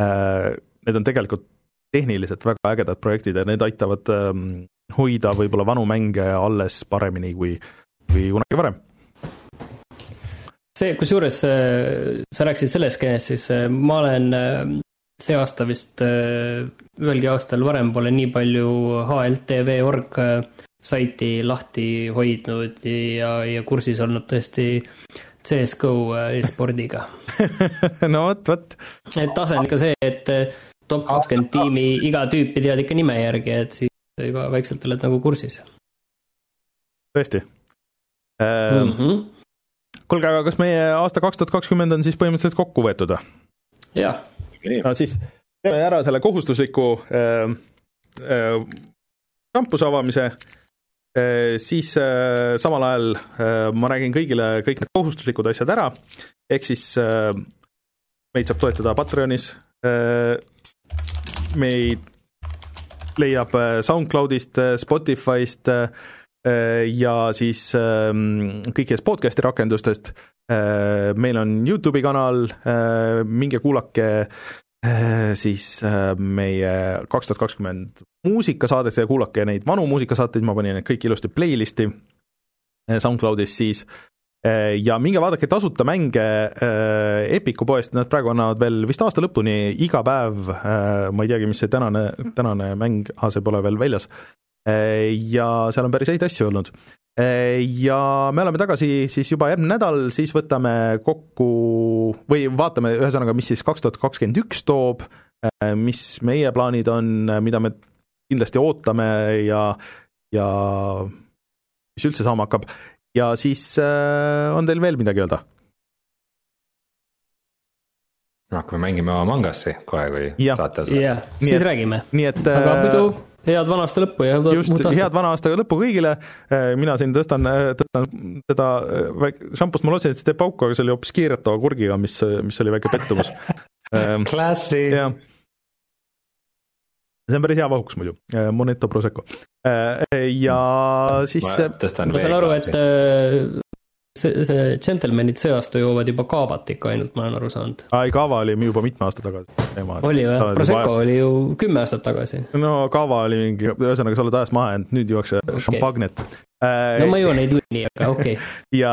äh, need on tegelikult tehniliselt väga ägedad projektid ja need aitavad ähm, hoida võib-olla vanu mänge alles paremini kui, kui kunagi varem. See, kusjuures äh, sa rääkisid sellest skeenest, siis ma olen see aasta vist ühelgi aastal varem pole nii palju HLTV.org saiti lahti hoidnud ja, ja kursis olnud tõesti CS-GO äh, e-spordiga no vot, vot. et tase on ikka see, et äh, top kakskümmend tiimi iga tüüpi tead ikka nime järgi, et siis juba vaikselt oled nagu kursis. tõesti mm -hmm. Kuulge, aga kas meie aasta kaks tuhat kakskümmend on siis põhimõtteliselt kokku võetud või? jah. no siis teeme ära selle kohustusliku äh, äh, kampuse avamise Äh, siis äh, samal ajal äh, ma räägin kõigile kõik need kohustuslikud asjad ära, ehk siis meid saab toetada Patreonis, meid leiab SoundCloudist, Spotify'st ja siis kõikidest podcast'i rakendustest, meil on Youtube'i kanal, minge kuulake Äh, siis äh, meie kaks tuhat kakskümmend muusikasaadet ja kuulake neid vanu muusikasaateid, ma panin need kõik ilusti playlist'i äh, SoundCloudis siis. Ja minge vaadake tasuta mänge Epiku poest, nad praegu annavad veel vist aasta lõpuni iga päev, ma ei teagi, mis see tänane, tänane mäng, see pole veel väljas, ja seal on päris häid asju olnud ja me oleme tagasi siis juba järgmine nädal, siis võtame kokku või vaatame ühesõnaga, mis siis kaks tuhat kakskümmend üks toob, mis meie plaanid on, mida me kindlasti ootame ja ja mis üldse saama hakkab ja siis äh, on teil veel midagi öelda? hakkame mängima Amangassi kohe, kui ja. saate osa. jah, siis et, räägime. nii et aga äh, muidu head vana aasta lõppu ja just, head vana aasta lõppu kõigile, äh, mina siin tõstan, tõstan seda šampust, ma lootsin, et see teeb pauku, aga see oli hoopis kiiretava kurgiga, mis, mis oli väike pettumus. Classy. jah. See on päris hea vahuks muidu, Moneto Prosecco. ja siis ma, ma saan aru, et see, see džentelmenid see aasta joovad juba kaavat ikka ainult, ma olen aru saanud. ei, kaava oli juba mitme aasta tagasi. oli või? Prosecco oli ju kümme aastat tagasi. no kaava oli mingi, ühesõnaga sa oled ajast maha jäänud, nüüd juuakse okay. šampagnet. no ma ei joo neid junni, aga okei okay. ja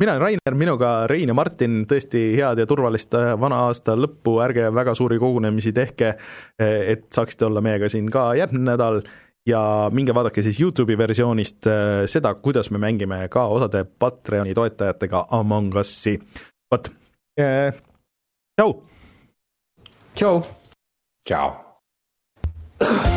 mina olen Rainer, minuga Rein ja Martin, tõesti head ja turvalist äh, vana aasta lõppu, ärge väga suuri kogunemisi tehke, et saaksite olla meiega siin ka järgmine nädal ja minge vaadake siis Youtube'i versioonist äh, seda, kuidas me mängime ka osade Patreoni toetajatega Among Us'i. vot, äh. tšau. tšau. tšau.